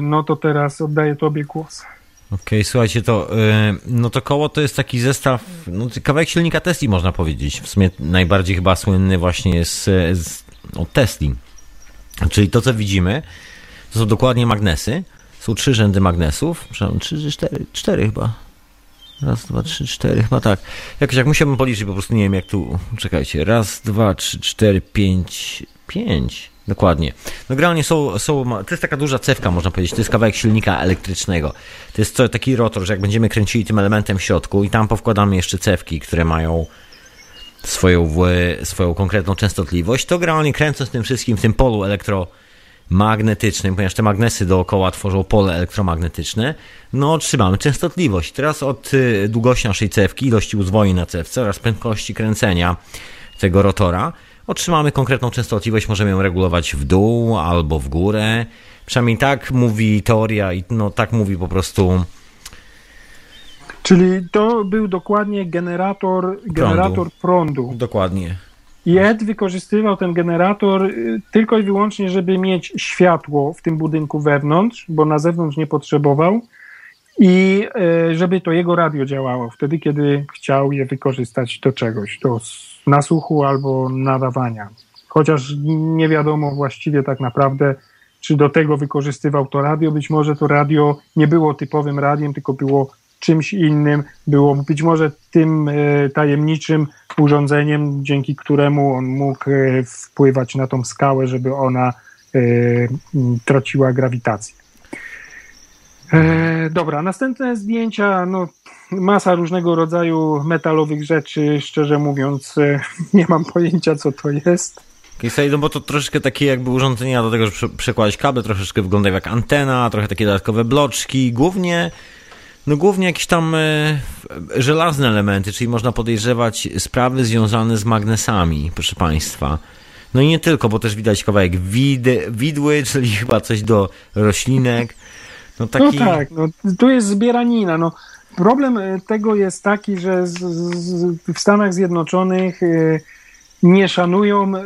no to teraz oddaję tobie głos. Okej, okay, słuchajcie, to yy, no to koło to jest taki zestaw, no, kawałek silnika Tesli można powiedzieć. W sumie najbardziej chyba słynny właśnie jest z, no, Tesli. Czyli to, co widzimy, to są dokładnie magnesy. Są trzy rzędy magnesów. Przepraszam, trzy, cztery, cztery chyba. Raz, dwa, trzy, cztery, chyba tak. Jakoś jak musiałbym policzyć, po prostu nie wiem jak tu. Czekajcie. Raz, dwa, trzy, cztery, pięć, pięć. Dokładnie. No generalnie są, są, to jest taka duża cewka, można powiedzieć, to jest kawałek silnika elektrycznego. To jest taki rotor, że jak będziemy kręcili tym elementem w środku i tam powkładamy jeszcze cewki, które mają swoją, swoją konkretną częstotliwość, to generalnie kręcąc tym wszystkim w tym polu elektromagnetycznym, ponieważ te magnesy dookoła tworzą pole elektromagnetyczne, no otrzymamy częstotliwość. Teraz od y, długości naszej cewki, ilości uzwolnień na cewce oraz prędkości kręcenia tego rotora, otrzymamy konkretną częstotliwość, możemy ją regulować w dół albo w górę. Przynajmniej tak mówi teoria i no tak mówi po prostu. Czyli to był dokładnie generator, prądu. generator prądu. Dokładnie. I Ed wykorzystywał ten generator y, tylko i wyłącznie, żeby mieć światło w tym budynku wewnątrz, bo na zewnątrz nie potrzebował i y, żeby to jego radio działało wtedy, kiedy chciał je wykorzystać do czegoś, do nasłuchu albo nadawania. Chociaż nie wiadomo właściwie tak naprawdę, czy do tego wykorzystywał to radio. Być może to radio nie było typowym radiem, tylko było czymś innym, było być może tym e, tajemniczym urządzeniem, dzięki któremu on mógł e, wpływać na tą skałę, żeby ona e, traciła grawitację. dobra, następne zdjęcia, no masa różnego rodzaju metalowych rzeczy, szczerze mówiąc, e, nie mam pojęcia, co to jest. No bo to troszeczkę takie jakby urządzenia do tego, żeby przekładać kable, troszeczkę wyglądają jak antena, trochę takie dodatkowe bloczki, głównie no głównie jakieś tam e, żelazne elementy, czyli można podejrzewać sprawy związane z magnesami, proszę Państwa. No i nie tylko, bo też widać kawałek wid, widły, czyli chyba coś do roślinek. No, taki... no tak, no, tu jest zbieranina. No, Problem e, tego jest taki, że z, z, w Stanach Zjednoczonych e, nie szanują, e,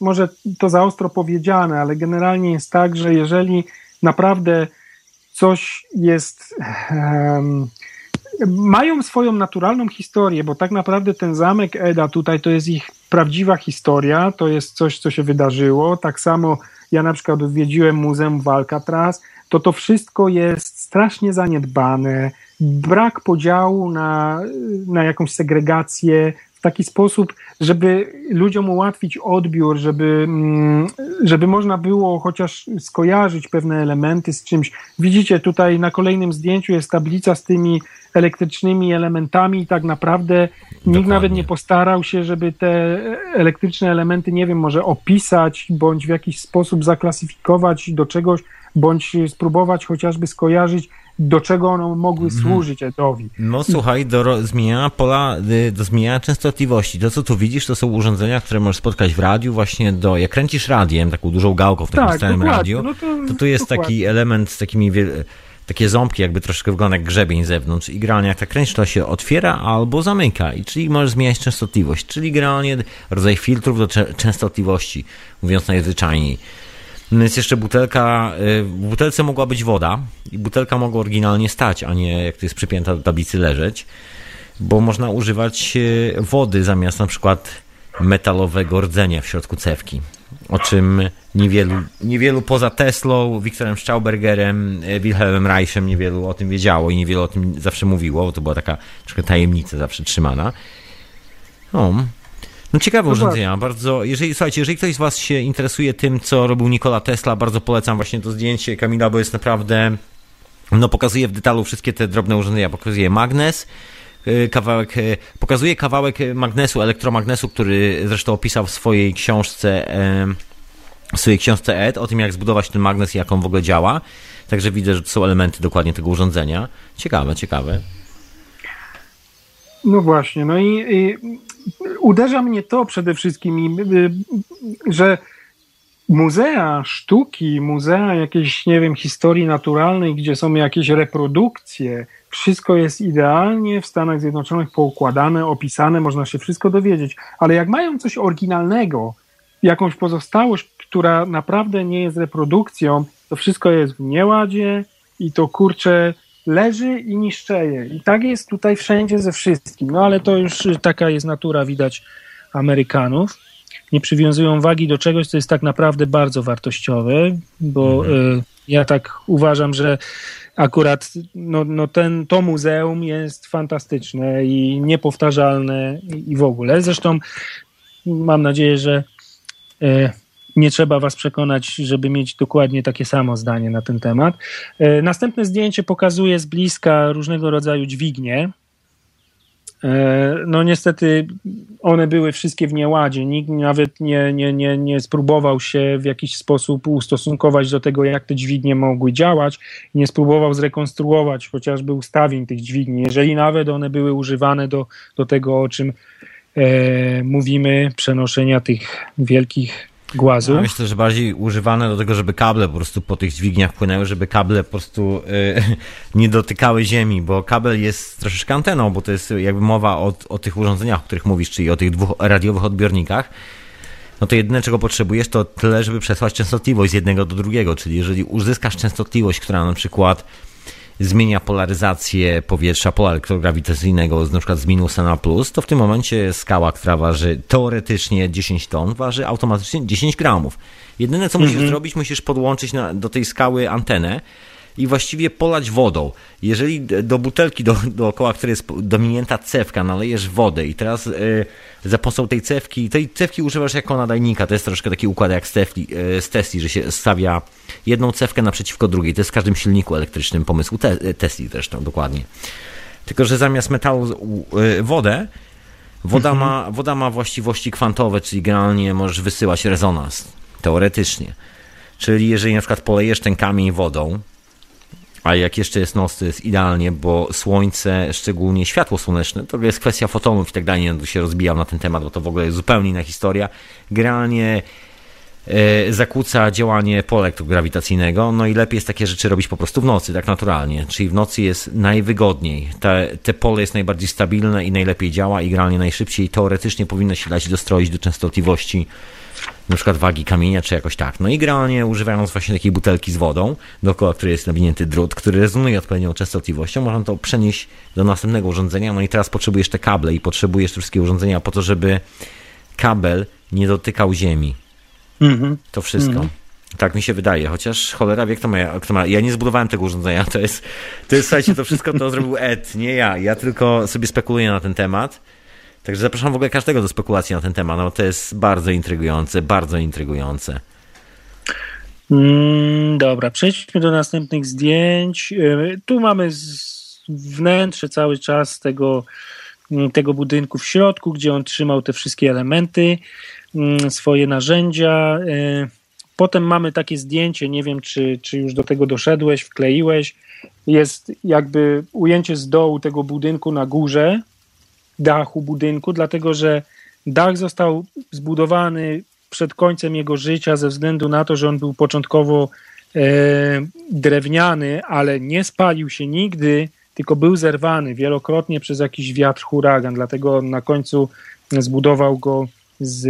może to za ostro powiedziane, ale generalnie jest tak, że jeżeli naprawdę coś jest. Mają swoją naturalną historię, bo tak naprawdę ten zamek Eda tutaj to jest ich prawdziwa historia, to jest coś, co się wydarzyło. Tak samo ja na przykład odwiedziłem Muzeum w Alcatraz, to to wszystko jest strasznie zaniedbane, brak podziału na, na jakąś segregację w taki sposób, żeby ludziom ułatwić odbiór, żeby, mm, żeby można było chociaż skojarzyć pewne elementy z czymś. Widzicie, tutaj na kolejnym zdjęciu jest tablica z tymi elektrycznymi elementami i tak naprawdę Dokładnie. nikt nawet nie postarał się, żeby te elektryczne elementy, nie wiem, może opisać bądź w jakiś sposób zaklasyfikować do czegoś, bądź spróbować chociażby skojarzyć do czego one mogły mhm. służyć Edowi. No słuchaj, do zmieniania pola, y, do zmieniania częstotliwości. To, co tu widzisz, to są urządzenia, które możesz spotkać w radiu właśnie do, jak kręcisz radiem, taką dużą gałką w takim tak, stałym radiu, no to, to tu jest dokładnie. taki element z takimi takie ząbki, jakby troszkę wygląda jak grzebień z zewnątrz. I generalnie jak ta kręć to się otwiera albo zamyka. I czyli możesz zmieniać częstotliwość, czyli generalnie rodzaj filtrów do częstotliwości, mówiąc najzwyczajniej. Jest jeszcze butelka, y, w butelce mogła być woda i butelka mogła oryginalnie stać, a nie jak to jest przypięta do tablicy leżeć, bo można używać y, wody zamiast na przykład metalowego rdzenia w środku cewki, o czym niewielu, niewielu poza Teslą, Wiktorem Staubergerem, y, Wilhelmem Reichem niewielu o tym wiedziało i niewielu o tym zawsze mówiło, bo to była taka troszkę tajemnica zawsze trzymana. No, no ciekawe no urządzenia, bardzo, jeżeli, słuchajcie, jeżeli ktoś z was się interesuje tym, co robił Nikola Tesla, bardzo polecam właśnie to zdjęcie Kamila, bo jest naprawdę, no pokazuje w detalu wszystkie te drobne urządzenia, pokazuje magnes, kawałek, y, pokazuje kawałek magnesu, elektromagnesu, który zresztą opisał w swojej książce, w swojej książce Ed, o tym jak zbudować ten magnes i jak on w ogóle działa. Także widzę, że to są elementy dokładnie tego urządzenia. Ciekawe, ciekawe. No właśnie, no i, i uderza mnie to przede wszystkim, że muzea sztuki, muzea jakiejś, nie wiem, historii naturalnej, gdzie są jakieś reprodukcje, wszystko jest idealnie w Stanach Zjednoczonych poukładane, opisane, można się wszystko dowiedzieć, ale jak mają coś oryginalnego, jakąś pozostałość, która naprawdę nie jest reprodukcją, to wszystko jest w nieładzie i to kurczę leży i niszczeje. I tak jest tutaj wszędzie ze wszystkim. No ale to już taka jest natura, widać, Amerykanów. Nie przywiązują wagi do czegoś, co jest tak naprawdę bardzo wartościowe, bo mhm. y, ja tak uważam, że akurat no, no ten, to muzeum jest fantastyczne i niepowtarzalne i w ogóle. Zresztą mam nadzieję, że y, nie trzeba was przekonać, żeby mieć dokładnie takie samo zdanie na ten temat. E, następne zdjęcie pokazuje z bliska różnego rodzaju dźwignie. E, no niestety one były wszystkie w nieładzie. Nikt nawet nie, nie, nie, nie spróbował się w jakiś sposób ustosunkować do tego, jak te dźwignie mogły działać. Nie spróbował zrekonstruować chociażby ustawień tych dźwigni. Jeżeli nawet one były używane do, do tego, o czym e, mówimy, przenoszenia tych wielkich głazu. Ja myślę, że bardziej używane do tego, żeby kable po prostu po tych dźwigniach płynęły, żeby kable po prostu y, nie dotykały ziemi, bo kabel jest troszeczkę anteną, bo to jest jakby mowa o, o tych urządzeniach, o których mówisz, czyli o tych dwóch radiowych odbiornikach. No to jedyne, czego potrzebujesz, to tyle, żeby przesłać częstotliwość z jednego do drugiego, czyli jeżeli uzyskasz częstotliwość, która na przykład zmienia polaryzację powietrza, pola elektrograwitacyjnego na przykład z minusa na plus, to w tym momencie skała, która waży teoretycznie 10 ton, waży automatycznie 10 gramów. Jedyne, co musisz mhm. zrobić, musisz podłączyć na, do tej skały antenę, i właściwie polać wodą. Jeżeli do butelki do, dookoła, której jest dominięta cewka, nalejesz wodę i teraz y, za pomocą tej cewki, tej cewki używasz jako nadajnika, to jest troszkę taki układ jak z, tefli, y, z Tesli, że się stawia jedną cewkę naprzeciwko drugiej. To jest w każdym silniku elektrycznym pomysłu te, y, Tesli zresztą, dokładnie. Tylko, że zamiast metalu y, wodę, woda, mhm. ma, woda ma właściwości kwantowe, czyli generalnie możesz wysyłać rezonans, teoretycznie. Czyli jeżeli na przykład polejesz ten kamień wodą, a jak jeszcze jest noc, to jest idealnie, bo słońce, szczególnie światło słoneczne, to jest kwestia fotonów i tak dalej, nie będę się rozbijał na ten temat, bo to w ogóle jest zupełnie inna historia. Generalnie e, zakłóca działanie pola elektrograwitacyjnego, no i lepiej jest takie rzeczy robić po prostu w nocy, tak naturalnie, czyli w nocy jest najwygodniej, te, te pole jest najbardziej stabilne i najlepiej działa i generalnie najszybciej teoretycznie powinno się dać dostroić do częstotliwości na przykład wagi kamienia, czy jakoś tak. No i generalnie używając właśnie takiej butelki z wodą, dookoła której jest nawinięty drut, który rezonuje odpowiednią częstotliwością, można to przenieść do następnego urządzenia. No i teraz potrzebujesz te kable i potrzebujesz te wszystkie urządzenia po to, żeby kabel nie dotykał ziemi. Mm-hmm. To wszystko. Mm-hmm. Tak mi się wydaje, chociaż cholera wie, kto ma, kto ma. Ja nie zbudowałem tego urządzenia, to jest, to jest, słuchajcie, to wszystko to zrobił Ed, nie ja. Ja tylko sobie spekuluję na ten temat. Także zapraszam w ogóle każdego do spekulacji na ten temat, no to jest bardzo intrygujące, bardzo intrygujące. Mm, dobra, przejdźmy do następnych zdjęć. Y, tu mamy wnętrze cały czas tego, mm, tego budynku w środku, gdzie on trzymał te wszystkie elementy, mm, swoje narzędzia. Y, potem mamy takie zdjęcie, nie wiem czy, czy już do tego doszedłeś, wkleiłeś. Jest jakby ujęcie z dołu tego budynku na górze, dachu budynku, dlatego że dach został zbudowany przed końcem jego życia ze względu na to, że on był początkowo e, drewniany, ale nie spalił się nigdy, tylko był zerwany wielokrotnie przez jakiś wiatr, huragan, dlatego on na końcu zbudował go z,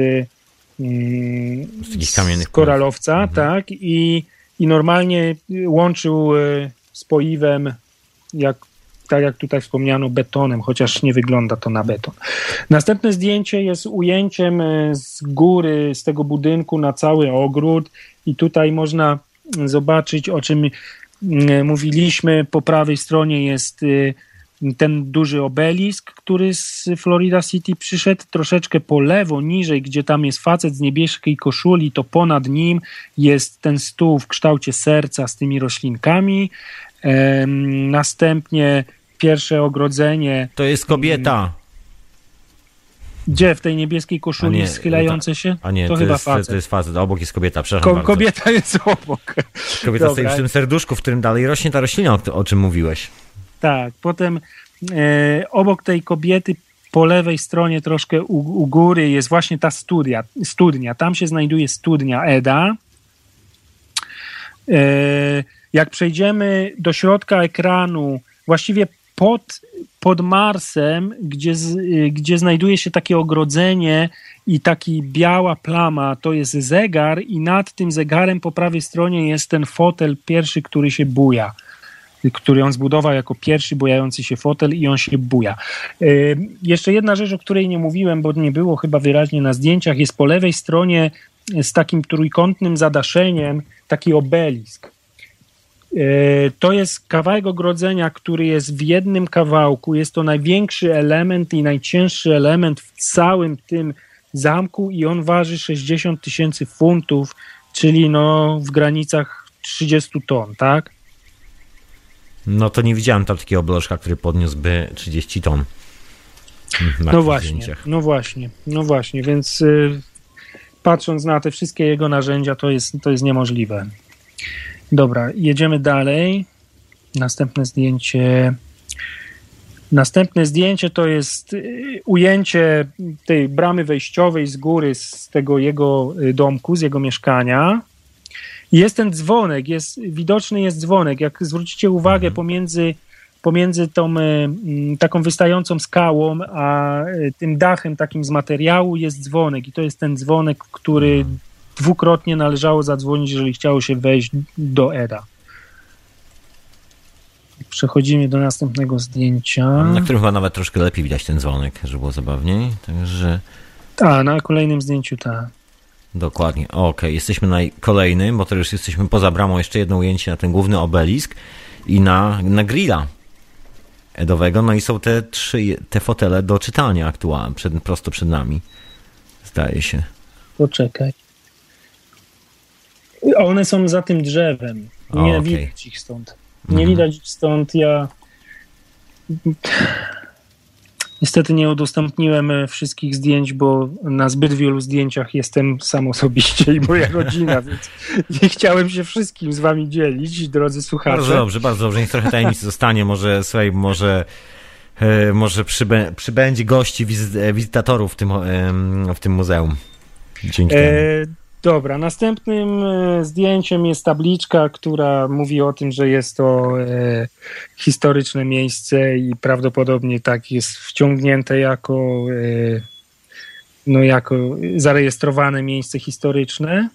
mm, z, z koralowca, mhm. tak, i, i normalnie łączył e, z poiwem, jak tak jak tutaj wspomniano, betonem, chociaż nie wygląda to na beton. Następne zdjęcie jest ujęciem e, z góry, z tego budynku na cały ogród i tutaj można zobaczyć, o czym mm, mówiliśmy. Po prawej stronie jest e, ten duży obelisk, który z Florida City przyszedł troszeczkę po lewo, niżej, gdzie tam jest facet z niebieskiej koszuli, to ponad nim jest ten stół w kształcie serca z tymi roślinkami. Następnie pierwsze ogrodzenie. To jest kobieta. Gdzie? W tej niebieskiej koszuli nie, schylające się? A nie, to, to chyba jest, facet. To jest facet, obok jest kobieta, przepraszam Ko Kobieta jest obok. Kobieta Dobra. w tym serduszku, w którym dalej rośnie ta roślina, o, o czym mówiłeś. Tak, potem e, obok tej kobiety po lewej stronie troszkę u, u, góry jest właśnie ta studia, studnia. Tam się znajduje studnia Eda. E, jak przejdziemy do środka ekranu, właściwie pod, pod Marsem, gdzie, gdzie znajduje się takie ogrodzenie i taki biała plama, to jest zegar i nad tym zegarem po prawej stronie jest ten fotel pierwszy, który się buja który on zbudował jako pierwszy bujający się fotel i on się buja. Yy, jeszcze jedna rzecz, o której nie mówiłem, bo nie było chyba wyraźnie na zdjęciach, jest po lewej stronie z takim trójkątnym zadaszeniem taki obelisk. E, to jest kawałek ogrodzenia, który jest w jednym kawałku. Jest to największy element i najcięższy element w całym tym zamku i on waży 60 tysięcy funtów, czyli no w granicach 30 ton, tak? No to nie widziałem tam takiego oblożka, który podniósłby 30 ton. No właśnie, zdjęciach. no właśnie, no właśnie, więc y, patrząc na te wszystkie jego narzędzia, to jest, to jest niemożliwe. Dobra, jedziemy dalej. Następne zdjęcie. Następne zdjęcie to jest y, ujęcie tej bramy wejściowej z góry, z tego jego y, domku, z jego mieszkania. Jest ten dzwonek, jest, widoczny jest dzwonek. Jak zwrócicie uwagę, mhm. pomiędzy, pomiędzy tą y, taką wystającą skałą, a tym dachem takim z materiału jest dzwonek. I to jest ten dzwonek, który mhm dwukrotnie należało zadzwonić, jeżeli chciało się wejść do ERA. Przechodzimy do następnego zdjęcia. Na którym chyba nawet troszkę lepiej widać ten dzwonek, żeby było zabawniej. Także. Tak, na kolejnym zdjęciu tak. Dokładnie. Okej, okay. jesteśmy na kolejnym, bo to już jesteśmy poza bramą. Jeszcze jedno ujęcie na ten główny obelisk i na, na grilla edowego. No i są te trzy, te fotele do czytania aktualnie, przed, prosto przed nami. Zdaje się. Poczekaj. One są za tym drzewem. Nie o, okay. widać ich stąd. Nie mhm. widać ich stąd. Ja niestety nie udostępniłem e, wszystkich zdjęć, bo na zbyt wielu zdjęciach jestem sam osobiście i moja rodzina, więc nie chciałem się wszystkim z wami dzielić, drodzy słuchacze. Bardzo dobrze, bardzo dobrze. Niech trochę tajemnicy zostanie. Może, słuchaj, może e, może przybę, przybędzie gości, e, wizytatorów w tym, w tym muzeum. Dzięki temu. Dobra, następnym e, zdjęciem jest tabliczka, która mówi o tym, że jest to e, historyczne miejsce i prawdopodobnie tak jest wciągnięte jako, e, no jako zarejestrowane miejsce historyczne.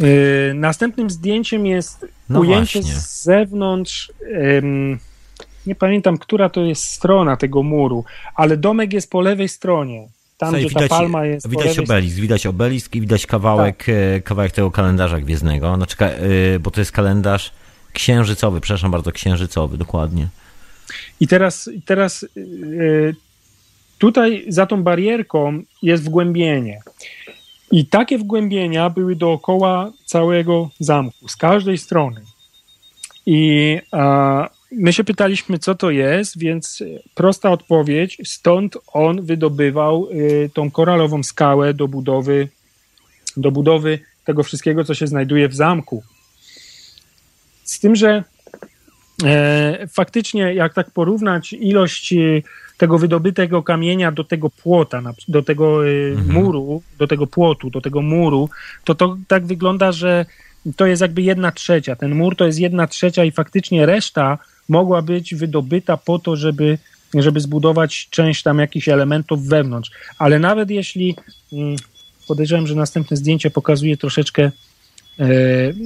E, następnym zdjęciem jest no ujęcie właśnie. z zewnątrz. nie pamiętam, która to jest strona tego muru, ale domek jest po lewej stronie. Tam, Słuchaj, gdzie widać, ta palma jest. Widać obelisk, widać obelisk i widać kawałek, tak. E, kawałek tego kalendarza gwiezdnego. Znaczy, e, bo to jest kalendarz księżycowy, przepraszam bardzo, księżycowy, dokładnie. I teraz, teraz tutaj za tą barierką jest wgłębienie. I takie wgłębienia były dookoła całego zamku, z każdej strony. I a, my się pytaliśmy, co to jest, więc prosta odpowiedź, stąd on wydobywał y, tą koralową skałę do budowy, do budowy tego wszystkiego, co się znajduje w zamku. Z tym, że e, faktycznie, jak tak porównać ilość y, tego wydobytego kamienia do tego płota, do tego y, mhm. muru, do tego płotu, do tego muru, to to tak wygląda, że to jest jakby jedna trzecia. Ten mur to jest jedna trzecia i faktycznie reszta mogła być wydobyta po to, żeby, żeby zbudować część tam jakichś elementów wewnątrz. Ale nawet jeśli mm, podejrzewam, że następne zdjęcie pokazuje troszeczkę e,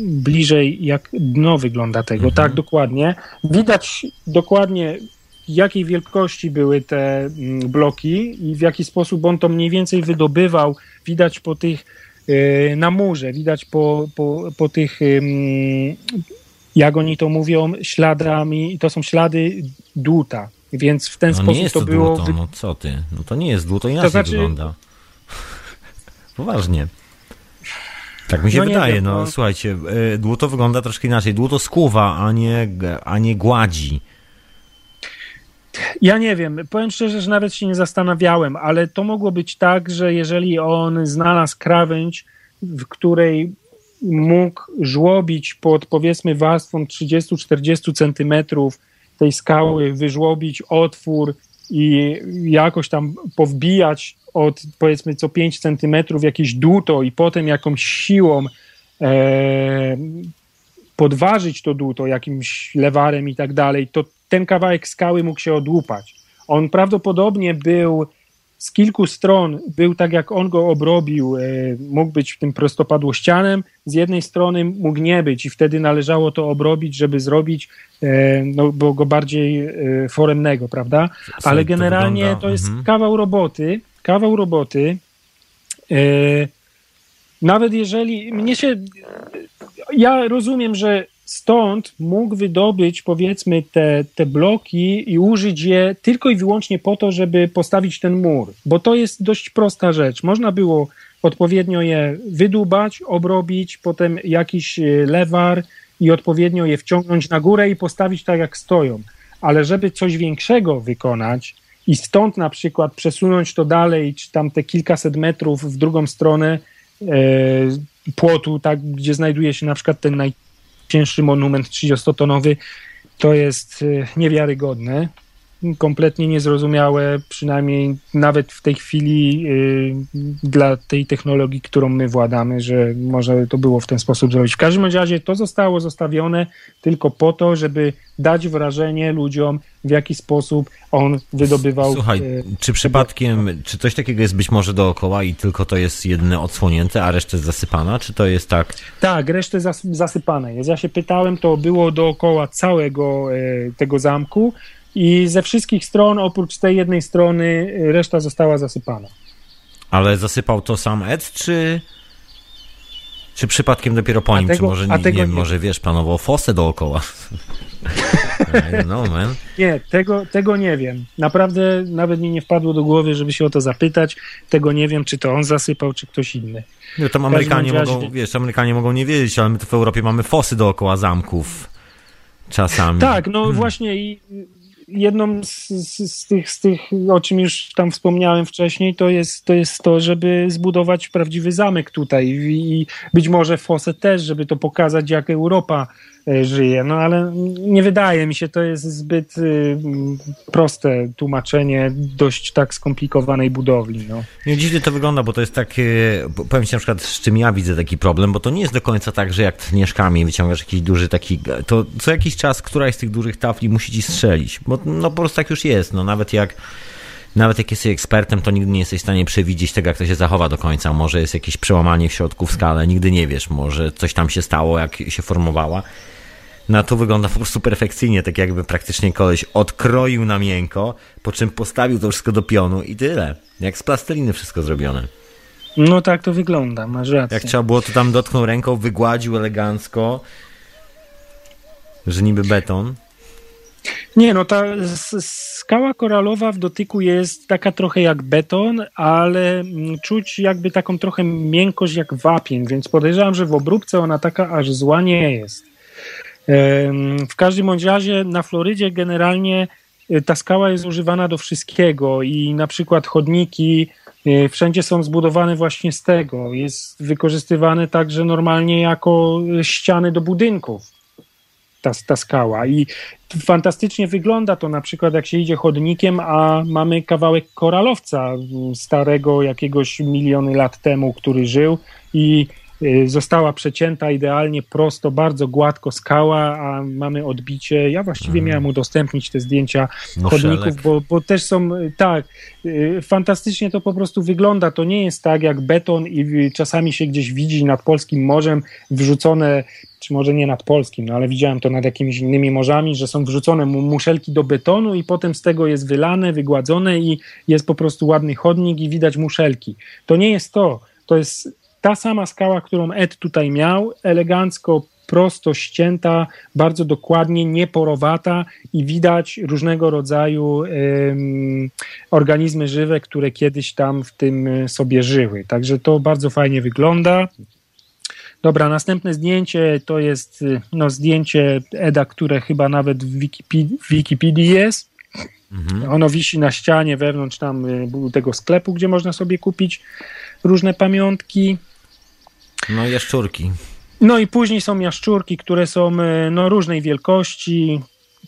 bliżej, jak dno wygląda tego. Mhm. Tak, dokładnie. Widać dokładnie jakiej wielkości były te mm, bloki i w jaki sposób on to mniej więcej wydobywał. Widać po tych e, na murze, widać po, po, po tych, jak oni to mówią, śladami, to są ślady dłuta, więc w ten no sposób nie jest to, to było... Dłuto, no co ty, no to nie jest dłuto, inaczej to znaczy... wygląda. Poważnie. Tak mi się no wydaje, wiem, no, no słuchajcie, e, dłuto wygląda troszkę inaczej. Dłuto skłuwa, a nie, a nie gładzi. Ja nie wiem, powiem szczerze, że nawet się nie zastanawiałem, ale to mogło być tak, że jeżeli on znalazł krawędź, w której mógł żłobić pod powiedzmy warstwą 30-40 centymetrów tej skały, wyżłobić otwór i jakoś tam powbijać od powiedzmy co 5 centymetrów jakieś dłuto i potem jakąś siłą e, podważyć to dłuto jakimś lewarem i tak dalej, to ten kawałek skały mógł się odłupać. On prawdopodobnie był z kilku stron, był tak jak on go obrobił, e, mógł być tym prostopadłościanem, z jednej strony mógł nie być i wtedy należało to obrobić, żeby zrobić e, no, było go bardziej e, foremnego, prawda? Ale generalnie to, to jest mhm. kawał roboty, kawał roboty. Nawet jeżeli mnie się. Ja rozumiem, że stąd mógł wydobyć powiedzmy te, te bloki i użyć je tylko i wyłącznie po to, żeby postawić ten mur, bo to jest dość prosta rzecz. Można było odpowiednio je wydubać, obrobić, potem jakiś e, lewar i odpowiednio je wciągnąć na górę i postawić tak jak stoją. Ale żeby coś większego wykonać i stąd na przykład przesunąć to dalej, czy tam te kilkaset metrów w drugą stronę e, płotu, tak, gdzie znajduje się na przykład ten naj, cięższy monument 30-tonowy, to jest y, niewiarygodne, kompletnie niezrozumiałe, przynajmniej nawet w tej chwili y, dla tej technologii, którą my władamy, że może to było w ten sposób zrobić. W każdym razie to zostało zostawione tylko po to, żeby dać wrażenie ludziom, w jaki sposób on wydobywał. Słuchaj, e, czy przypadkiem, czy coś takiego jest być może dookoła i tylko to jest jedne odsłonięte, a reszta jest zasypana, czy to jest tak? Tak, resztę zasypane jest. Ja się pytałem, to było dookoła całego e, tego zamku i ze wszystkich stron, oprócz tej jednej strony, reszta została zasypana. Ale zasypał to sam Ed, czy, czy przypadkiem dopiero po nim? Tego, czy może, nie, nie, może wiesz, planował fosę dookoła? know, man. Nie, tego, tego nie wiem. Naprawdę nawet mi nie wpadło do głowy, żeby się o to zapytać. Tego nie wiem, czy to on zasypał, czy ktoś inny. No, tam Amerykanie mogą, wiesz, Amerykanie mogą nie wiedzieć, ale my tu w Europie mamy fosy dookoła zamków. Czasami. Tak, no hmm. właśnie i jedną z, z, z, tych, z tych, o czym już tam wspomniałem wcześniej, to jest to, jest to żeby zbudować prawdziwy zamek tutaj. I być może Fosse też, żeby to pokazać, jak Europa żyje. No ale nie wydaje mi się, to jest zbyt y, proste tłumaczenie dość tak skomplikowanej budowli. No. Nie, dziwnie to wygląda, bo to jest takie, powiem ci na przykład, z czym ja widzę taki problem, bo to nie jest do końca tak, że jak tniesz kamień, wyciągasz jakiś duży taki, to co jakiś czas któraś z tych dużych tafli musi ci strzelić, bo no po prostu tak już jest, no nawet jak nawet jak jesteś ekspertem, to nigdy nie jesteś w stanie przewidzieć tego, jak to się zachowa do końca. Może jest jakieś przełamanie w środku w skale, nigdy nie wiesz, może coś tam się stało, jak się formowała. No to wygląda po prostu perfekcyjnie, tak jakby praktycznie koleś odkroił na miękko, po czym postawił to wszystko do pionu i tyle. Jak z plasteliny wszystko zrobione. No tak to wygląda, masz rację. Jak trzeba było, to tam dotknął ręką, wygładził elegancko, że niby beton. Nie, no ta skała koralowa w dotyku jest taka trochę jak beton, ale mm, czuć jakby taką trochę miękkość jak wapień, więc podejrzewam, że w obróbce ona taka aż zła nie jest. W każdym bądź razie na Florydzie generalnie y, ta skała jest używana do wszystkiego i na przykład chodniki y, wszędzie są zbudowane właśnie z tego. Jest wykorzystywane także normalnie jako ściany do budynków ta, ta skała. I fantastycznie wygląda to na przykład, jak się idzie chodnikiem, a mamy kawałek koralowca starego, jakiegoś miliony lat temu, który żył i została przecięta idealnie prosto, bardzo gładko skała, a mamy odbicie. Ja właściwie mm. miałem udostępnić te zdjęcia no chodników, bo, bo też są tak, y, fantastycznie to po prostu wygląda. To nie jest tak jak beton i czasami się gdzieś widzi nad polskim morzem wrzucone czy może nie nad polskim, no ale widziałem to nad jakimiś innymi morzami, że są wrzucone muszelki do betonu i potem z tego jest wylane, wygładzone i jest po prostu ładny chodnik i widać muszelki. To nie jest to. To jest ta sama skała, którą Ed tutaj miał, elegancko, prosto ścięta, bardzo dokładnie, nieporowata i widać różnego rodzaju um, organizmy żywe, które kiedyś tam w tym sobie żyły. Także to bardzo fajnie wygląda. Dobra, następne zdjęcie to jest y, no, zdjęcie Eda, które chyba nawet w Wikipedii, w Wikipedii jest. Mhm. Ono wisi na ścianie wewnątrz tam y, tego sklepu, gdzie można sobie kupić różne pamiątki. No jaszczurki. No i później są jaszczurki, które są y, no, różnej wielkości.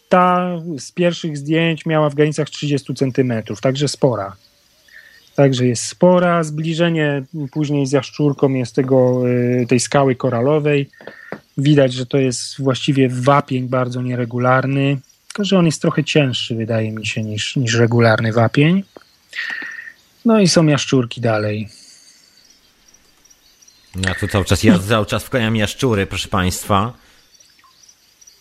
Ta z pierwszych zdjęć miała w granicach 30 cm, także spora. Także jest spora. Zbliżenie później z jaszczurką jest tego, y, tej skały koralowej. Widać, że to jest właściwie wapień bardzo nieregularny, tylko że on jest trochę cięższy, wydaje mi się, niż, niż regularny wapień. No i są jaszczurki dalej. Ja tu cały czas, ja cały czas wkładam jaszczury, proszę Państwa.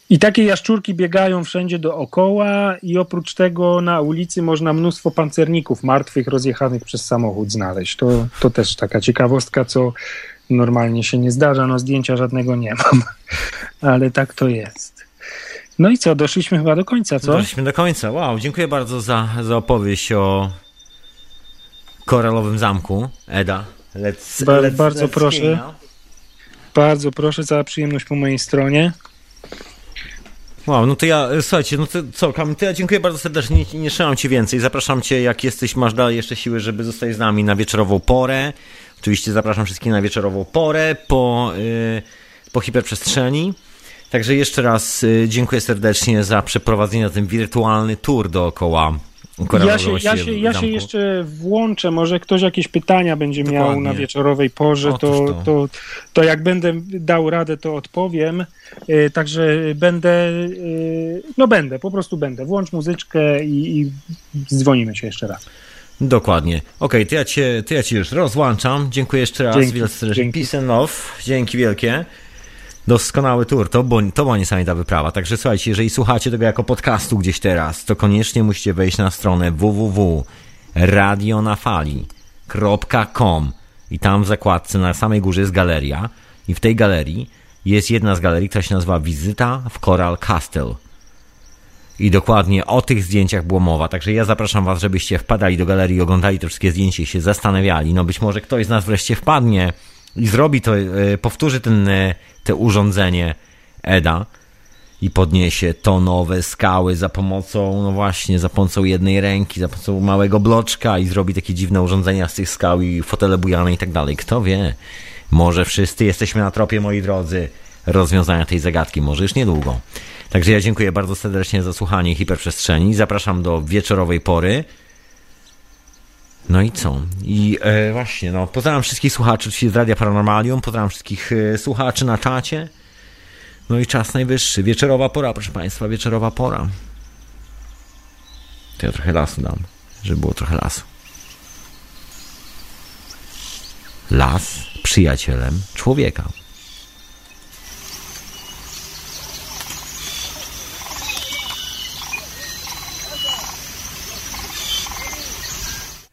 I takie jaszczurki biegają wszędzie dookoła i oprócz tego na ulicy można mnóstwo pancerników martwych, rozjechanych przez samochód znaleźć. To, to też taka ciekawostka, co normalnie się nie zdarza. No zdjęcia żadnego nie mam, ale tak to jest. No i co, doszliśmy chyba do końca, co? Doszliśmy do końca. Wow, dziękuję bardzo za, za opowieść o koralowym zamku. Eda, let's, ba let's Bardzo let's proszę. Bardzo proszę, cała przyjemność po mojej stronie. Wow, no to ja, e, słuchajcie, no to co, Kamil, to ja dziękuję bardzo serdecznie, nie, nie trzymam cię więcej, zapraszam cię, jak jesteś, masz dalej jeszcze siły, żeby zostać z nami na wieczorową porę, oczywiście zapraszam wszystkich na wieczorową porę po, yy, po hiperprzestrzeni, także jeszcze raz yy, dziękuję serdecznie za przeprowadzenie na ten wirtualny tour dookoła ja się, ja, się, ja się jeszcze włączę, może ktoś jakieś pytania będzie Dokładnie. miał na wieczorowej porze, to, to. To, to jak będę dał radę, to odpowiem. E, także będę, e, no będę, po prostu będę. Włącz muzyczkę i, i dzwonimy się jeszcze raz. Dokładnie. Okej, okay, to, ja cię, to ja cię już rozłączam. Dziękuję jeszcze raz. Wielce Peace and love. Dzięki wielkie. Doskonały tour, to, bo, to była niesamowita wyprawa. Także słuchajcie, jeżeli słuchacie tego jako podcastu gdzieś teraz, to koniecznie musicie wejść na stronę www.radionafali.com i tam w zakładce na samej górze jest galeria i w tej galerii jest jedna z galerii, która się nazywa Wizyta w Coral Castle. I dokładnie o tych zdjęciach było mowa, także ja zapraszam Was, żebyście wpadali do galerii, oglądali te wszystkie zdjęcia i się zastanawiali. No być może ktoś z nas wreszcie wpadnie i zrobi to, e, powtórzy ten, e, te urządzenie EDA i podniesie tonowe skały za pomocą, no właśnie, za pomocą jednej ręki, za pomocą małego bloczka i zrobi takie dziwne urządzenia z tych skał i fotele bujane i tak dalej. Kto wie? Może wszyscy jesteśmy na tropie, moi drodzy, rozwiązania tej zagadki, może już niedługo. Także ja dziękuję bardzo serdecznie za słuchanie hiperprzestrzeni. Zapraszam do wieczorowej pory. No i co? I e, właśnie, no, pozdrawiam wszystkich słuchaczy z Radia Paranormalium, pozdrawiam wszystkich e, słuchaczy na czacie. No i czas najwyższy. Wieczorowa pora, proszę Państwa, wieczorowa pora. To ja trochę lasu dam, żeby było trochę lasu. Las przyjacielem człowieka.